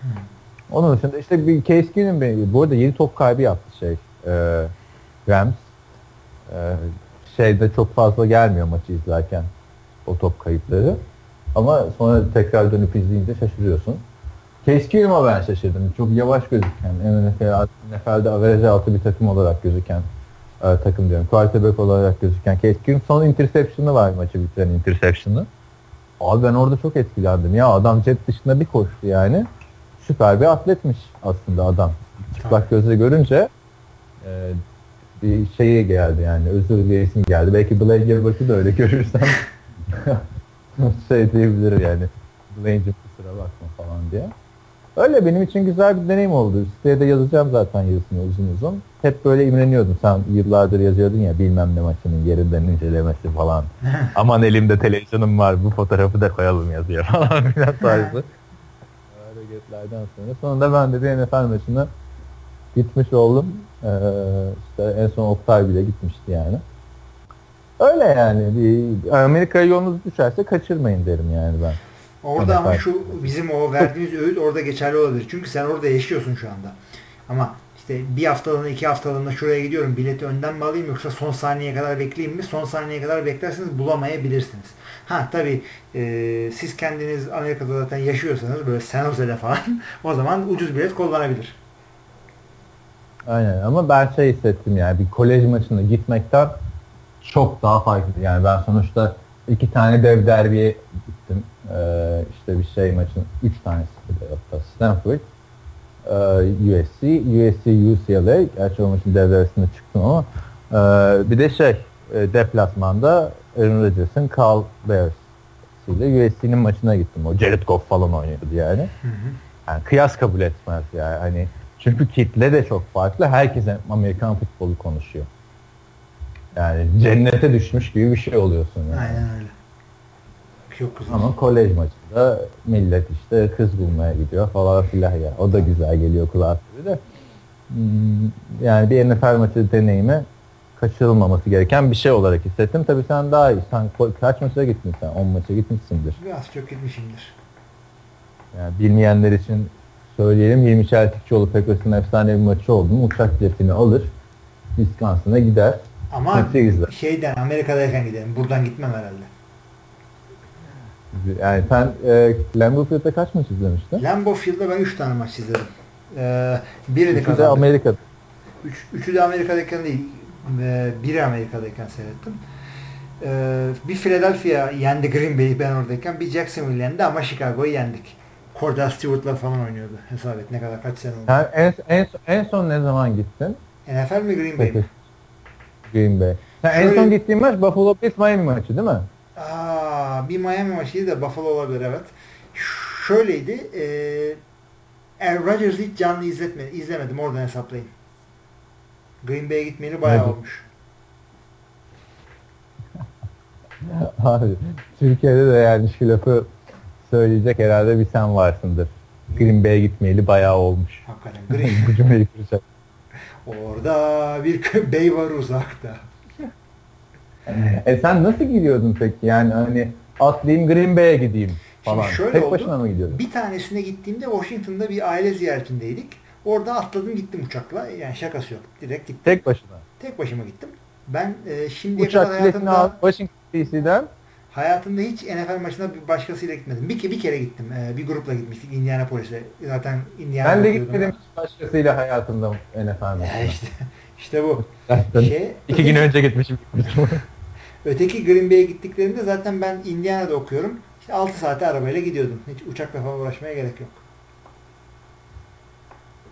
Hmm. Onun dışında işte bir Case Keenum bu arada 7 top kaybı yaptı şey e, Rams. E, şeyde çok fazla gelmiyor maçı izlerken o top kayıpları. Ama sonra tekrar dönüp izleyince şaşırıyorsun. Keenum'a ben şaşırdım. Çok yavaş gözüken, NFL, NFL'de average altı bir takım olarak gözüken e, takım diyorum. Quarterback olarak gözüken Keenum son interception'ı var maçı bitiren interception'ı. Abi ben orada çok etkilendim. Ya adam jet dışında bir koştu yani. Süper bir atletmiş aslında adam. Çıplak gözle görünce e, bir şeyi geldi yani özür dileyesim geldi. Belki Blake Gilbert'ı da öyle görürsem [laughs] [laughs] şey diyebilir yani. Blaine'cim kusura bakma falan diye. Öyle benim için güzel bir deneyim oldu. Siteye de yazacağım zaten yazısını uzun uzun. Hep böyle imreniyordum. Sen yıllardır yazıyordun ya bilmem ne maçının yerinden incelemesi falan. [laughs] Aman elimde televizyonum var bu fotoğrafı da koyalım yazıyor [laughs] falan filan tarzı. hareketlerden sonra. Sonunda ben de bir NFL maçına gitmiş oldum. Ee, işte en son Oktay bile gitmişti yani. Öyle yani. Bir Amerika'ya yolunuz düşerse kaçırmayın derim yani ben. Orada ama şu bizim o verdiğimiz [laughs] öğüt orada geçerli olabilir. Çünkü sen orada yaşıyorsun şu anda. Ama işte bir haftalığına iki haftalığına şuraya gidiyorum bileti önden mi alayım yoksa son saniyeye kadar bekleyeyim mi? Son saniyeye kadar beklerseniz bulamayabilirsiniz. Ha tabi e, siz kendiniz Amerika'da zaten yaşıyorsanız böyle San Jose'de falan [laughs] o zaman ucuz bilet kullanabilir. Aynen ama ben şey hissettim yani bir kolej maçına gitmekten çok daha farklı. Yani ben sonuçta iki tane dev derbiye gittim. Ee, işte bir şey maçın üç tanesi de hatta Stanford, e, USC, USC, UCLA. Gerçi o maçın dev derbisinde çıktım ama e, bir de şey e, deplasmanda Aaron Rodgers'ın Carl Bears ile USC'nin maçına gittim. O Jared Goff falan oynuyordu yani. Hı hı. Yani kıyas kabul etmez yani. Hani çünkü kitle de çok farklı. Herkes Amerikan futbolu konuşuyor. Yani cennete düşmüş gibi bir şey oluyorsun yani. Aynen öyle. Çok güzel. Ama kolej maçında millet işte kız bulmaya gidiyor falan filan ya. O da güzel geliyor kulağa de. Hmm, yani bir NFL maçı deneyimi kaçırılmaması gereken bir şey olarak hissettim. Tabii sen daha iyi. Sen kaç maça gittin sen? 10 maça gitmişsindir. Biraz çok gitmişimdir. Yani bilmeyenler için söyleyelim. 20 Çeltikçioğlu Packers'ın efsane bir maçı oldu mu uçak biletini alır. Wisconsin'a gider. Ama şeyden Amerika'dayken gidelim. Buradan gitmem herhalde. Yani sen e, Lambeau Field'da kaç maç izlemiştin? Lambeau Field'da ben 3 tane maç izledim. Ee, biri de Üçü de Amerika'da. Üç, üçü de Amerika'dayken değil. E, biri Amerika'dayken seyrettim. Ee, bir Philadelphia yendi Green Bay'i ben oradayken. Bir Jacksonville yendi ama Chicago'yu yendik. Cordell Stewart'la falan oynuyordu. Hesap et ne kadar kaç sene oldu. Yani en, en, en son ne zaman gittin? NFL mi Green Bay mi? Green Bay. Sen Şöyle, en son gittiğin maç Buffalo Bills Miami maçı değil mi? Aa, bir Miami maçıydı da Buffalo olabilir evet. Şöyleydi. E, Aaron Rodgers'ı hiç canlı izletmedi, izlemedim. Oradan hesaplayın. Green Bay'e gitmeyeli bayağı evet. olmuş. [laughs] Abi Türkiye'de de yani şu lafı söyleyecek herhalde bir sen varsındır. Green Bay'e gitmeyeli bayağı olmuş. Hakikaten Green Bu cümleyi kuracak. Orada bir [laughs] bey var uzakta. e sen nasıl gidiyordun peki? Yani hani atlayayım Green Bay'e gideyim falan. Şimdi şöyle Tek oldu, başına mı gidiyordun? Bir tanesine gittiğimde Washington'da bir aile ziyaretindeydik. Orada atladım gittim uçakla. Yani şakası yok. Direkt gittim. Tek başına? Tek başıma gittim. Ben e, şimdiye Uçak kadar hayatımda... Al, Washington DC'den Hayatımda hiç NFL maçına bir başkasıyla gitmedim. Bir, bir kere gittim. Ee, bir grupla gitmiştik Indianapolis'e. Zaten Indiana Ben de gitmedim hiç başkasıyla hayatımda NFL maçına. işte, işte bu. [laughs] şey, iki gün önce gitmişim. [laughs] öteki Green Bay'e gittiklerinde zaten ben Indiana'da okuyorum. İşte 6 saate arabayla gidiyordum. Hiç uçakla falan uğraşmaya gerek yok.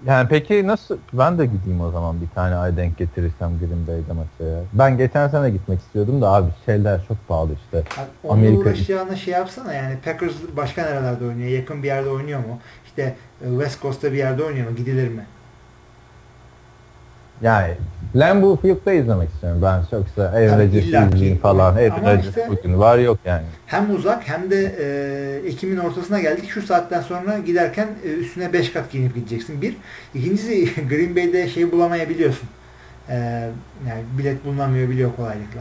Yani peki nasıl ben de gideyim o zaman bir tane ay denk getirirsem Green Bay'de maça ya. Ben geçen sene gitmek istiyordum da abi şeyler çok pahalı işte. Abi, Amerika uğraşacağına şey yapsana yani Packers başka nerelerde oynuyor? Yakın bir yerde oynuyor mu? İşte e, West Coast'ta bir yerde oynuyor mu? Gidilir mi? Yani Lambeau Field'da izlemek istiyorum ben çoksa Aaron Rodgers'ı izleyeyim falan. Rodgers işte, bugün var yok yani. Hem uzak hem de e, Ekim'in ortasına geldik. Şu saatten sonra giderken e, üstüne 5 kat giyinip gideceksin. Bir. İkincisi [laughs] Green Bay'de şey bulamayabiliyorsun. E, yani bilet bulunamıyor biliyor kolaylıkla.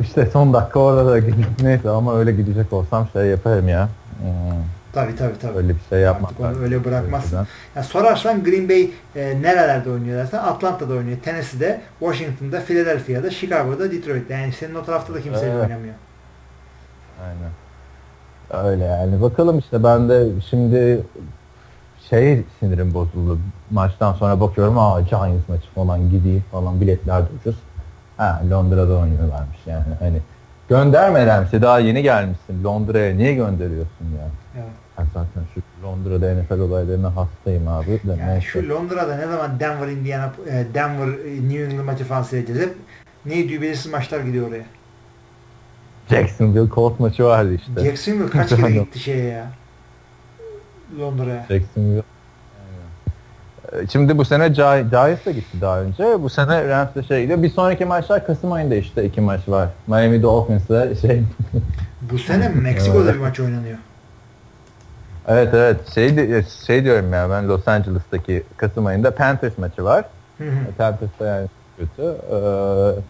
İşte son dakika orada da neyse ama öyle gidecek olsam şey yaparım ya. Hmm. Tabii tabii tabii. Öyle bir şey yapmak. Artık onu öyle bırakmazsın. Ya sorarsan Green Bay e, nerelerde oynuyor dersen Atlanta'da oynuyor, Tennessee'de, Washington'da, Philadelphia'da, Chicago'da, Detroit'te. Yani senin o tarafta da kimse evet. oynamıyor. Aynen. Öyle yani. Bakalım işte ben de şimdi şey sinirim bozuldu. Maçtan sonra bakıyorum aa Giants maçı falan gideyim falan biletler de ucuz. Ha Londra'da oynuyorlarmış yani. Hani göndermelermişse daha yeni gelmişsin. Londra'ya niye gönderiyorsun ya? Evet. Ben zaten şu Londra'da NFL olaylarına hastayım abi. De yani şu Londra'da ne zaman Denver, Indiana, e, Denver, e, New England maçı falan seyredeceğiz. Hep neydi belirsiz maçlar gidiyor oraya. Jacksonville Colts maçı vardı işte. Jacksonville kaç kere [laughs] gitti şeye ya? Londra'ya. Jacksonville ee, Şimdi bu sene Giants da gitti daha önce. Bu sene Rams de şey gidiyor. Bir sonraki maçlar Kasım ayında işte iki maç var. Miami Dolphins'la şey. bu sene Meksiko'da bir maç oynanıyor. Evet evet şey, şey diyorum ya ben Los Angeles'taki Kasım ayında Panthers maçı var. Hı Panthers da yani kötü. Ee,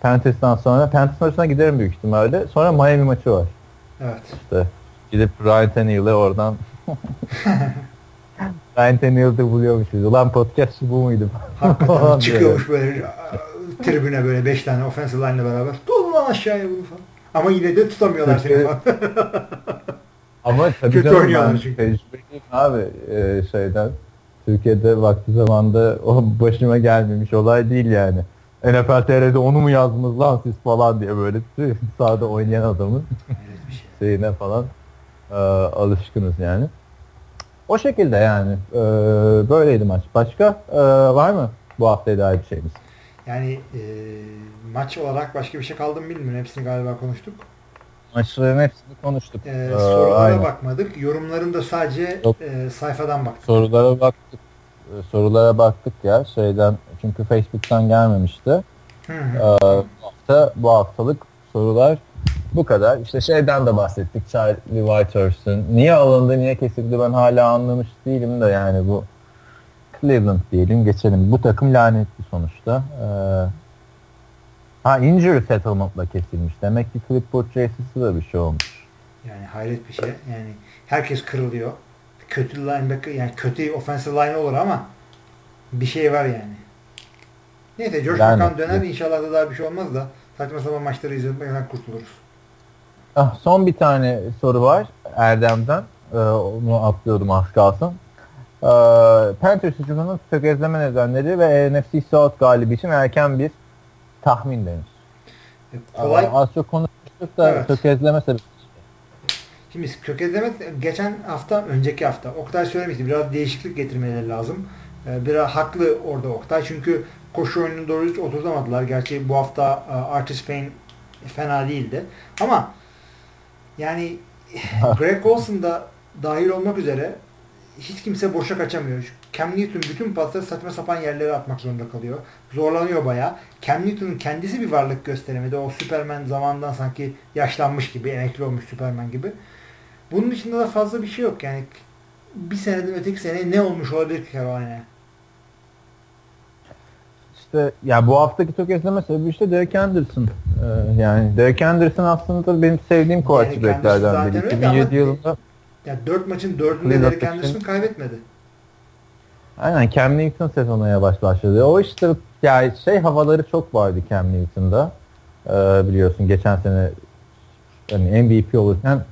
Panthers'tan sonra Panthers maçına giderim büyük ihtimalle. Sonra Miami maçı var. Evet. İşte gidip Ryan Tannehill'e oradan [laughs] Ryan Tannehill'de buluyormuşuz. Ulan podcast bu muydu? Hakikaten çıkıyormuş böyle tribüne böyle 5 tane offensive line'le beraber. Dur lan aşağıya bunu falan. Ama yine de tutamıyorlar seni falan. [laughs] Ama tabii Kötü canım ben çünkü. tecrübeliyim abi e, şeyden. Türkiye'de vakti zamanda [laughs] o başıma gelmemiş olay değil yani. NFL TR'de onu mu yazdınız lan siz falan diye böyle sahada oynayan adamın şey. [laughs] şeyine falan e, alışkınız yani. O şekilde yani. E, böyleydi maç. Başka e, var mı bu haftaya dair bir şeyimiz? Yani e, maç olarak başka bir şey kaldı mı bilmiyorum. Hepsini galiba konuştuk. Maçların hepsini konuştuk. Ee, sorulara Aynen. bakmadık. Yorumlarında sadece e, sayfadan baktık. Sorulara baktık. Ee, sorulara baktık ya şeyden çünkü Facebook'tan gelmemişti. Hı hı. Ee, bu hafta bu haftalık sorular bu kadar. İşte şeyden de bahsettik. Charlie Whitehurst'un niye alındı, niye kesildi ben hala anlamış değilim de yani bu Cleveland diyelim geçelim. Bu takım lanetli sonuçta. Ee, Ha injury settlement'la kesilmiş. Demek ki clipboard chase'si de bir şey olmuş. Yani hayret bir şey. Yani herkes kırılıyor. Kötü linebacker yani kötü offensive line olur ama bir şey var yani. Neyse Josh yani, Bakan döner inşallah da daha bir şey olmaz da saçma sapan maçları izlemekten kurtuluruz. Ah, son bir tane soru var Erdem'den. Ee, onu atlıyordum az kalsın. Ee, Panthers hücumunun tökezleme nedenleri ve NFC South galibi için erken bir tahmin denir. E, kolay. Aa, az çok konuştuk da evet. tökezleme sebebi. Şimdi tökezleme geçen hafta, önceki hafta Oktay söylemişti. Biraz değişiklik getirmeleri lazım. Ee, biraz haklı orada Oktay. Çünkü koşu oyununu doğru düz oturtamadılar. Gerçi bu hafta e, Artis Payne fena değildi. Ama yani [laughs] Greg Olson da dahil olmak üzere hiç kimse boşa kaçamıyor. Cam Newton bütün pasları saçma sapan yerlere atmak zorunda kalıyor. Zorlanıyor baya. Cam Newton'un kendisi bir varlık gösteremedi. O Superman zamandan sanki yaşlanmış gibi, emekli olmuş Superman gibi. Bunun dışında da fazla bir şey yok. Yani bir seneden öteki sene ne olmuş olabilir ki Carolina'ya? İşte ya bu haftaki tökezleme sebebi işte Derek Anderson. Ee, yani Derek Anderson aslında benim sevdiğim quarterback'lerden biri. 2007 yılında ya 4 maçın 4'ünde Derek Anderson kaybetmedi. Aynen Cam Newton sezonu yavaş başladı. O işte yani şey havaları çok vardı Cam Newton'da. Ee, biliyorsun geçen sene yani MVP olurken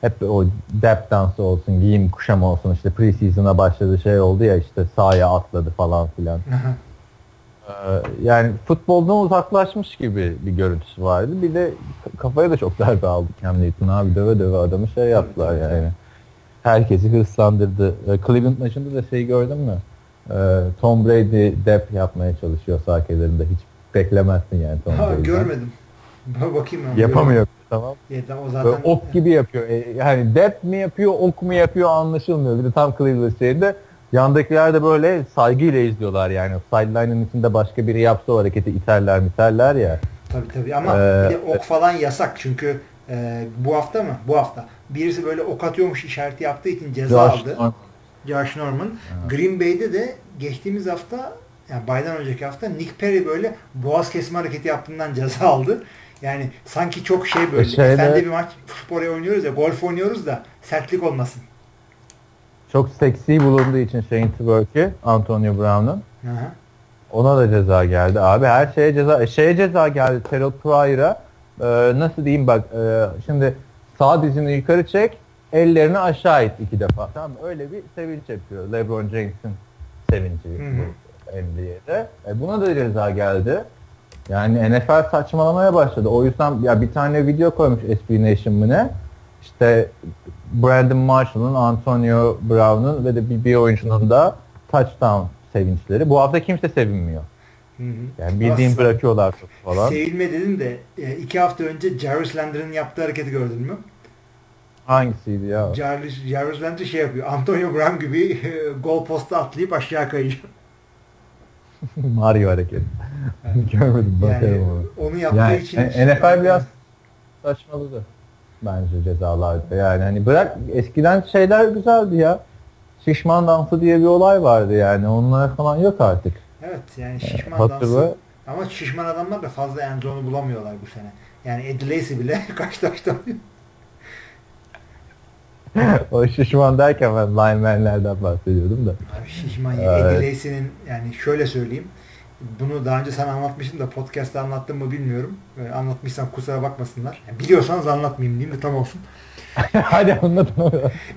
hep o depth dansı olsun, giyim kuşam olsun işte preseason'a başladı şey oldu ya işte sahaya atladı falan filan. ee, yani futboldan uzaklaşmış gibi bir görüntüsü vardı. Bir de kafaya da çok darbe aldı Cam Newton abi döve döve adamı şey yaptılar yani herkesi hırslandırdı. E, Cleveland maçında da şey gördün mü? E, Tom Brady dep yapmaya çalışıyor sağ kenarında. Hiç beklemezsin yani Tom ha, Brady'den. Görmedim. Bakayım ben. Yapamıyor. Tamam. Ya, o zaten... Böyle ok gibi yapıyor. E, yani dep mi yapıyor, ok mu yapıyor anlaşılmıyor. Bir de tam Cleveland şeyinde Yandakiler de böyle saygıyla izliyorlar yani. Sideline'ın içinde başka biri yapsa o hareketi iterler miterler ya. Tabii tabii ama Ee, bir de ok falan yasak çünkü e, bu hafta mı? Bu hafta. Birisi böyle ok atıyormuş işareti yaptığı için ceza Josh aldı. Norman. Josh Norman. Green Bay'de de geçtiğimiz hafta yani baydan önceki hafta Nick Perry böyle boğaz kesme hareketi yaptığından ceza aldı. Yani sanki çok şey böyle. E şeyde- Sen de bir maç spor oynuyoruz ya golf oynuyoruz da sertlik olmasın. Çok seksi bulunduğu için Shane Twerk'i Antonio Brown'un. Ona da ceza geldi. Abi her şeye ceza. E, şeye ceza geldi. Terrell Pryor'a. Ee, nasıl diyeyim bak. e, şimdi sağ dizini yukarı çek. Ellerini aşağı it iki defa. Tamam? Öyle bir sevinç yapıyor. LeBron James'in sevinci bu NBA'de. E, buna da ceza geldi. Yani NFL saçmalamaya başladı. O yüzden ya bir tane video koymuş SB Nation mı ne? İşte Brandon Marshall'ın, Antonio Brown'un ve de bir, bir oyuncunun da touchdown sevinçleri. Bu hafta kimse sevinmiyor. Hı hı. Yani bildiğin Aslında bırakıyorlar falan. Sevilme dedin de e, iki hafta önce Jarvis Landry'nin yaptığı hareketi gördün mü? Hangisiydi ya? Jarvis, Jarvis Landry şey yapıyor. Antonio Brown gibi e, gol posta atlayıp aşağı kayıyor. [laughs] Mario hareketi. [laughs] Görmedim bakarım Yani onu. onu yaptığı Yani için e, NFL biraz saçmaladı bence cezalarda. Yani hani bırak eskiden şeyler güzeldi ya. Şişman dansı diye bir olay vardı yani. Onlar falan yok artık. Evet yani şişman Hatırla. dansı. Ama şişman adamlar da fazla endzonu bulamıyorlar bu sene. Yani Eddie Lacy bile [laughs] kaç taştan o şişman derken ben linemenlerden bahsediyordum da. Abi şişman ya. Evet. Eddie Lacy'nin yani şöyle söyleyeyim. Bunu daha önce sana anlatmıştım da podcast'ta anlattım mı bilmiyorum. Ee, anlatmışsam kusura bakmasınlar. Yani biliyorsanız anlatmayayım diyeyim de tam olsun. [laughs] Hadi anlatma.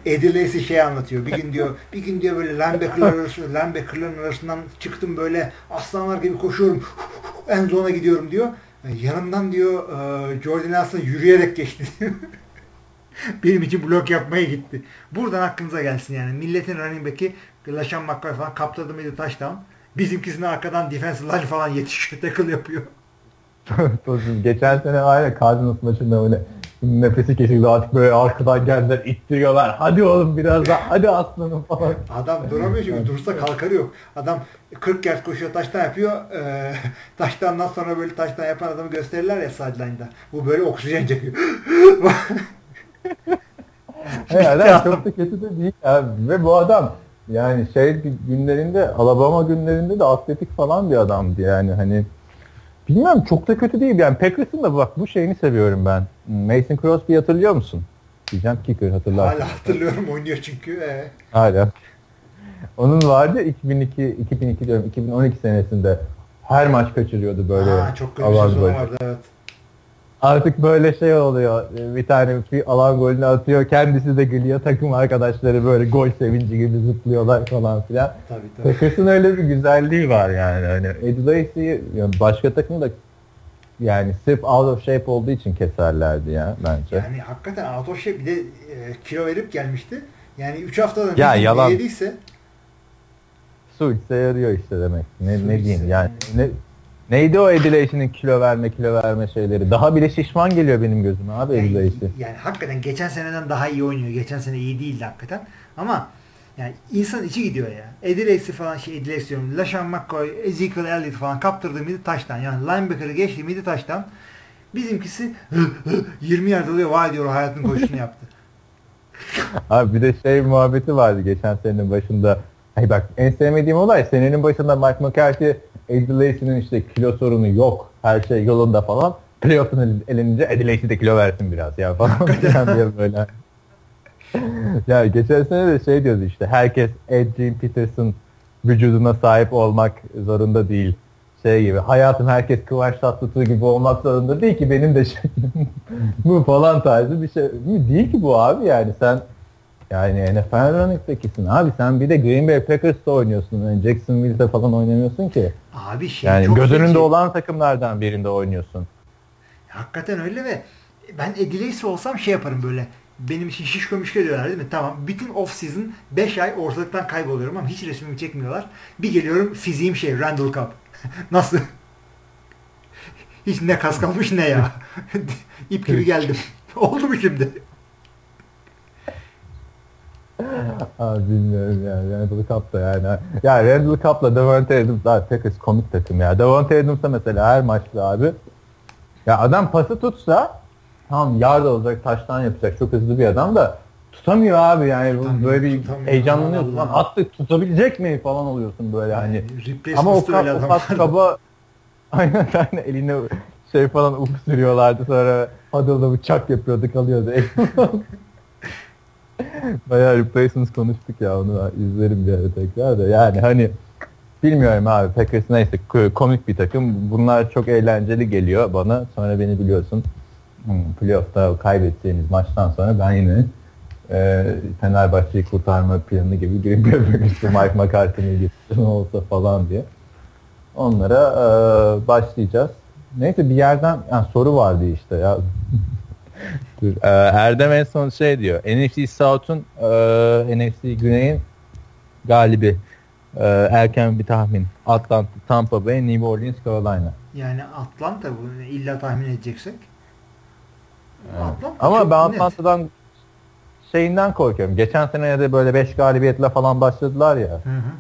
Eddie Lacy şey anlatıyor. Bir gün diyor, bir gün diyor böyle linebacker'lar arasında, linebacker'ların arasından çıktım böyle aslanlar gibi koşuyorum. [laughs] En zona gidiyorum diyor. Yanımdan diyor e, Jordan Nelson yürüyerek geçti diyor. [laughs] [laughs] Benim için blok yapmaya gitti. Buradan aklınıza gelsin yani. Milletin running back'i LaShawn McCoy falan kaptırdı mıydı touchdown. Bizimkisine arkadan defensive line falan yetişiyor. Tackle yapıyor. [laughs] Geçen sene ya Cardinals maçında öyle nefesi kesildi artık böyle arkadan geldiler ittiriyorlar. Hadi oğlum biraz daha hadi aslanım falan. Adam duramıyor çünkü dursa kalkarı yok. Adam 40 yard koşuyor taştan yapıyor. [laughs] E, taştandan sonra böyle taştan yapan adamı gösterirler ya sideline'da. Bu böyle oksijen çekiyor. [laughs] Adam çok da kötü de değil abi. Ve bu adam yani şey günlerinde Alabama günlerinde de atletik falan bir adamdı yani hani bilmiyorum çok da kötü değil yani Packers'ın da bak bu şeyini seviyorum ben. Mason Crosby hatırlıyor musun? Diyeceğim kicker hatırlar. Hala hatırlıyorum oynuyor çünkü. E, Hala. Onun vardı 2002 2002 diyorum 2012 senesinde her maç kaçırıyordu böyle. Aa, çok kötü bir golü. vardı evet. Artık böyle şey oluyor. Bir tane bir alan golünü atıyor. Kendisi de gülüyor. Takım arkadaşları böyle gol sevinci gibi zıplıyorlar falan filan. Tabii tabii. Packers'ın öyle bir güzelliği var yani. Hani Eddie Lacy'yi yani başka takım da yani sırf out of shape olduğu için keserlerdi ya bence. Yani hakikaten out of shape bir de e, kilo verip gelmişti. Yani 3 haftadan Ya, yalan. yediyse Su içse yarıyor işte demek. Ne, Su ne içse diyeyim yani. Ne, neydi o Eddie Lacy'nin kilo verme kilo verme şeyleri. Daha bile şişman geliyor benim gözüme abi yani, Lacy. yani hakikaten geçen seneden daha iyi oynuyor. Geçen sene iyi değildi hakikaten. Ama yani insan içi gidiyor ya. Eddie Lacy falan şey Eddie Lacy diyorum. LaShawn McCoy, Ezekiel Elliott falan kaptırdığı mıydı taştan. Yani linebacker'ı geçti miydi taştan. Bizimkisi 20 yard alıyor. Vay diyor hayatın koşusunu yaptı. [laughs] Abi bir de şey muhabbeti vardı geçen senenin başında. Ay bak en sevmediğim olay senenin başında Mike McCarthy Eddie Lacy'nin işte kilo sorunu yok. Her şey yolunda falan. Playoff'un elinince Eddie Lacy de kilo versin biraz ya falan [laughs] diye böyle. [laughs] ya geçen sene de şey diyordu işte herkes Adrian Peterson vücuduna sahip olmak zorunda değil. Şey gibi hayatım herkes Kıvanç Tatlıtuğ gibi olmak zorunda değil ki benim de şeklim [laughs] bu falan tarzı bir şey değil ki bu abi yani sen yani NFL running abi sen bir de Green Bay Packers'ta oynuyorsun yani Jacksonville'de falan oynamıyorsun ki. Abi şey Yani çok göz önünde zeki. olan takımlardan birinde oynuyorsun. Hakikaten öyle ve ben Lacy olsam şey yaparım böyle. Benim için şişko mişko diyorlar değil mi? Tamam. Bütün off season 5 ay ortalıktan kayboluyorum ama hiç resmimi çekmiyorlar. Bir geliyorum fiziğim şey Randall Cup. [laughs] Nasıl? Hiç ne kas kalmış ne ya. [laughs] İp gibi [laughs] geldim. Oldu mu şimdi? [laughs] Abi bilmiyorum yani. Randall da yani. Ya Randall Cobb'la Devontae Adams daha Packers komik takım ya. Devontae Adams'a mesela her maçta abi ya adam pası tutsa tamam yard olacak, taştan yapacak. Çok hızlı bir adam da tutamıyor abi yani Tutamıyor, böyle bir heyecanlanıyorsun. Lan attık tutabilecek mi falan oluyorsun böyle hani. Replacement Ama o, de öyle ka- o pas kaba [laughs] aynen aynen eline şey falan uf sürüyorlardı sonra huddle'da bıçak yapıyordu kalıyordu. [laughs] Bayağı replacements konuştuk ya onu izlerim bir ara tekrar da. Yani hani bilmiyorum abi Packers neyse komik bir takım. Bunlar çok eğlenceli geliyor bana. Sonra beni biliyorsun hmm, playoff'ta kaybedeceğimiz maçtan sonra ben yine e, Fenerbahçe'yi kurtarma planı gibi Bay [laughs] Packers'ı Mike McCarthy'ni getirin olsa falan diye. Onlara e, başlayacağız. Neyse bir yerden yani soru vardı işte ya. Dur, e, Erdem en son şey diyor. NFC South'un e, NFC Güney'in galibi. E, erken bir tahmin. Atlanta, Tampa Bay, New Orleans, Carolina. Yani Atlanta bu illa tahmin edeceksek. Atlanta Ama ben net. Atlanta'dan şeyinden korkuyorum. Geçen sene de böyle 5 galibiyetle falan başladılar ya. Hı hı.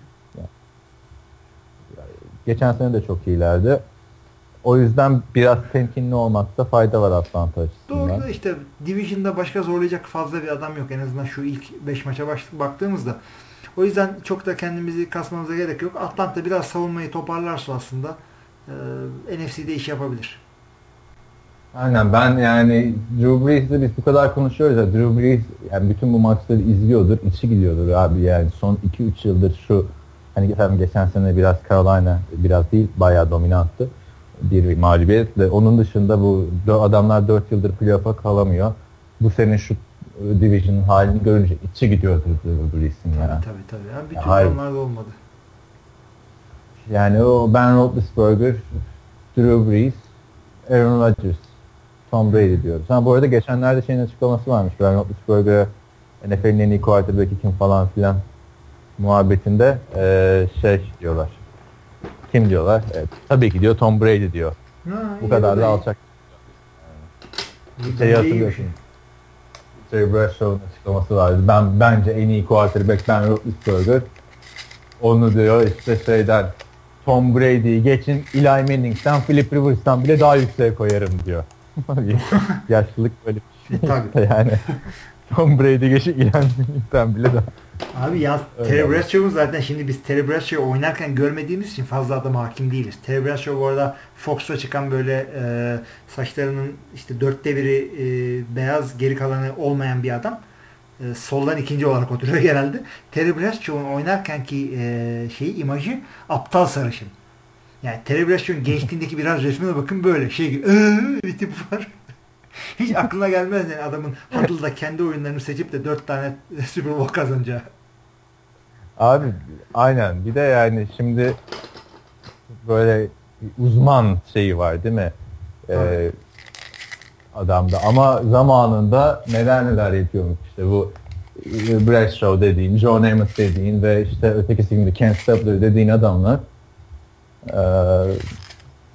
Geçen sene de çok iyilerdi. O yüzden biraz temkinli olmakta fayda var Atlanta açısından. Doğru da işte Division'da başka zorlayacak fazla bir adam yok. En azından şu ilk 5 maça baktığımızda. O yüzden çok da kendimizi kasmamıza gerek yok. Atlanta biraz savunmayı toparlarsa aslında e, NFC'de iş yapabilir. Aynen ben yani Drew Brees'le biz bu kadar konuşuyoruz ya Drew Brees yani bütün bu maçları izliyordur, içi gidiyordur abi yani son 2-3 yıldır şu hani efendim geçen sene biraz Carolina biraz değil bayağı dominanttı bir mağlubiyetle. Onun dışında bu adamlar 4 yıldır playoff'a kalamıyor. Bu sene şu e, division'ın halini görünce içi gidiyordur Drew Brees'in ya. Tabii tabii. tabii. Yani bütün Hayır. adamlarda olmadı. Yani o Ben Roethlisberger, Drew Brees, Aaron Rodgers, Tom Brady diyoruz. Ha bu arada geçenlerde şeyin açıklaması varmış. Ben Roethlisberger'e NFL'in en iyi quarterback'i kim falan filan muhabbetinde eee, şey diyorlar. Kim diyorlar? Evet, tabii ki diyor Tom Brady diyor. Ha, Bu kadar da alçak. Bir hatırlıyorsun. şey. Jerry Bradshaw'un açıklaması vardı. Ben bence en iyi quarterback Ben Roethlisberger. Onu diyor işte şeyden Tom Brady'yi geçin Eli Manning'den Philip Rivers'tan bile daha yükseğe koyarım diyor. [laughs] Yaşlılık böyle bir şey. Tabii. [laughs] yani [laughs] [laughs] Tom Brady Eli Manning'den bile daha. Abi ya Terry. Bradshaw'un zaten şimdi biz Terry oynarken görmediğimiz için fazla adama hakim değiliz. Terry Bradshaw bu arada Fox'ta çıkan böyle e, saçlarının işte dörtte biri e, beyaz geri kalanı olmayan bir adam. E, soldan ikinci olarak oturuyor genelde. Terry Bradshaw'un oynarkenki e, şeyi imajı aptal sarışın. Yani Terry Bradshaw'un gençliğindeki biraz resmine bakın böyle şey gibi [laughs] bir tip var. Hiç aklına gelmez yani adamın Huddle'da kendi oyunlarını seçip de dört tane [laughs] Super Bowl kazanacağı. Abi aynen bir de yani şimdi böyle uzman şeyi var değil mi? Ee, Evet. adamda ama zamanında neler neler yapıyormuş işte bu e, Bradshaw dediğin, Joe Namath dediğin ve işte ötekisi gibi Ken Stabler dediğin adamlar e,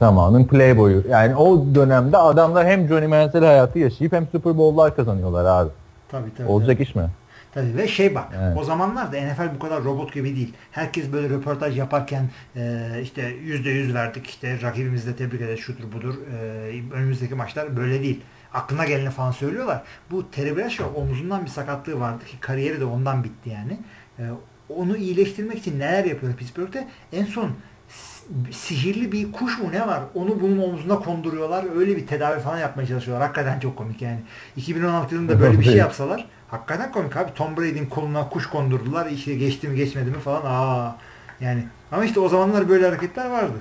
zamanın playboyu. Yani o dönemde adamlar hem Johnny Manziel hayatı yaşayıp hem Super Bowl'lar kazanıyorlar abi. Tabii tabii. Olacak iş mi? Tabii ve şey bak Evet. o zamanlarda NFL bu kadar robot gibi değil. Herkes böyle röportaj yaparken e, işte yüzde yüz verdik işte rakibimizi de tebrik ederiz şudur budur e, önümüzdeki maçlar böyle değil. Aklına geleni falan söylüyorlar. Bu Terry Bradshaw omzundan bir sakatlığı vardı ki kariyeri de ondan bitti yani. E, onu iyileştirmek için neler yapıyor Pittsburgh'te? En son sihirli bir kuş mu ne var? Onu bunun omzuna konduruyorlar. Öyle bir tedavi falan yapmaya çalışıyorlar. Hakikaten çok komik yani. 2016 yılında böyle bir şey yapsalar hakikaten komik abi. Tom Brady'nin koluna kuş kondurdular. İşte geçti mi geçmedi mi falan. Aa yani ama işte o zamanlar böyle hareketler vardı.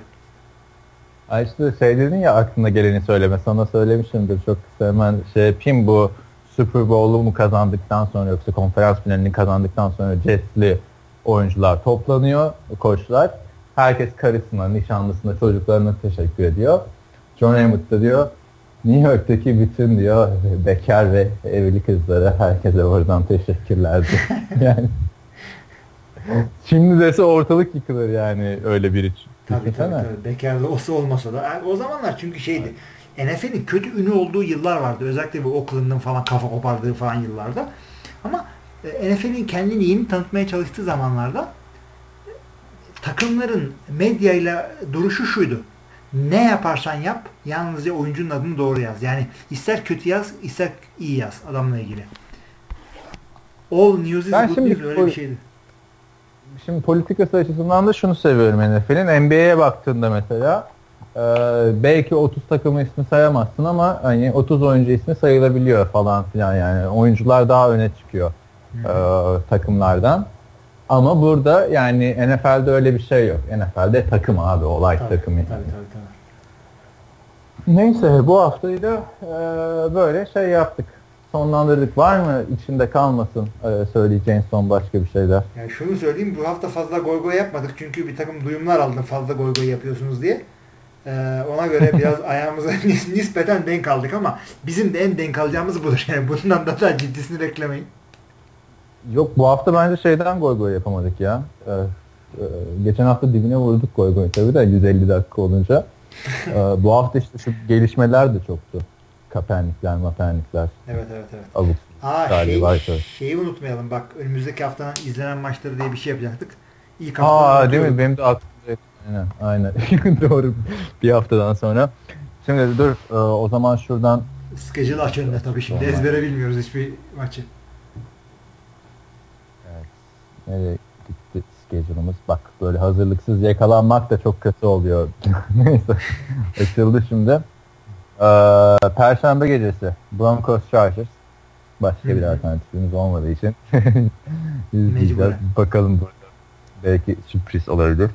Ay işte şey dedin ya aklına geleni söyleme. Sana söylemişimdir çok kısa hemen şey yapayım bu Super Bowl'u mu kazandıktan sonra yoksa konferans finalini kazandıktan sonra Jets'li oyuncular toplanıyor, koçlar. Herkes karısına, nişanlısına, çocuklarına teşekkür ediyor. John Hammond da diyor New York'taki bütün diyor bekar ve evli kızlara herkese oradan teşekkürler diyor. [laughs] yani Şimdi dese ortalık yıkılır yani öyle biri. Tabii tabii, tabii. Bekarlı olsa olmasa da. O zamanlar çünkü şeydi. NFL'in kötü ünü olduğu yıllar vardı. Özellikle bu Oakland'ın falan kafa kopardığı falan yıllarda. Ama e, NFL'in kendini yeni tanıtmaya çalıştığı zamanlarda takımların medyayla duruşu şuydu. Ne yaparsan yap yalnızca oyuncunun adını doğru yaz. Yani ister kötü yaz ister iyi yaz adamla ilgili. All news is Ben good news öyle bir şeydi. Şimdi politikası açısından da şunu seviyorum NFL'in. NBA'ye baktığında mesela e, belki 30 takımın ismi sayamazsın ama hani 30 oyuncu ismi sayılabiliyor falan filan yani. Oyuncular daha öne çıkıyor e, takımlardan. Ama burada yani NFL'de öyle bir şey yok. NFL'de takım abi olay Tabii, takım yani. tabii, tabii, tabii. Neyse bu haftayı da e, böyle şey yaptık. Sonlandırdık. Var mı içinde kalmasın e, söyleyeceğin son başka bir şeyler? Yani şunu söyleyeyim bu hafta fazla goy goy yapmadık çünkü bir takım duyumlar aldım fazla goy goy yapıyorsunuz diye. Ee, ona göre [laughs] biraz ayağımıza nis- [laughs] nispeten denk aldık ama bizim de en denk alacağımız budur. Yani bundan da daha ciddisini beklemeyin. Yok bu hafta bence şeyden goy goy yapamadık ya. Ee, e, geçen hafta dibine vurduk goy goy tabii de 150 dakika olunca. Ee, bu hafta işte şu gelişmeler de çoktu. Kapernikler, mapernikler, Evet evet evet. abuk. Aa şey, şeyi unutmayalım bak önümüzdeki haftanın izlenen maçları diye bir şey yapacaktık. İlk hafta Aa değil mi? Benim de aklımda. Aynen. aynen. [laughs] Doğru. Bir haftadan sonra. Şimdi dur e, o zaman şuradan Schedule aç önüne tabii şimdi ezbere bilmiyoruz hiçbir maçı. Nereye gitti schedule'ımız. Bak böyle hazırlıksız yakalanmak da çok kötü oluyor. [laughs] Neyse. Açıldı şimdi. Ee, Perşembe gecesi Broncos Chargers. Başka bir alternatifimiz olmadığı için. [laughs] Mecburen. Bakalım burada. Belki sürpriz olabilir.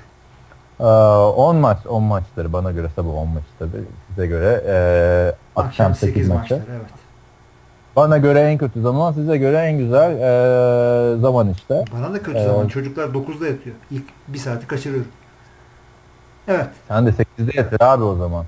Ee, 10 maç, 10 maçları bana göre sabah 10 maç tabii. Size göre ee, akşam 8 maçı. maçlar evet. Bana göre en kötü zaman, size göre en güzel ee, zaman işte. Bana da kötü Evet. zaman çocuklar 9'da yatıyor. İlk bir saati kaçırıyorum. Evet. Sen de 8'de yeter abi o zaman.